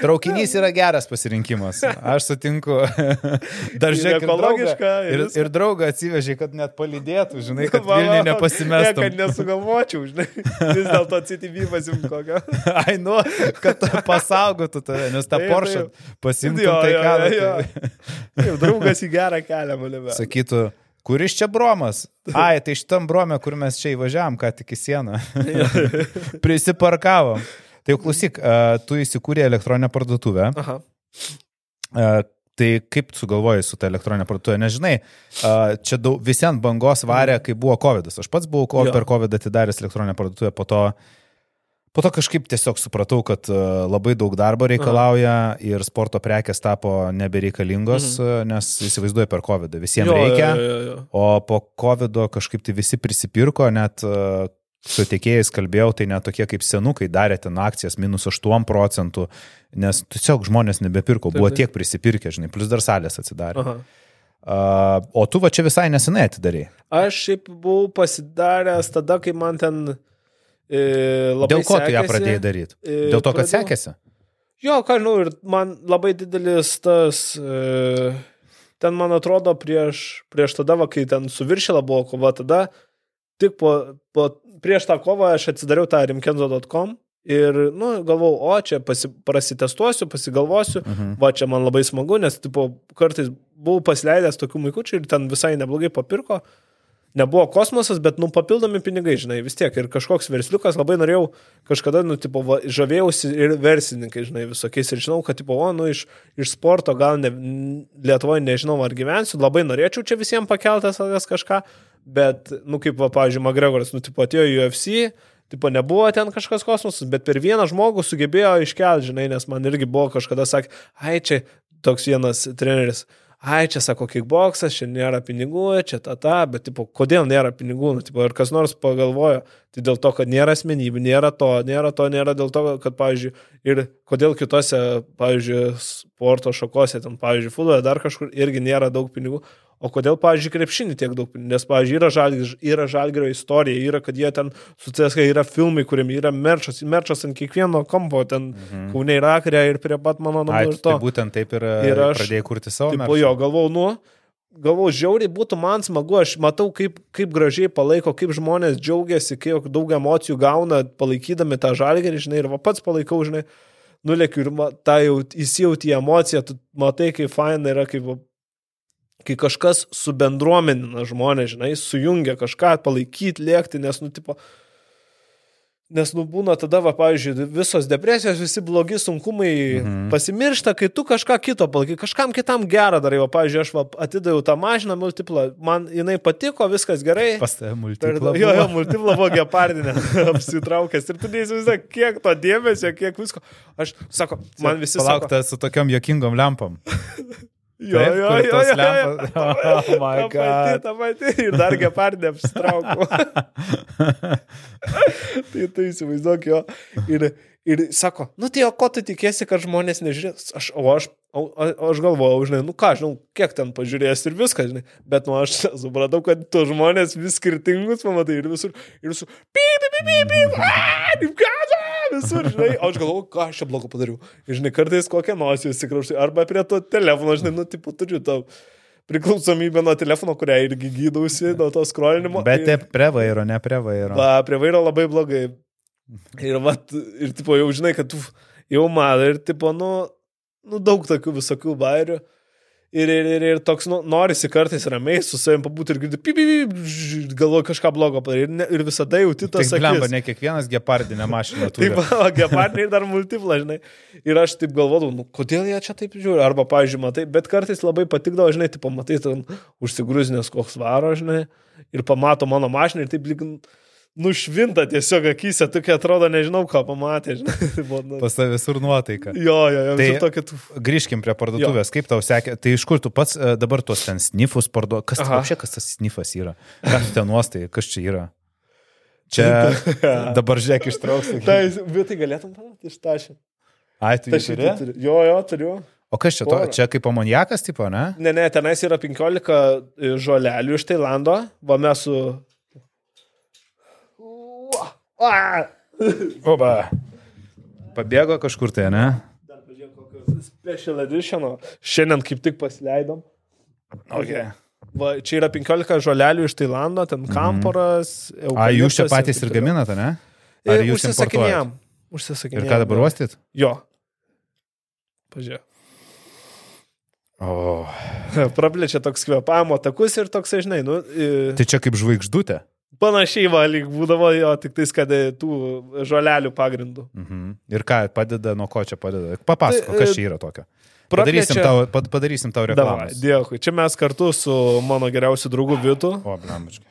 [SPEAKER 1] traukinys yra geras pasirinkimas. Aš sutinku. Dar žiūrėk,
[SPEAKER 2] ekologiška.
[SPEAKER 1] Ir, ir, ir draugą atsivežė, kad net palidėtų, žinai, kad Vilniui nepasimestų.
[SPEAKER 2] Ne, kad nesugalvočiau, žinai, vis dėlto CTV pasimk kokio.
[SPEAKER 1] Ai, nu, kad pasaugotų tave, nes tą Porsche pasimtų tai ką.
[SPEAKER 2] Tai... Jau draugas į gerą kelią mane.
[SPEAKER 1] Sakytų, kuris čia bromas? Ai, tai šitam brome, kur mes čia įvažiavam, ką tik į sieną. Prisiparkavom. Tai jau klausyk, tu įsikūrė elektroninę parduotuvę. Aha. Tai kaip sugalvojai su ta elektroninė parduotuvė, nežinai, čia daug, visi ant bangos varė, kai buvo COVID. -as. Aš pats buvau jo. per COVID atidaręs elektroninę parduotuvę, po to, po to kažkaip tiesiog supratau, kad labai daug darbo reikalauja Aha. ir sporto prekės tapo nebereikalingos, mhm. nes įsivaizduoju per COVID. Visiems jo, reikia, jo, jo, jo. o po COVID kažkaip tai visi prisipirko, net su tiekėjais kalbėjau, tai net tokie kaip senukai darė ten akcijas minus 8 procentų, nes tiesiog žmonės nebepirko, buvo tiek prisipirkę, žinai, plus dar salės atsidarė. Aha. Uh, o tu va čia visai nesenai atidarai.
[SPEAKER 2] Aš šiaip buvau pasidaręs tada, kai man ten e, labai...
[SPEAKER 1] Dėl ko sekėsi, tu ją pradėjai daryti? E, Dėl to, kad pradėjau... sekėsi?
[SPEAKER 2] Jo, ką žinau, ir man labai didelis tas... E, ten, man atrodo, prieš, prieš tada, va, kai ten su viršėla buvo kova, tada tik po, po prieš tą kovą aš atsidariau tą rimkenzo.com ir, nu, galvau, o čia pasi, prasitestuosiu, pasigalvosiu, mhm. va čia man labai smagu, nes, tipo, kartais buvau pasileidęs tokių maikučių ir ten visai neblogai papirko. Nebuvo kosmosas, bet, nu, papildomi pinigai, žinai, vis tiek. Ir kažkoks versliukas, labai norėjau kažkada, nu, tipo, va, žavėjausi ir verslininkai, žinai, visokiais. Ir žinau, kad, tipo, o, nu, iš, iš sporto gal ne, Lietuvoje nežinau, ar gyvensiu. Labai norėčiau čia visiems pakeltas kažką bet, nu, kaip, va, pavyzdžiui, McGregoras, nu, tipo, atėjo į UFC, tipo, nebuvo ten kažkas kosmosas, bet per vieną žmogų sugebėjo iškelti, žinai, nes man irgi buvo kažkada sakė, ai, čia toks vienas treneris, ai, čia sako kickboksas, čia nėra pinigų, čia ta ta, bet, tipo, kodėl nėra pinigų, nu, tipo, ir kas nors pagalvojo, tai dėl to, kad nėra asmenybių, nėra to, nėra to, nėra dėl to, kad, pavyzdžiui, ir kodėl kitose, pavyzdžiui, sporto šakose, ten, pavyzdžiui, futbole dar kažkur irgi nėra daug pinigų, O kodėl, pavyzdžiui, krepšinį tiek daug, nes, pavyzdžiui, yra, žalgir, yra žalgerio istorija, yra, kad jie ten su CSK yra filmai, kuriam yra merčas, merčas ant kiekvieno kampo, ten mhm. kauniai rakarė ir prie pat mano namų ir to.
[SPEAKER 1] Tai būtent taip ir, ir aš pradėjau kurti savo.
[SPEAKER 2] Po jo, galvau, nu, galvau, žiauriai būtų man smagu, aš matau, kaip, kaip gražiai palaiko, kaip žmonės džiaugiasi, kiek daug emocijų gauna palaikydami tą žalgerį, žinai, ir va pats palaikau, žinai, nulėkiu ir tą jau įsijauti emociją, tu matai, kaip faina yra, kaip kai kažkas subendruomenina žmonės, žinai, sujungia kažką, palaikyti, lėkti, nes, nu, tipo, Nes, nu, būna tada, va, pavyzdžiui, visos depresijos, visi blogi sunkumai mhm. pasimiršta, kai tu kažką kito palaikai, kažkam kitam gerą darai. Va, pavyzdžiui, aš va, atidaviau tą mašiną multiplą, man jinai patiko, viskas gerai.
[SPEAKER 1] Pas tave multiplą.
[SPEAKER 2] Jo, jo, multiplą buvo gepardinė, apsitraukęs. Ir tu neįsivaizduoji, kiek to dėmesio, kiek visko. Aš, sako, man visi...
[SPEAKER 1] Palaukta su tokiom jokingom lempom.
[SPEAKER 2] Jo, Taip, jo, jo, jo, lempas... jo. Oh my god. Ta pati, ir dar gepardė apsitraukau. tai tu įsivaizduok jo. Ir, ir sako, nu tai o ko tu tikėsi, kad žmonės nežiūrės? Aš, o aš, o, aš galvojau, žinai, nu ką, žinau, kiek ten pažiūrės ir viską, žinai. Bet nu aš supratau, kad tu žmonės vis skirtingus pamatai ir visur. Ir visur. Pip, pip, pip, pip, pip, visur, žinai, o aš galvoju, ką aš čia blogo padariau. Ir, žinai, kartais kokią nosį įsikrauštai, arba prie to telefono, žinai, nu, tipo, turiu tau priklausomybę nuo telefono, kurią irgi gydausi, nuo to skrolinimo.
[SPEAKER 1] Bet ir... prie vairo, ne prie vairo.
[SPEAKER 2] Va, prie vairo labai blogai. Ir, va, ir, tipo, jau žinai, kad tu jau man, ir, tipo, nu, nu daug tokių visokių bairių. Ir, ir, ir, ir toks, nu, norisi kartais ramiai su savim pabūti ir girdėti, pipi, galvoju kažką blogo padaryti. Ir, ne, ir visada jauti tas
[SPEAKER 1] akis. Lemba, ne kiekvienas gepardinė mašina turi.
[SPEAKER 2] Taip, o gepardinė dar multipla, žinai. Ir aš taip galvodavau, nu, kodėl jie čia taip žiūri. Arba, pavyzdžiui, matai, bet kartais labai patikdavo, žinai, tai pamatai, ten užsigrūzinės koks varo, žinai, ir pamato mano mašiną ir taip lyg nušvinta tiesiog akise, tokia atrodo, nežinau, ką pamatė.
[SPEAKER 1] Nu. Pas tavę visur nuotaika.
[SPEAKER 2] Jo, jo, jo.
[SPEAKER 1] Tai tu... grįžkim prie parduotuvės, jo. kaip tau sekė, tai iš kur tu pats e, dabar tuos ten snifus parduodu, kas, čia, kas tas snifas yra, kas ten nuostai, kas čia yra? Čia dabar žiūrėk ištrauksiu.
[SPEAKER 2] Tai, bet tai galėtum pamatyti iš tašio.
[SPEAKER 1] Ai, tu tai turi?
[SPEAKER 2] Jo, jo, turiu.
[SPEAKER 1] O kas čia, to, čia kaip amoniakas, tipo, ne?
[SPEAKER 2] Ne, ne, tenais yra 15 žolelių iš Tailando, va mes su
[SPEAKER 1] Oba. Pabėgo kažkur tai, ne?
[SPEAKER 2] Dar pažiūrėjau, kokio special edition. Šiandien kaip tik pasileidom.
[SPEAKER 1] Okay.
[SPEAKER 2] Va, čia yra 15 žolelių iš Tailando, ten mhm. kamporas.
[SPEAKER 1] Mm. A, jūs čia patys ir gaminate, ne?
[SPEAKER 2] Ar jūs užsisakinėjom? Užsisakinėjom.
[SPEAKER 1] Ir ką dabar uostyt?
[SPEAKER 2] Jo. Pažiūrėjau.
[SPEAKER 1] O.
[SPEAKER 2] Praplečia toks kvepavimo takus ir toks, žinai, nu. I...
[SPEAKER 1] Tai čia kaip žvaigždutė.
[SPEAKER 2] Panašiai valyk būdavo jo, tik tais, kad e, tų žolelių pagrindų.
[SPEAKER 1] Mhm. Ir ką padeda, nuo ko čia padeda? Papasako, tai, kas čia yra tokio. Padarysim
[SPEAKER 2] praplečia-
[SPEAKER 1] tau, pad- padarysim tau reklamą.
[SPEAKER 2] dėkui. Čia mes kartu su mano geriausiu draugu Vitu
[SPEAKER 1] O, blembačkai.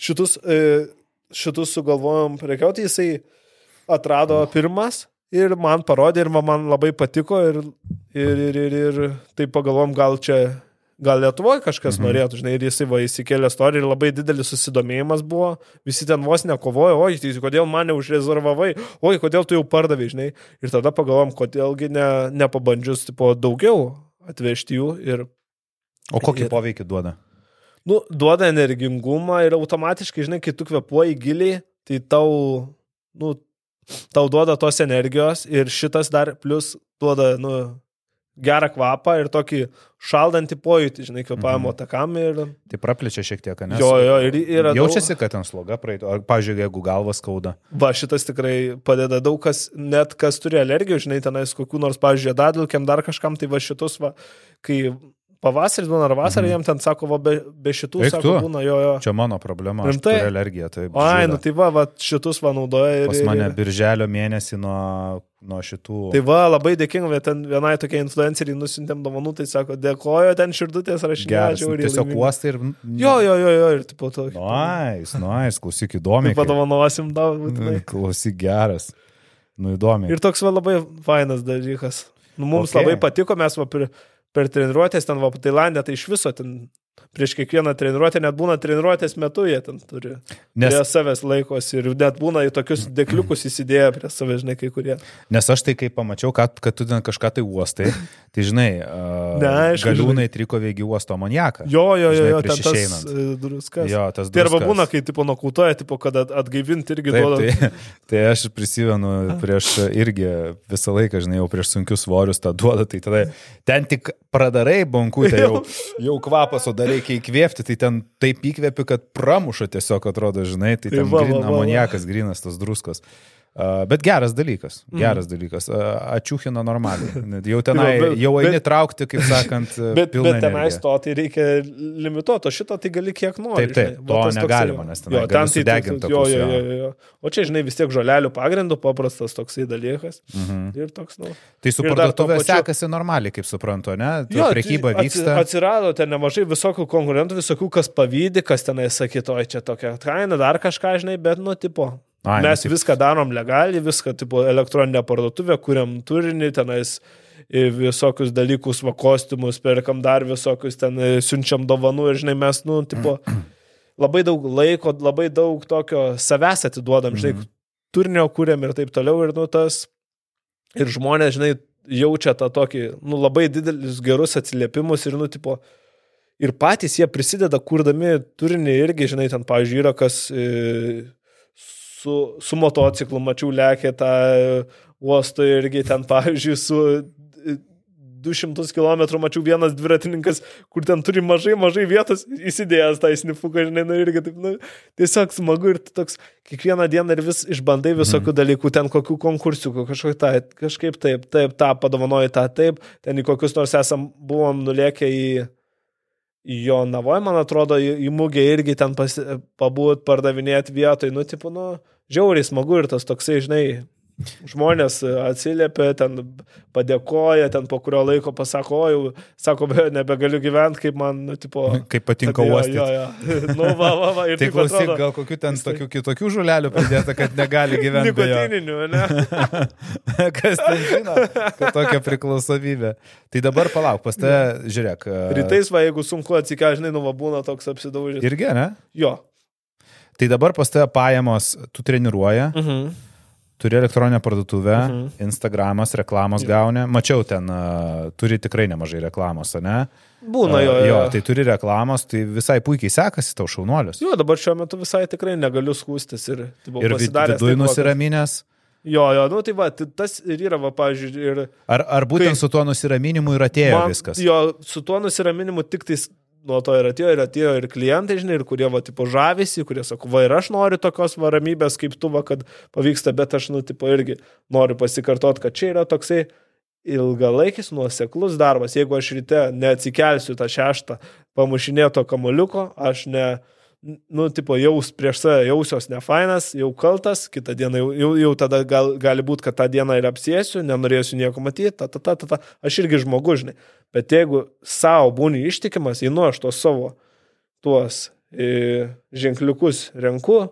[SPEAKER 2] šitus, e, šitus sugalvojom prekiauti, jisai atrado pirmas ir man parodė ir man labai patiko ir, ir, ir, ir, ir tai pagalvom, gal čia, gal Lietuvoje kažkas mhm. norėtų, žinai, ir jisai va įsikėlė istoriją ir labai didelis susidomėjimas buvo, visi ten vos nekovojo, oi, tai kodėl mane užrezervavai, oi, kodėl tu jau pardavai, žinai, ir tada pagalvom, kodėlgi ne, nepabandžius, tipo, daugiau atvežti jų ir
[SPEAKER 1] O kokį
[SPEAKER 2] Ir-
[SPEAKER 1] poveikį duoda?
[SPEAKER 2] nu, duoda energingumą ir automatiškai, žinai, kai tu kvepuoji giliai, tai tau, nu, tau duoda tos energijos ir šitas dar plus duoda, nu, gerą kvapą ir tokį šaldantį pojūtį, žinai, kvepavimo
[SPEAKER 1] Mhm.
[SPEAKER 2] takam ir...
[SPEAKER 1] Tai praplečia šiek tiek, ne?
[SPEAKER 2] Jo, jo, ir yra daug-
[SPEAKER 1] Jaučiasi, kad ten sloga praeitų. Ar, pažiūrėjau, jeigu galva skauda.
[SPEAKER 2] Va, šitas tikrai padeda daug kas, net kas turi alergijų, žinai, tenais kokių nors, pavyzdžiui, dadilkiam dar kažkam, tai va šitus, va, kai pavasaris būna ar vasarą,
[SPEAKER 1] Mhm.
[SPEAKER 2] jiem ten sako, va, be, be šitų,
[SPEAKER 1] Eik
[SPEAKER 2] sako,
[SPEAKER 1] tu.
[SPEAKER 2] būna, jo, jo.
[SPEAKER 1] Čia mano problema. Aš
[SPEAKER 2] Rimtai?
[SPEAKER 1] turiu alergiją. Tai
[SPEAKER 2] Ai,
[SPEAKER 1] žudo.
[SPEAKER 2] nu tai va, va šitus va naudoja ir...
[SPEAKER 1] Pas
[SPEAKER 2] ir-
[SPEAKER 1] mane
[SPEAKER 2] ir-
[SPEAKER 1] birželio mėnesį nuo, nuo šitų.
[SPEAKER 2] Tai va, labai dėkinga, bet ten vienai tokia influenceriai nusintėm dovanų, tai sako, dėkoju, ten širdutės rašinėje,
[SPEAKER 1] nu, Tiesiog uostai ir...
[SPEAKER 2] Jo, jo, jo, jo, ir tipo to.
[SPEAKER 1] Nais, nais, klausyk įdomiai.
[SPEAKER 2] Tai padovanosim tau, būtinai.
[SPEAKER 1] Klausyk geras. Nu įdomiai.
[SPEAKER 2] Ir toks va labai fainas dalykas. Nu, mums
[SPEAKER 1] Okay.
[SPEAKER 2] labai patiko, mes va per, per treniruotės ten va Tailandė, tai iš viso ten prieš kiekvieną treniruotę, net būna treniruotės metu, jie ten turi.
[SPEAKER 1] Nes,
[SPEAKER 2] Prie savęs laikosi ir net būna į tokius dėkliukus įsidėję prie savęs, žinai, kai kurie.
[SPEAKER 1] nes aš tai, kai pamačiau, kad, kad tu ten kažką tai uostai, tai žinai, uh,
[SPEAKER 2] Neaišku,
[SPEAKER 1] galiūnai triko vėgi uosto amoniaką.
[SPEAKER 2] Jo, jo, jo,
[SPEAKER 1] Žinai,
[SPEAKER 2] jo ten
[SPEAKER 1] prieš
[SPEAKER 2] tas e, druskas.
[SPEAKER 1] Jo, tas
[SPEAKER 2] Tai arba
[SPEAKER 1] druskas.
[SPEAKER 2] būna, kai tipo nokautoja, tipo, kad at- atgaivinti irgi
[SPEAKER 1] Taip,
[SPEAKER 2] duoda.
[SPEAKER 1] tai, tai aš prisimenu prieš irgi visą laiką, žinai, jau prieš sunkius svorius tą duoda, tai tada ten tik pradarai bankutę, jau, jau kvapas, dar reikia įkvėpti, tai ten taip įkvėpi, kad pramuša tiesiog atrodo, žinai, tai
[SPEAKER 2] Tai
[SPEAKER 1] ten
[SPEAKER 2] va, va,
[SPEAKER 1] grin,
[SPEAKER 2] va, va.
[SPEAKER 1] amoniakas grinas, tas druskos. Bet geras dalykas,
[SPEAKER 2] Mhm.
[SPEAKER 1] geras dalykas. Uh, ačiūhina normaliai. Jau tenai,
[SPEAKER 2] Jo, bet-
[SPEAKER 1] jau eini
[SPEAKER 2] bet-
[SPEAKER 1] traukti, kaip sakant,
[SPEAKER 2] Bet, bet
[SPEAKER 1] energiją.
[SPEAKER 2] to tai reikia limituoto, šito tai gali kiek nori.
[SPEAKER 1] Taip, taip,
[SPEAKER 2] žinai.
[SPEAKER 1] To negalima, nes tenai
[SPEAKER 2] jo, ten tai
[SPEAKER 1] sudegint
[SPEAKER 2] tu- jo, jo,
[SPEAKER 1] jo.
[SPEAKER 2] jo. O čia, žinai, vis tiek žolelių pagrindų paprastas toksai dalykas.
[SPEAKER 1] Mhm.
[SPEAKER 2] Ir toks, nu.
[SPEAKER 1] Tai su parduotuvė
[SPEAKER 2] pačiu-
[SPEAKER 1] sekasi normaliai, kaip suprantu, ne?
[SPEAKER 2] Jo,
[SPEAKER 1] Jo, prekyba
[SPEAKER 2] tai
[SPEAKER 1] vyksta.
[SPEAKER 2] atsi- Atsirado ten nemažai visokių konkurentų, visokių, kas pavydė, kas tenai sakyto, čia tokia kaina, dar kažką, žinai, bet, nu, tipo.
[SPEAKER 1] Ai,
[SPEAKER 2] Mes
[SPEAKER 1] taip.
[SPEAKER 2] viską darom legaliai, viską, tipo, elektroninę parduotuvę, kuriam turinį, tenais į visokius dalykus, va, kostiumus, perkam dar visokius, ten e, siunčiam dovanų ir, žinai, mes, nu, tipo, labai daug laiko, labai daug tokio savęs atiduodam, žinai,
[SPEAKER 1] Mhm.
[SPEAKER 2] turinio kūrėm ir taip toliau, ir, nu, tas, ir žmonės, žinai, jaučia tą tokį, nu, labai didelius gerus atsiliepimus ir, nu, tipo, ir patys jie prisideda, kurdami turinį irgi, žinai, ten, pavyzdžiui, yra kas e, su, su motociklu, mačiau, lėkė tą e, uosto irgi ten, pavyzdžiui, su e, 200 km mačiau vienas dviratininkas, kur ten turi mažai, mažai vietos įsidėjęs tą snifuką, žinai, nu irgi taip, nu, tiesiog smagu ir toks kiekvieną dieną ir vis išbandai visokių dalykų, ten kokių konkursiukų, kažkaip, ta, kažkaip taip, taip, tą padovanoji, tą taip, ten į kokius nors esam, buvom nulėkę į jo navoje, man atrodo, į, mugę irgi ten pabūt, pardavinėti vietoj, nu, tipo, nu, žiauriai smagu ir tas toksai, žinai, žmonės atsiliepia, ten padėkoja, ten po kurio laiko pasako, o jau, sako, be, nebegaliu gyventi, kaip man, nu, tipo,
[SPEAKER 1] Kaip patinka
[SPEAKER 2] jo,
[SPEAKER 1] uostyti.
[SPEAKER 2] Jo, jo. Nu, va, va, va.
[SPEAKER 1] Tai klausyk,
[SPEAKER 2] atrodo,
[SPEAKER 1] gal kokių ten tokių kitokių žulelių pridėta, kad negali gyventi. jo.
[SPEAKER 2] Nikotininių, ne?
[SPEAKER 1] Kas ten žino, kad tokia priklausomybė. Tai dabar palauk, pas tave, žiūrėk. e,
[SPEAKER 2] Rytais, va, jeigu sunku atsikelti, žinai, nu, va, būna toks apsidaužęs.
[SPEAKER 1] Irgi, ne?
[SPEAKER 2] Jo.
[SPEAKER 1] Tai dabar pas tave pajamos, tu treniruoja,
[SPEAKER 2] Mhm.
[SPEAKER 1] Turi elektroninę parduotuvę,
[SPEAKER 2] Mhm.
[SPEAKER 1] Instagramas, reklamos gauni. Mačiau ten, uh, turi tikrai nemažai reklamos, ne?
[SPEAKER 2] Būna jo,
[SPEAKER 1] jo,
[SPEAKER 2] jo.
[SPEAKER 1] tai turi reklamos, tai visai puikiai sekasi tau šaunuolius.
[SPEAKER 2] Jo, dabar šiuo metu visai tikrai negaliu skūstis ir, tipo,
[SPEAKER 1] Ir viduje nusiraminęs.
[SPEAKER 2] Jo, jo, nu tai va, tai tas ir yra, va, pavyzdžiui, ir
[SPEAKER 1] Ar, ar būtent
[SPEAKER 2] Kai-
[SPEAKER 1] su tuo nusiraminimu ir atėjo
[SPEAKER 2] man,
[SPEAKER 1] viskas?
[SPEAKER 2] jo, su tuo nusiraminimu tik tais nuo to ir atėjo, ir atėjo ir klientai, žinai, ir kurie, va, tipo, žavisi, kurie sako, va, ir aš noriu tokios va ramybės kaip tu, va, kad pavyksta, bet aš, nu, tipo, irgi noriu pasikartoti, kad čia yra toksai ilgalaikis nuoseklus darbas. Jeigu aš ryte neatsikelsiu tą šeštą pamušinėto kamoliuko, aš ne, nu, tipo, jaus prieš save jausios nefainas, jau kaltas, kitą dieną jau, jau, jau tada gal, gali būti, kad tą dieną ir apsėsiu, nenorėsiu nieko matyti, ta, ta, ta, ta, ta. aš irgi žmogus, žinai. Bet jeigu savo būni ištikimas, einu aš tos savo, tuos e, ženkliukus renku,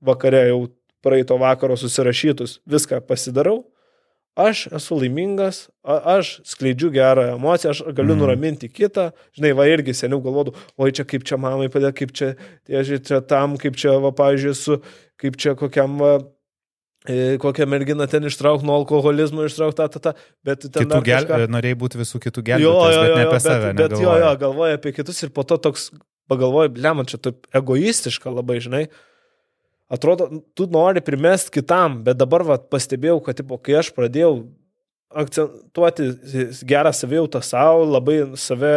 [SPEAKER 2] vakare jau praeito vakaro susirašytus, viską pasidarau, aš esu laimingas, aš skleidžiu gerą emociją, aš galiu mm. nuraminti kitą, žinai, va irgi seniau galvodu, oi čia kaip čia mamai padėjo, kaip čia, tiežiai, čia tam, kaip čia, va, pavyzdžiui, su, kaip čia kokiam, va, e, kokią merginą ten ištrauk nuo alkoholizmo, ištrauk tą, tą, tą, bet ten...
[SPEAKER 1] Kitų gel... kažką... Norėjai būti visų kitų gelbėtojų, bet ne apie
[SPEAKER 2] bet,
[SPEAKER 1] save.
[SPEAKER 2] Bet, bet jo, jo, galvoja apie kitus ir po to toks pagalvoju, blem, čia taip egoistiška labai, žinai. Atrodo, tu nori primest kitam, bet dabar va, pastebėjau, kad, tipo, kai aš pradėjau akcentuoti gerą savijautą savo, labai save,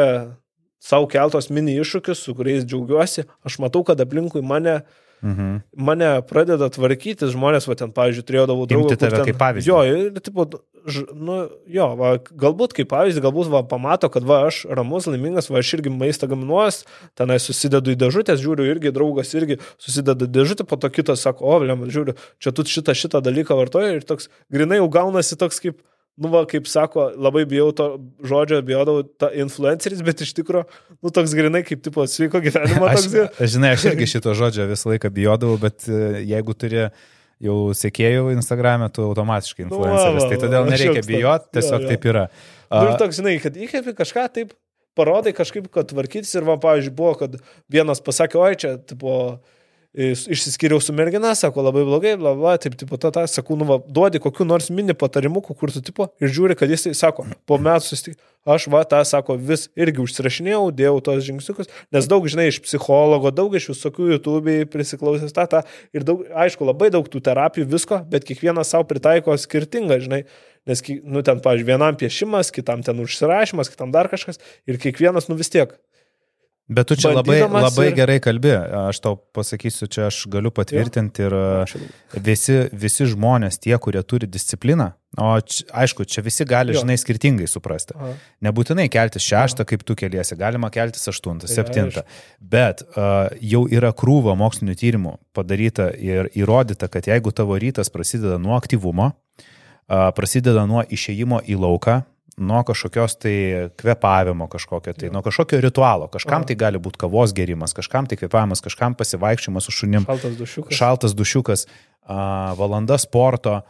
[SPEAKER 2] savo keltos mini iššūkius, su kuriais džiaugiuosi, aš matau, kad aplinkui mane uh, Mhm. Mane pradeda tvarkyti žmonės, va ten, pavyzdžiui, turėjau draugų.
[SPEAKER 1] Imti tave ten, kaip pavyzdį.
[SPEAKER 2] Jo, ir, tipo, ž, nu, jo, va, galbūt kaip pavyzdį, galbūt va, pamato, kad va, aš ramus, laimingas, va, aš irgi maistą gaminuos, tenai susidedu į dėžutės, žiūriu, irgi draugas irgi susideda dėžutę, po to kitas sako, o, vėliau, žiūriu, čia tu šitą, šitą dalyką vartoji ir toks, grinai jau gaunasi toks kaip, nu, va, kaip sako, labai bijau to žodžio, bijodavau ta influenceris, bet iš tikrųjų, nu, toks grinai kaip, tipo, sveiko gyvenimo.
[SPEAKER 1] Aš, aš, žinai, aš irgi šito žodžio visą laiką bijodavau, bet e, jeigu turi jau sėkėjų Instagram'e, tu automatiškai influenceris, nu, va, va, tai todėl nereikia bijoti, tiesiog jo, jo. taip yra.
[SPEAKER 2] Nu, ir toks, žinai, kad įkvėpi kažką taip, parodai kažkaip, kad tvarkytis ir, va, pavyzdžiui, buvo, kad vienas pasakė, oi, čia, tipo, išsiskyriau su mergina, sako labai blogai, bla bla, taip, tipo, ta, ta, sakau, nu, va, duodi kokiu nors mini patarimu, kur tu, tipo, ir žiūri, kad jis, tai sako, po metų susitik, aš, va, tą, sako, vis irgi užsirašinėjau, dėjau tos žingsniukus, nes daug, žinai, iš psichologo, daug iš visokių YouTube'ai prisiklausęs tą, tą, ir daug, aišku, labai daug tų terapijų, visko, bet kiekvienas savo pritaiko skirtingą, žinai, nes, nu, ten, pavyzdžiui, vienam piešimas, kitam ten užsirašymas, kitam dar kažkas, ir kiekvienas, nu, vis tiek
[SPEAKER 1] Bet tu čia labai, labai ir... gerai kalbi, aš tau pasakysiu, čia aš galiu patvirtinti ir visi, visi žmonės, tie, kurie turi discipliną, o čia, aišku, čia visi gali, jo. žinai, skirtingai suprasti. Aha. Nebūtinai keltis šeštą, kaip tu keliesi, galima keltis aštuntą, septintą, bet uh, jau yra krūva mokslinių tyrimų padaryta ir įrodyta, kad jeigu tavo rytas prasideda nuo aktyvumo, uh, prasideda nuo išėjimo į lauką, nuo kažkokios tai kvepavimo kažkokio, tai nuo kažkokio ritualo. Kažkam tai gali būti kavos gerimas, kažkam tai kvepavimas, kažkam pasivaikščiojimas su šunim.
[SPEAKER 2] Šaltas dušiukas.
[SPEAKER 1] Šaltas dušiukas, a, valanda sporto.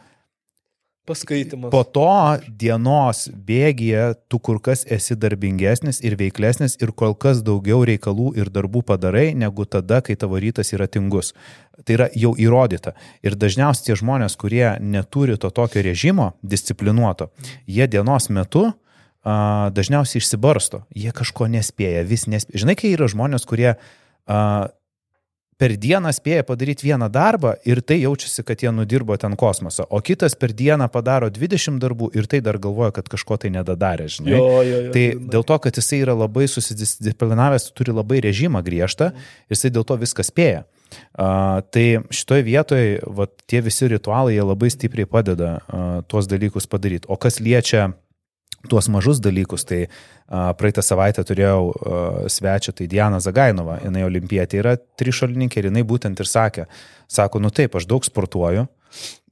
[SPEAKER 2] Paskaitimas.
[SPEAKER 1] Po to dienos bėgyje tu kur kas esi darbingesnis ir veiklesnis ir kol kas daugiau reikalų ir darbų padarai negu tada, kai tavo rytas yra tingus. Tai yra jau įrodyta. Ir dažniausiai tie žmonės, kurie neturi to tokio režimo, disciplinuoto, jie dienos metu a, dažniausiai išsibarsto. Jie kažko nespėja, vis nespėja. Žinai, kai yra žmonės, kurie a, per dieną spėja padaryti vieną darbą ir tai jaučiasi, kad jie nudirbo ten kosmosą, o kitas per dieną padaro 20 darbų ir tai dar galvoja, kad kažko tai nedadarė, žinai.
[SPEAKER 2] Jo, jo, jo,
[SPEAKER 1] tai dėl to, kad jisai yra labai susidisciplinavęs, turi labai režimą griežtą, jisai dėl to viską spėja. Uh, tai šitoje vietoje va, tie visi ritualai, jie labai stipriai padeda uh, tuos dalykus padaryti. O kas liečia tuos mažus dalykus. Tai a, praeitą savaitę turėjau a, svečią, tai Diana Zagainova, jinai olimpietė yra trišalininkė ir jinai būtent ir sakė, sako, nu taip, aš daug sportuoju.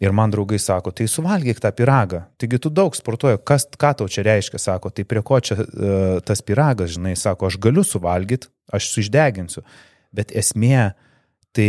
[SPEAKER 1] Ir man draugai sako, tai suvalgyk tą piragą. Taigi tu daug sportuoji, kas, ką tau čia reiškia, sako, tai prie ko čia uh, tas piragas, žinai, sako, aš galiu suvalgyti, aš suždeginsiu. Bet esmė, tai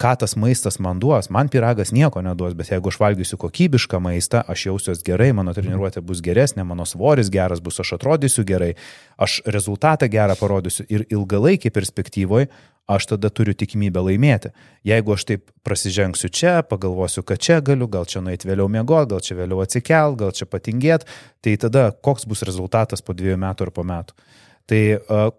[SPEAKER 1] ką tas maistas man duos. Man piragas nieko neduos, bet jeigu aš valgysiu kokybišką maistą, aš jausiuosi gerai, mano treniruotė bus geresnė, mano svoris geras bus, aš atrodysiu gerai, aš rezultatą gerą parodysiu ir ilgalaikį perspektyvoje aš tada turiu tikimybę laimėti. Jeigu aš taip prasižengsiu čia, pagalvosiu, kad čia galiu, gal čia nueiti vėliau miegoti, gal čia vėliau atsikelt, gal čia patingėti, tai tada koks bus rezultatas po dviejų metų ar po metų. Tai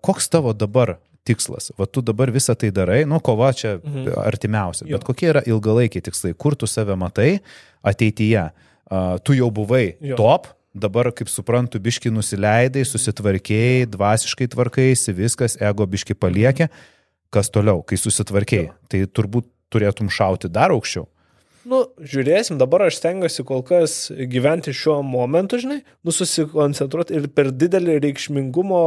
[SPEAKER 1] koks tavo dabar tikslas. Va tu dabar visą tai darai, nu kova čia mhm. artimiausia, bet jo. kokie yra ilgalaikiai tikslai, kur tu save matai ateityje. Uh, tu jau buvai jo. top, dabar, kaip suprantu, biški nusileidai, susitvarkėjai, dvasiškai tvarkaisi, viskas, ego biški paliekė. Kas toliau, kai susitvarkėjai? Tai turbūt turėtum šauti dar aukščiau.
[SPEAKER 2] Nu, žiūrėsim, dabar aš stengiuosi kol kas gyventi šiuo momentu, žinai, nu susikoncentruoti ir per didelį reikšmingumo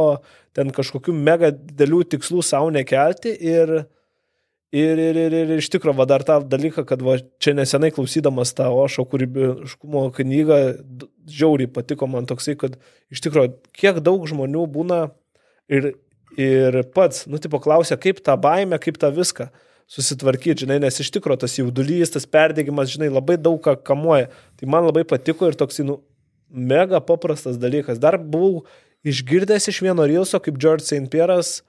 [SPEAKER 2] ten kažkokių mega didelių tikslų savo nekelti ir Ir, ir, ir, ir iš tikrųjų, va dar tą dalyką, kad va, čia nesenai klausydamas tą Ošo kūrybiškumo knygą, žiauriai patiko man toksai, kad iš tikrųjų, kiek daug žmonių būna ir, ir pats, nu, tipo, klausia, kaip tą baimę, kaip tą viską susitvarkyti, žinai, nes iš tikrųjų tas jaudulys, tas perdėgymas, žinai, labai daug ką kamuoja. Tai man labai patiko ir toksai, nu, mega paprastas dalykas. Dar buvau išgirdęs iš vieno Rilso, kaip George St. Pierre'as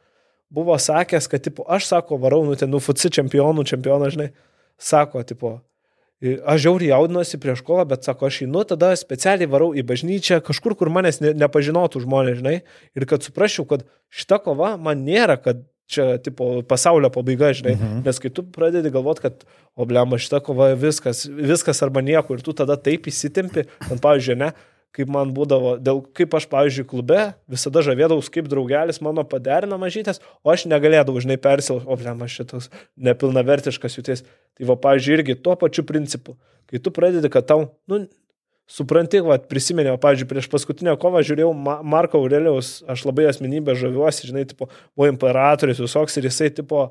[SPEAKER 2] buvo sakęs, kad, tipo, aš sako, varau, nu, ten, nu, futsi čempionų, čempioną, žinai, sako, tipo, aš žiauriai jaudinuosi prieš kovą, bet sako, aš einu, tada specialiai varau į bažnyčią, kažkur, kur manęs ne, nepažinotų žmonės, žinai, ir kad suprasčiau, kad šita kova man nėra, kad čia, tipo, pasaulio pabaiga, žinai, mhm. nes kai tu pradedi galvoti, kad, o blema, šita kova viskas, viskas arba nieko, ir tu tada taip įsitempi, man, pavyzdžiui, ne, kaip man būdavo, dėl kaip aš, pavyzdžiui, klube visada žavėdavau, kaip draugelis mano paderina mažytės, o aš negalėdavau, žinai, persilaužti, o blem, aš šitas nepilnavertiškas jūties. Tai va, pavyzdžiui, irgi tuo pačiu principu. Kai tu pradedi, kad tau, nu, supranti, va, prisiminiau, pavyzdžiui, prieš paskutinę kovą žiūrėjau Ma Marko Aurelijaus, aš labai asmenybę žaviuosi, žinai, tipo, buvo imperatorius visoks ir jisai, tipo,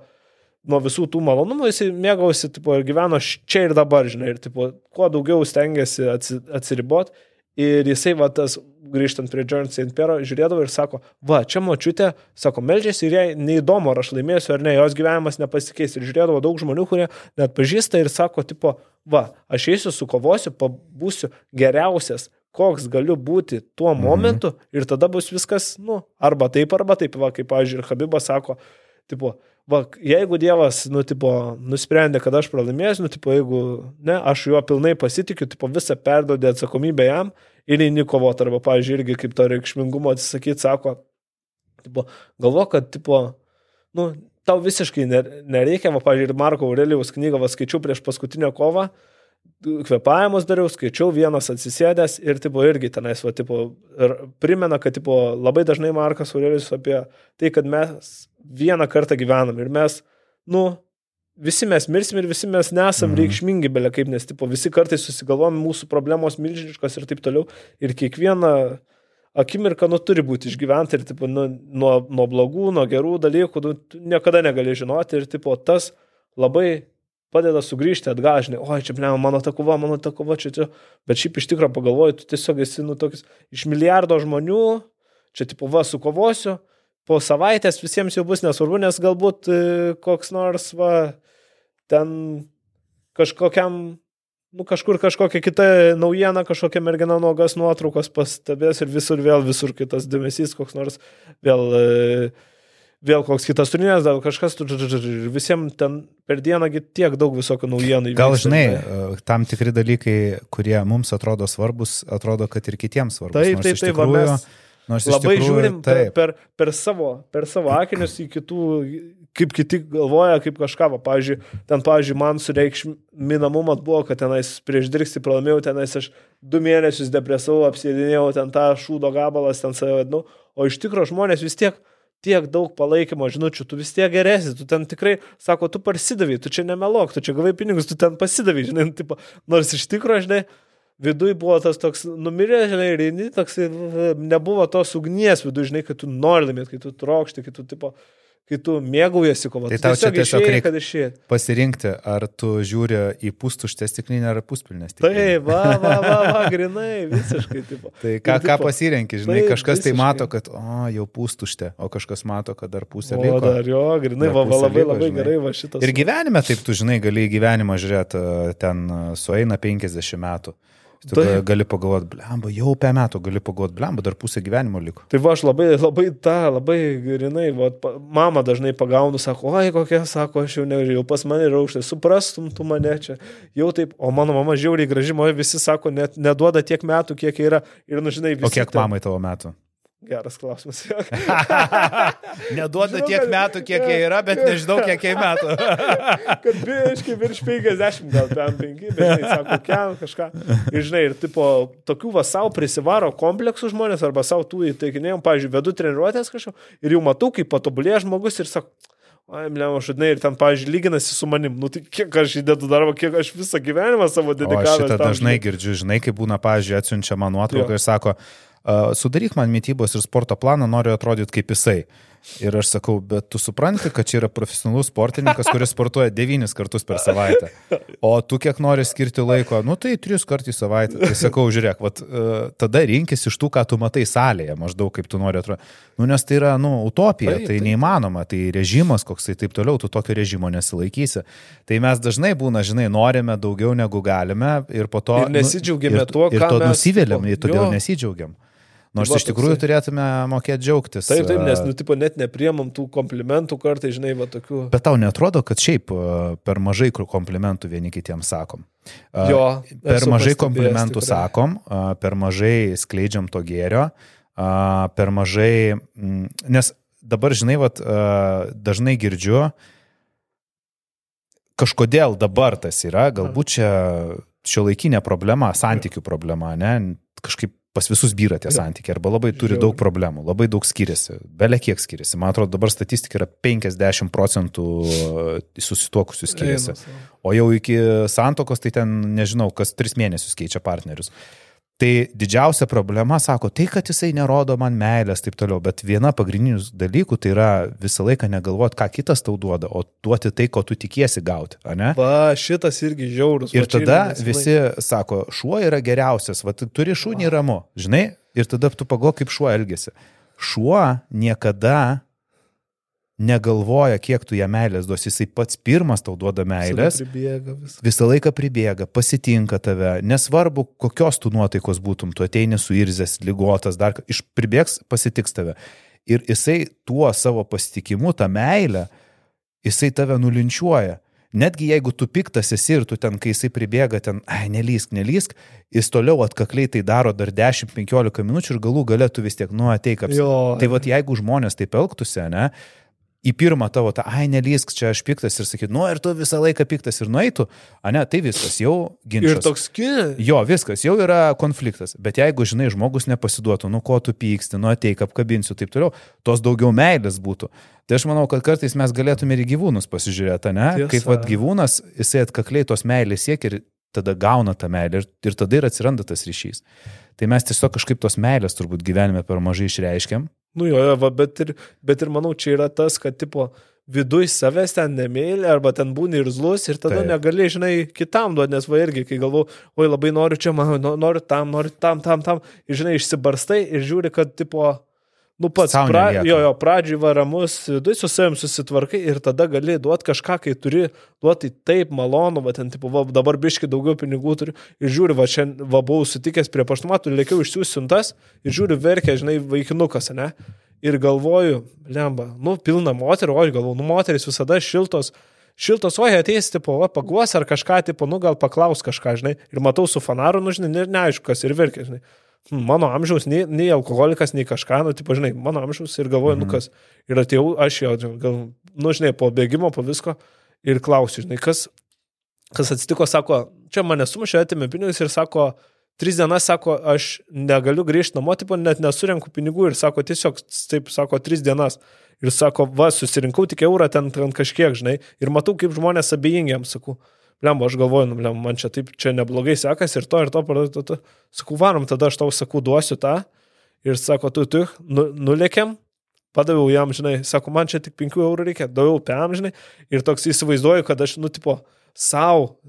[SPEAKER 2] nuo visų tų malonumų jisai mėgausi, tipo, ir gyveno čia ir dabar, žinai, ir, tipo, kuo daugiau stengiasi atsiriboti. Ir jisai, va, tas, grįžtant prie John St. Pero, žiūrėdavo ir sako, va, čia močiutė, sako, melžiasi ir jai neįdomu, ar aš laimėsiu ar ne, jos gyvenimas nepasikeis. Ir žiūrėdavo daug žmonių, kurie net pažįsta ir sako, tipo, va, aš eisiu, sukovosiu, pabūsiu geriausias, koks galiu būti tuo mhm. momentu ir tada bus viskas, nu, arba taip, arba taip, va, kaip, pavyzdžiui, ir Habibas sako, tipo, va, jeigu Dievas, nu, tipo, nusprendė, kad aš pralaimėsiu, nu, tipo, jeigu, ne, aš juo pilnai pasitikiu, tipo, visą perdodė atsakomybę jam ir eini kovoti, arba, pavyzdžiui, irgi kaip to reikšmingumo atsisakyti, sako, tipo, galvo, kad, tipo, nu, tau visiškai nereikia, va, pavyzdžiui, ir Marko Aurelijaus knygą, va, skaičiau prieš paskutinę kovą, kvepavimus dariau, skaičiau, vienas atsisėdęs ir, tipo, irgi tenais, va, tipo, ir primena, kad, tipo, labai dažnai Markas Aurelijus apie tai, kad mes vieną kartą gyvenam ir mes, nu, visi mes mirsim ir visi mes nesam mhm. reikšmingi, belia kaip, nes, tipo, visi kartais susigalvom, mūsų problemos milžiniškos ir taip toliau. Ir kiekviena akimirka, nu, turi būti išgyventa ir, tipo, nu, nuo, nuo blogų, nuo gerų dalykų, nu, niekada negali žinoti ir, tipo, tas labai padeda sugrįžti atgal, žinai, oi, čia, blema, mano ta kova, mano ta kova, čia, čia. Bet šiaip iš tikrųjų pagalvoju, tu tiesiog esi, nu, toks iš milijardo žmonių, čia, tipo, va, sukovosiu, po savaitės visiems jau bus nesvarbu, nes galbūt e, koks nors, va, ten kažkokiam, nu kažkur kažkokia kita naujiena, kažkokia mergina nuogas nuotraukos pastebės ir visur vėl, visur kitas dėmesys, koks nors vėl, e, vėl koks kitas turnyras, gal kažkas, visiems ten per dieną tiek daug visokių naujienų.
[SPEAKER 1] Gal žinai, e, tam tikri dalykai, kurie mums atrodo svarbus, atrodo, kad ir kitiems svarbus.
[SPEAKER 2] Taip, taip, taip, va, mes Nors labai tikrųjų, žiūrim per, per, per, savo, per savo akinius į kitų, kaip kiti galvoja, kaip kažką. Va, pavyzdžiui, ten, pavyzdžiui, man sureikšminamumas buvo, kad tenais prieš dirksti pralaimėjau, tenais aš du mėnesius depresavau, apsėdinėjau ten tą šūdo gabalas, ten save vadinu, o iš tikrųjų žmonės vis tiek tiek daug palaikymo žinučių, tu vis tiek geresnis, tu ten tikrai, sako, tu parsidavai, tu čia nemelok, tu čia gavai pinigus, tu ten pasidavai, žinai, tipo, nors iš tikrųjų, žinai, viduje buvo tas toks numirė, žinai, ir toks nebuvo tos ugnies viduje, žinai, kad tu nori laimėti, kai tu trokšti, kai tu, tipo, kai tu mėgaujasi kovo.
[SPEAKER 1] Tai tau čia tiesiog reikia pasirinkti, ar tu žiūri į pustuštę stiklinę ar puspilnę stiklinę.
[SPEAKER 2] Taip, va, va, va, va, grinai, visiškai. Tipo.
[SPEAKER 1] tai ką, ir, tipo, ką pasirenki, žinai, taip, kažkas visiškai. tai mato, kad, o, jau pustuštė, o kažkas mato, kad dar pusė liko.
[SPEAKER 2] O, dar jo, grinai, va, va, labai, liko, labai žinai. gerai, va šitas.
[SPEAKER 1] Ir gyvenime taip, tu žinai, gali į gyvenimą žiūrėti, ten sueina 50 metų. Tada tai, gali pagalvoti, blemba, jau pe metų gali pagalvoti, blemba, dar pusę gyvenimo liko.
[SPEAKER 2] Tai va, aš labai, labai tą, labai grinai, va, mama dažnai pagaunu, sako, oi, kokia, sako, aš jau nežinau, pas mane yra aukštai, suprastum tu mane čia. Jau taip, o mano mama žiauriai graži, moja visi sako, net neduoda tiek metų, kiek yra. Ir, nu, žinai, visi.
[SPEAKER 1] O kiek ten... mamai tavo metų?
[SPEAKER 2] Geras klausimas.
[SPEAKER 1] Neduoda tiek metų, kiek jie yra, bet nežinau, kiek jie metų.
[SPEAKER 2] kad biškai virš 50, gal ten 5, bet jis sako, kiek kažką. Ir žinai, ir tipo, tokių va savo prisivaro kompleksų žmonės arba savo tų įteikinėjom, pavyzdžiui, vedu treniruotės kažką ir jau matau, kaip patobulėja žmogus ir sako, Ai, blemo, šudnai, ir ten, pavyzdžiui, lyginasi su manim. Nu, tai kiek aš įdedu darbą, kiek aš visą gyvenimą savo dedikavau.
[SPEAKER 1] Aš šitą dažnai girdžiu, žinai, kai būna, pavyzdžiui, atsiunčia man nuotrauką ir sako, sudaryk man mytybos ir sporto planą, noriu atrodyti kaip jisai. Ir aš sakau, bet tu supranti, kad čia yra profesionalus sportininkas, kuris sportuoja devynis kartus per savaitę. O tu kiek nori skirti laiko, nu tai tris kartus į savaitę. Tai sakau, žiūrėk, vat, e, tada rinkis iš tų, ką tu matai salėje, maždaug kaip tu nori atrodyti. Nu, nes tai yra, nu, utopija, taip, tai taip. neįmanoma, tai režimas koksai taip toliau, tu tokio režimo nesilaikysi. Tai mes dažnai būna, žinai, norime daugiau negu galime ir po to...
[SPEAKER 2] Ir nesidžiaugiame nu, tuo,
[SPEAKER 1] ką. Ir to nusivėliam, todėl jo. nesidžiaugiam. Nors iš tikrųjų toksai. turėtume mokėti džiaugtis.
[SPEAKER 2] Taip, taip, nes, nu, tipo, net nepriemam tų komplimentų kartai, žinai, va tokių.
[SPEAKER 1] Bet tau netrodo, kad šiaip per mažai komplimentų vieni kitiems sakom.
[SPEAKER 2] Jo.
[SPEAKER 1] Per mažai komplimentų tikrai. sakom, per mažai skleidžiam to gėrio, per mažai, nes dabar, žinai, va, dažnai girdžiu, kažkodėl dabar tas yra, galbūt čia šio laikinė problema, santykių problema, ne? Kažkaip pas visus vyra tie santykiai arba labai turi daug problemų, labai daug skiriasi, belia kiek skiriasi. Man atrodo, dabar statistika yra 50 procentų susituokusių skiriasi. O jau iki santokos tai ten, nežinau, kas tris mėnesius keičia partnerius. Tai didžiausia problema, sako, tai, kad jisai nerodo man meilės, taip toliau, bet viena pagrindinių dalykų tai yra visą laiką negalvoti, ką kitas tau duoda, o duoti tai, ko tu tikiesi gauti, ne?
[SPEAKER 2] Va, šitas irgi žiaurus.
[SPEAKER 1] Ir tada visi sako, šuo yra geriausias, va, turi šunį ramu, žinai, ir tada tu pago, kaip šuo elgesi. Šuo niekada negalvoja, kiek tu jam meilės duosi, jisai pats pirmas tau duoda meilės.
[SPEAKER 2] Pribėga,
[SPEAKER 1] visą laiką pribėga, pasitinka tave, nesvarbu, kokios tu nuotaikos būtum, tu ateini suirzęs, lygotas, dar iš pribėgs, pasitiks tave. Ir jisai tuo savo pasitikimu, tą meilę, jisai tave nulinčiuoja. Netgi jeigu tu piktas esi ir tu ten, kai jisai pribėga ten, ai, nelysk, nelysk, jis toliau atkakliai tai daro dar 10-15 minučių ir galų galėtų vis tiek, nu, ateik apsirūpinti. Tai vad, jeigu žmonės taip elgtųsi, ne, į pirmą tavo tą, ai, nelysk, čia aš piktas ir sakyt, nu ir tu visą laiką piktas ir nueitų, ne, tai viskas, jau ginčas.
[SPEAKER 2] Ir toks kin.
[SPEAKER 1] Jo, viskas, jau yra konfliktas. Bet jeigu, žinai, žmogus nepasiduotų, nu ko tu pyksti, nu ateik, apkabinsiu, taip toliau, tos daugiau meilės būtų. Tai aš manau, kad kartais mes galėtume ir gyvūnus pasižiūrėti, ne? Tiesa. Kaip vad gyvūnas, jisai atkakliai tos meilės siekia ir tada gauna tą meilę ir, ir tada ir atsiranda tas ryšys. Tai mes tiesiog kažkaip tos meilės turbūt gyvenime per mažai išreiškiam
[SPEAKER 2] Nu jo, jo va, bet, ir, bet ir manau, čia yra tas, kad tipo viduj savęs ten nemėlė, arba ten būni ir zlus, ir tada Taip. negali, žinai, kitam duoti, nes va irgi, kai galvoju, oi labai noriu čia, man, noriu tam, noriu tam, tam, tam, ir žinai, išsibarstai ir žiūri, kad tipo nu pats, pra, jo, jo, pradžiui varamus, vidui su savim susitvarkai ir tada gali duoti kažką, kai turi duoti taip malonu, va ten, tipo, va, dabar biški daugiau pinigų turiu ir žiūri, va, šiandien, va, buvau sutikęs prie paštumatų, lėkiau išsiųsiuntas ir žiūri, verkia, žinai, vaikinukas, ne? Ir galvoju, lemba, nu, pilna moterų, o aš galvoju, nu, moteris visada šiltos, šiltos, oi, ateis, tipo, va, paguos ar kažką, tipo, nu, gal paklaus kažką, žinai, ir matau su fanaru, nu, žinai, ne, neaišku, kas ir verkia, žinai mano amžiaus, nei, nei alkoholikas, nei kažką, nu, tipo, žinai, mano amžiaus ir galvoju, mm -hmm. nu mhm. kas. Ir atėjau, aš jau, gal, nu, žinai, po bėgimo, po visko ir klausiu, žinai, kas, kas atsitiko, sako, čia mane sumušė, atėmė pinigus ir sako, tris dienas, sako, aš negaliu grįžti namo, tipo, net nesurenku pinigų ir sako, tiesiog, taip, sako, tris dienas. Ir sako, va, susirinkau tik eurą ten, ten kažkiek, žinai, ir matau, kaip žmonės abejingiam, sakau lemba, aš galvoju, nu, lemba, man čia taip, čia neblogai sekasi ir to, ir to, to, to. Sakau, varom, tada aš tau sakau, duosiu tą. Ir sako, tu, tu, nu, nulėkiam, padaviau jam, žinai, sako, man čia tik 5 eurų reikia, daviau PM, žinai, ir toks įsivaizduoju, kad aš, nu, tipo, savo,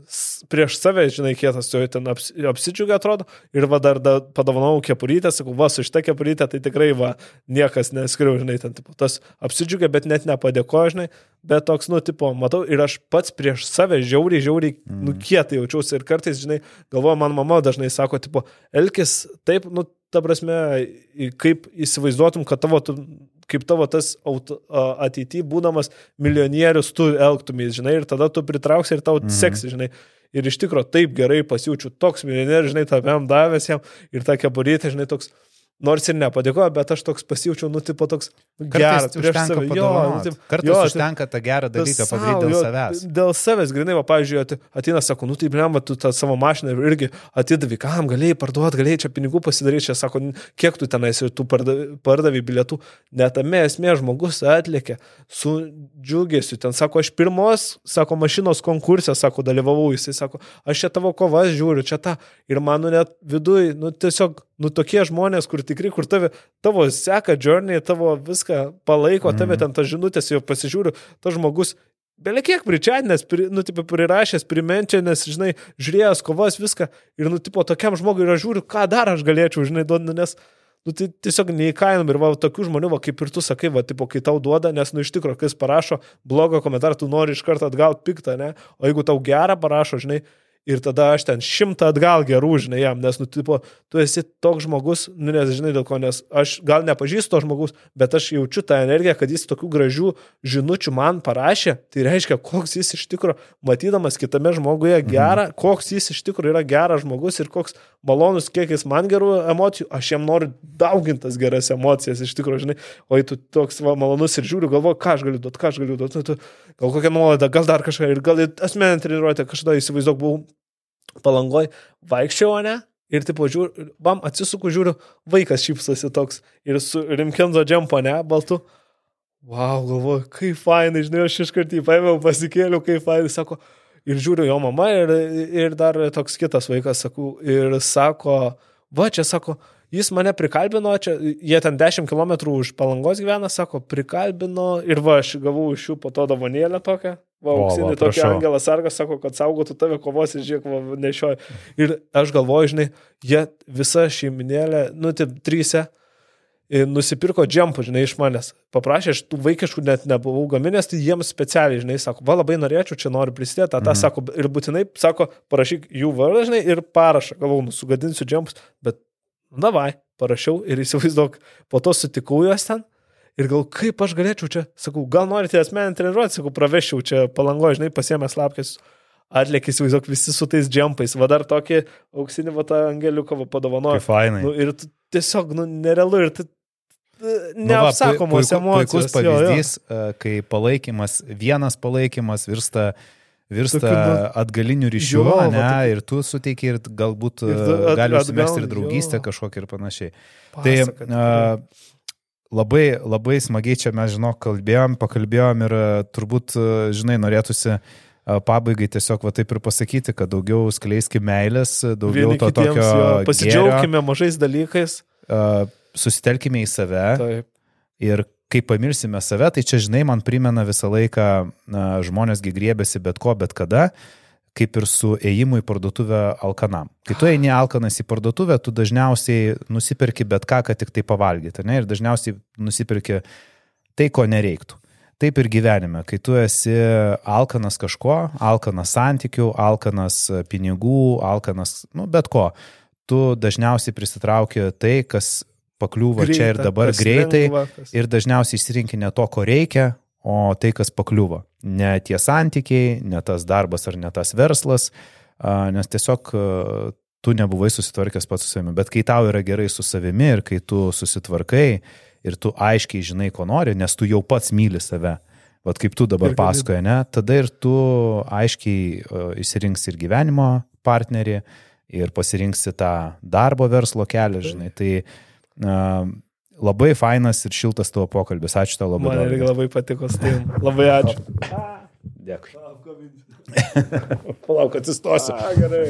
[SPEAKER 2] prieš save, žinai, kietas, jo ten aps, apsidžiugia atrodo, ir va dar da, padovanau kepurytę, sakau, va, su šitą kepurytę, tai tikrai va, niekas neskriau, žinai, ten, tipo, tas apsidžiugia, bet net nepadėkoja, žinai, bet toks, nu, tipo, matau, ir aš pats prieš save žiauriai, žiauriai, mm. nu, kietai jaučiausi. Ir kartais, žinai, galvoju, man mama dažnai sako, tipo, elkis taip, nu, ta prasme, kaip įsivaizduotum, kad tavo, kaip tavo tas ateityje būdamas milijonierius, tu elgtumės, žinai, ir tada tu pritrauksi ir tau mhm. seksi, žinai. Ir iš tikrųjų taip gerai pasijaučiu, toks milijonierius, žinai, tavęm davęs jam ir ta keburytė, žinai, toks nors ir nepadėkojo, bet aš toks pasijaučiau, nu, tipo toks geras prieš save. Jo, nu, taip,
[SPEAKER 1] Kartais jo, užtenka tą gerą dalyką padaryti dėl jo, savęs.
[SPEAKER 2] Dėl savęs, grinai, va, pavyzdžiui, ateina, sako, nu, taip, lemba, tu tą savo mašiną irgi atidavai, kam galėjai parduoti, galėjai čia pinigų pasidaryti, čia sako, kiek tu tenais ir tu pardavai bilietų, netame esmė žmogus atlėkė su džiugesiu, ten sako, aš pirmos, sako, mašinos konkursė, sako, dalyvavau, jisai sako, aš čia tavo kovas žiūriu, čia tą, ir mano net viduje, nu, tiesiog nu tokie žmonės, kur tikrai, kur tave, tavo seka journey, tavo viską palaiko, tave
[SPEAKER 1] Mhm.
[SPEAKER 2] ten tas žinutės, jau pasižiūriu, tas žmogus Belekiek pričiadinęs, pri, nu, tipo, prirašęs, primenčianės, žinai, žiūrėjęs kovas, viską. Ir, nu, tipo, tokiam žmogui yra žiūriu, ką dar aš galėčiau, žinai, duoti, nes, nu, tai tiesiog neįkainom. Ir va, tokių žmonių, va, kaip ir tu sakai, va, tipo, kai tau duoda, nes, nu, iš tikrųjų, kai jis parašo blogą komentarą, tu nori iš karto atgauti piktą, ne? O jeigu tau gerą parašo, žinai, ir tada aš ten šimtą atgal gerų, žinai, jam, nes, nu, tipo, tu esi toks žmogus, nu, nes, žinai, dėl ko, nes aš gal nepažįstu to žmogus, bet aš jaučiu tą energiją, kad jis tokių gražių žinučių man parašė, tai reiškia, koks jis iš tikrųjų, matydamas kitame žmoguje gerą, mhm. koks jis iš tikrųjų yra geras žmogus ir koks malonus, kiek jis man gerų emocijų, aš jam noriu daugintas geras emocijas, iš tikrųjų, žinai, o jei tu toks va, malonus ir žiūriu, galvoju, ką aš galiu duoti, ką aš galiu duoti, nu, tu, gal kokią nuolaidą, gal dar kažką, ir gal asmeninę treniruotę kažkada įsivaizduok, buvau palangoj, vaikščiau, ne? Ir tipo žiūriu, bam, atsisuku, žiūriu, vaikas šypsosi toks ir su Rimkenzo džempo, ne, baltu. Wow, galvoju, kaip fainai, žinai, aš iš karto jį paėmiau, pasikėliau, kaip fainai, sako. Ir žiūriu jo mama ir, ir dar toks kitas vaikas, sakau, ir sako, va, čia sako, jis mane prikalbino, čia, jie ten 10 km už palangos gyvena, sako, prikalbino ir va, aš gavau iš jų po to davonėlę tokią. Va, auksinį tokį angelą sargas sako, kad saugotų tave kovos ir žiūrėk, va, nešioja. Ir aš galvoju, žinai, jie visa šeiminėlė, nu, taip, trysia, nusipirko džempų, žinai, iš manęs. Paprašė, aš tų vaikiškų net nebuvau gaminęs, tai jiems specialiai, žinai, sako, va labai norėčiau, čia noriu prisidėti, tą,
[SPEAKER 1] Mhm.
[SPEAKER 2] sako, ir būtinai, sako, parašyk jų vardą, žinai, ir parašą, galvau, nu, sugadinsiu džempus, bet, nu, davai, parašiau ir įsivaizduok, po to sutikau juos ten. Ir gal kaip aš galėčiau čia, sakau, gal norite asmeninį treniruotę, sakau, pravešiau čia palangoje, žinai, pasiemęs lapkės, atlėkė, įsivaizduok, visi su tais džempais, va dar tokį auksinį va tą angeliuką va padovanojo. Nu, ir tu, tiesiog, nu, nerealu ir tu,
[SPEAKER 1] Nu va,
[SPEAKER 2] neapsakomos
[SPEAKER 1] puiku-
[SPEAKER 2] emocijos.
[SPEAKER 1] Puikus
[SPEAKER 2] jo, jo.
[SPEAKER 1] pavyzdys, e, kai palaikymas, vienas palaikymas virsta, virsta
[SPEAKER 2] Tokiu, nu,
[SPEAKER 1] atgaliniu ryšiu,
[SPEAKER 2] jo, va,
[SPEAKER 1] ne,
[SPEAKER 2] tokiu-
[SPEAKER 1] ir tu suteiki ir galbūt
[SPEAKER 2] Ir tu at-
[SPEAKER 1] gali užsimesti ir draugystę
[SPEAKER 2] jo.
[SPEAKER 1] kažkokią ir panašiai. Tai
[SPEAKER 2] Pasaka,
[SPEAKER 1] a, labai, labai smagiai čia mes, žinok, kalbėjom, pakalbėjom ir turbūt, žinai, norėtųsi pabaigai tiesiog va taip ir pasakyti, kad daugiau skleiskime meilės, daugiau
[SPEAKER 2] Vieni
[SPEAKER 1] to
[SPEAKER 2] kitiems,
[SPEAKER 1] tokio...
[SPEAKER 2] jo,
[SPEAKER 1] gėrio,
[SPEAKER 2] pasidžiaugkime mažais dalykais.
[SPEAKER 1] a, Susitelkime į save,
[SPEAKER 2] Taip.
[SPEAKER 1] Ir kai pamirsime save, tai čia, žinai, man primena visą laiką, na, žmonėsgi griebėsi bet ko, bet kada, kaip ir su ėjimu į parduotuvę alkanam. Kai tu eini alkanas į parduotuvę, tu dažniausiai nusipirki bet ką, kad tik tai pavalgyti, ne? Ir dažniausiai nusipirki tai, ko nereiktų. Taip ir gyvenime, kai tu esi alkanas kažko, alkanas santykių, alkanas pinigų, alkanas, nu, bet ko, tu dažniausiai prisitrauki tai, kas pakliūva Greita, čia ir dabar greitai
[SPEAKER 2] lengva, kas-
[SPEAKER 1] ir dažniausiai išsirinki ne to, ko reikia, o tai, kas pakliūva. Ne tie santykiai, ne tas darbas ar ne tas verslas, nes tiesiog tu nebuvai susitvarkęs pats su savimi. Bet kai tau yra gerai su savimi ir kai tu susitvarkai ir tu aiškiai žinai, ko nori, nes tu jau pats myli save. Vat kaip tu dabar pasakoji, ne? Tada ir tu aiškiai a, išsirinksi ir gyvenimo partnerį, ir pasirinksi tą darbo verslo kelią, žinai. Tai a, labai fainas ir šiltas tavo pokalbis. Ačiū tau labai.
[SPEAKER 2] Man irgi labai patiko su tavim. Labai ačiū.
[SPEAKER 1] Dėkui.
[SPEAKER 2] Palauk, atsistosiu. A, gerai.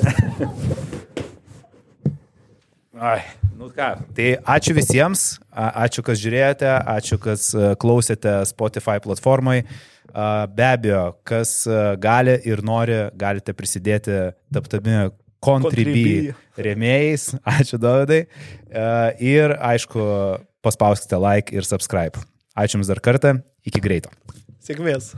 [SPEAKER 1] Ai, nu ką. Tai ačiū visiems, ačiū, kas žiūrėjote, ačiū, kas e, klausėte Spotify platformai. Be abejo, kas e, gali ir nori, galite prisidėti taptami
[SPEAKER 2] Contribui
[SPEAKER 1] rėmėjais. Ačiū, Dovydai. E, Ir aišku, paspauskite like ir subscribe. Ačiū Jums dar kartą, iki greito.
[SPEAKER 2] Sėkmės.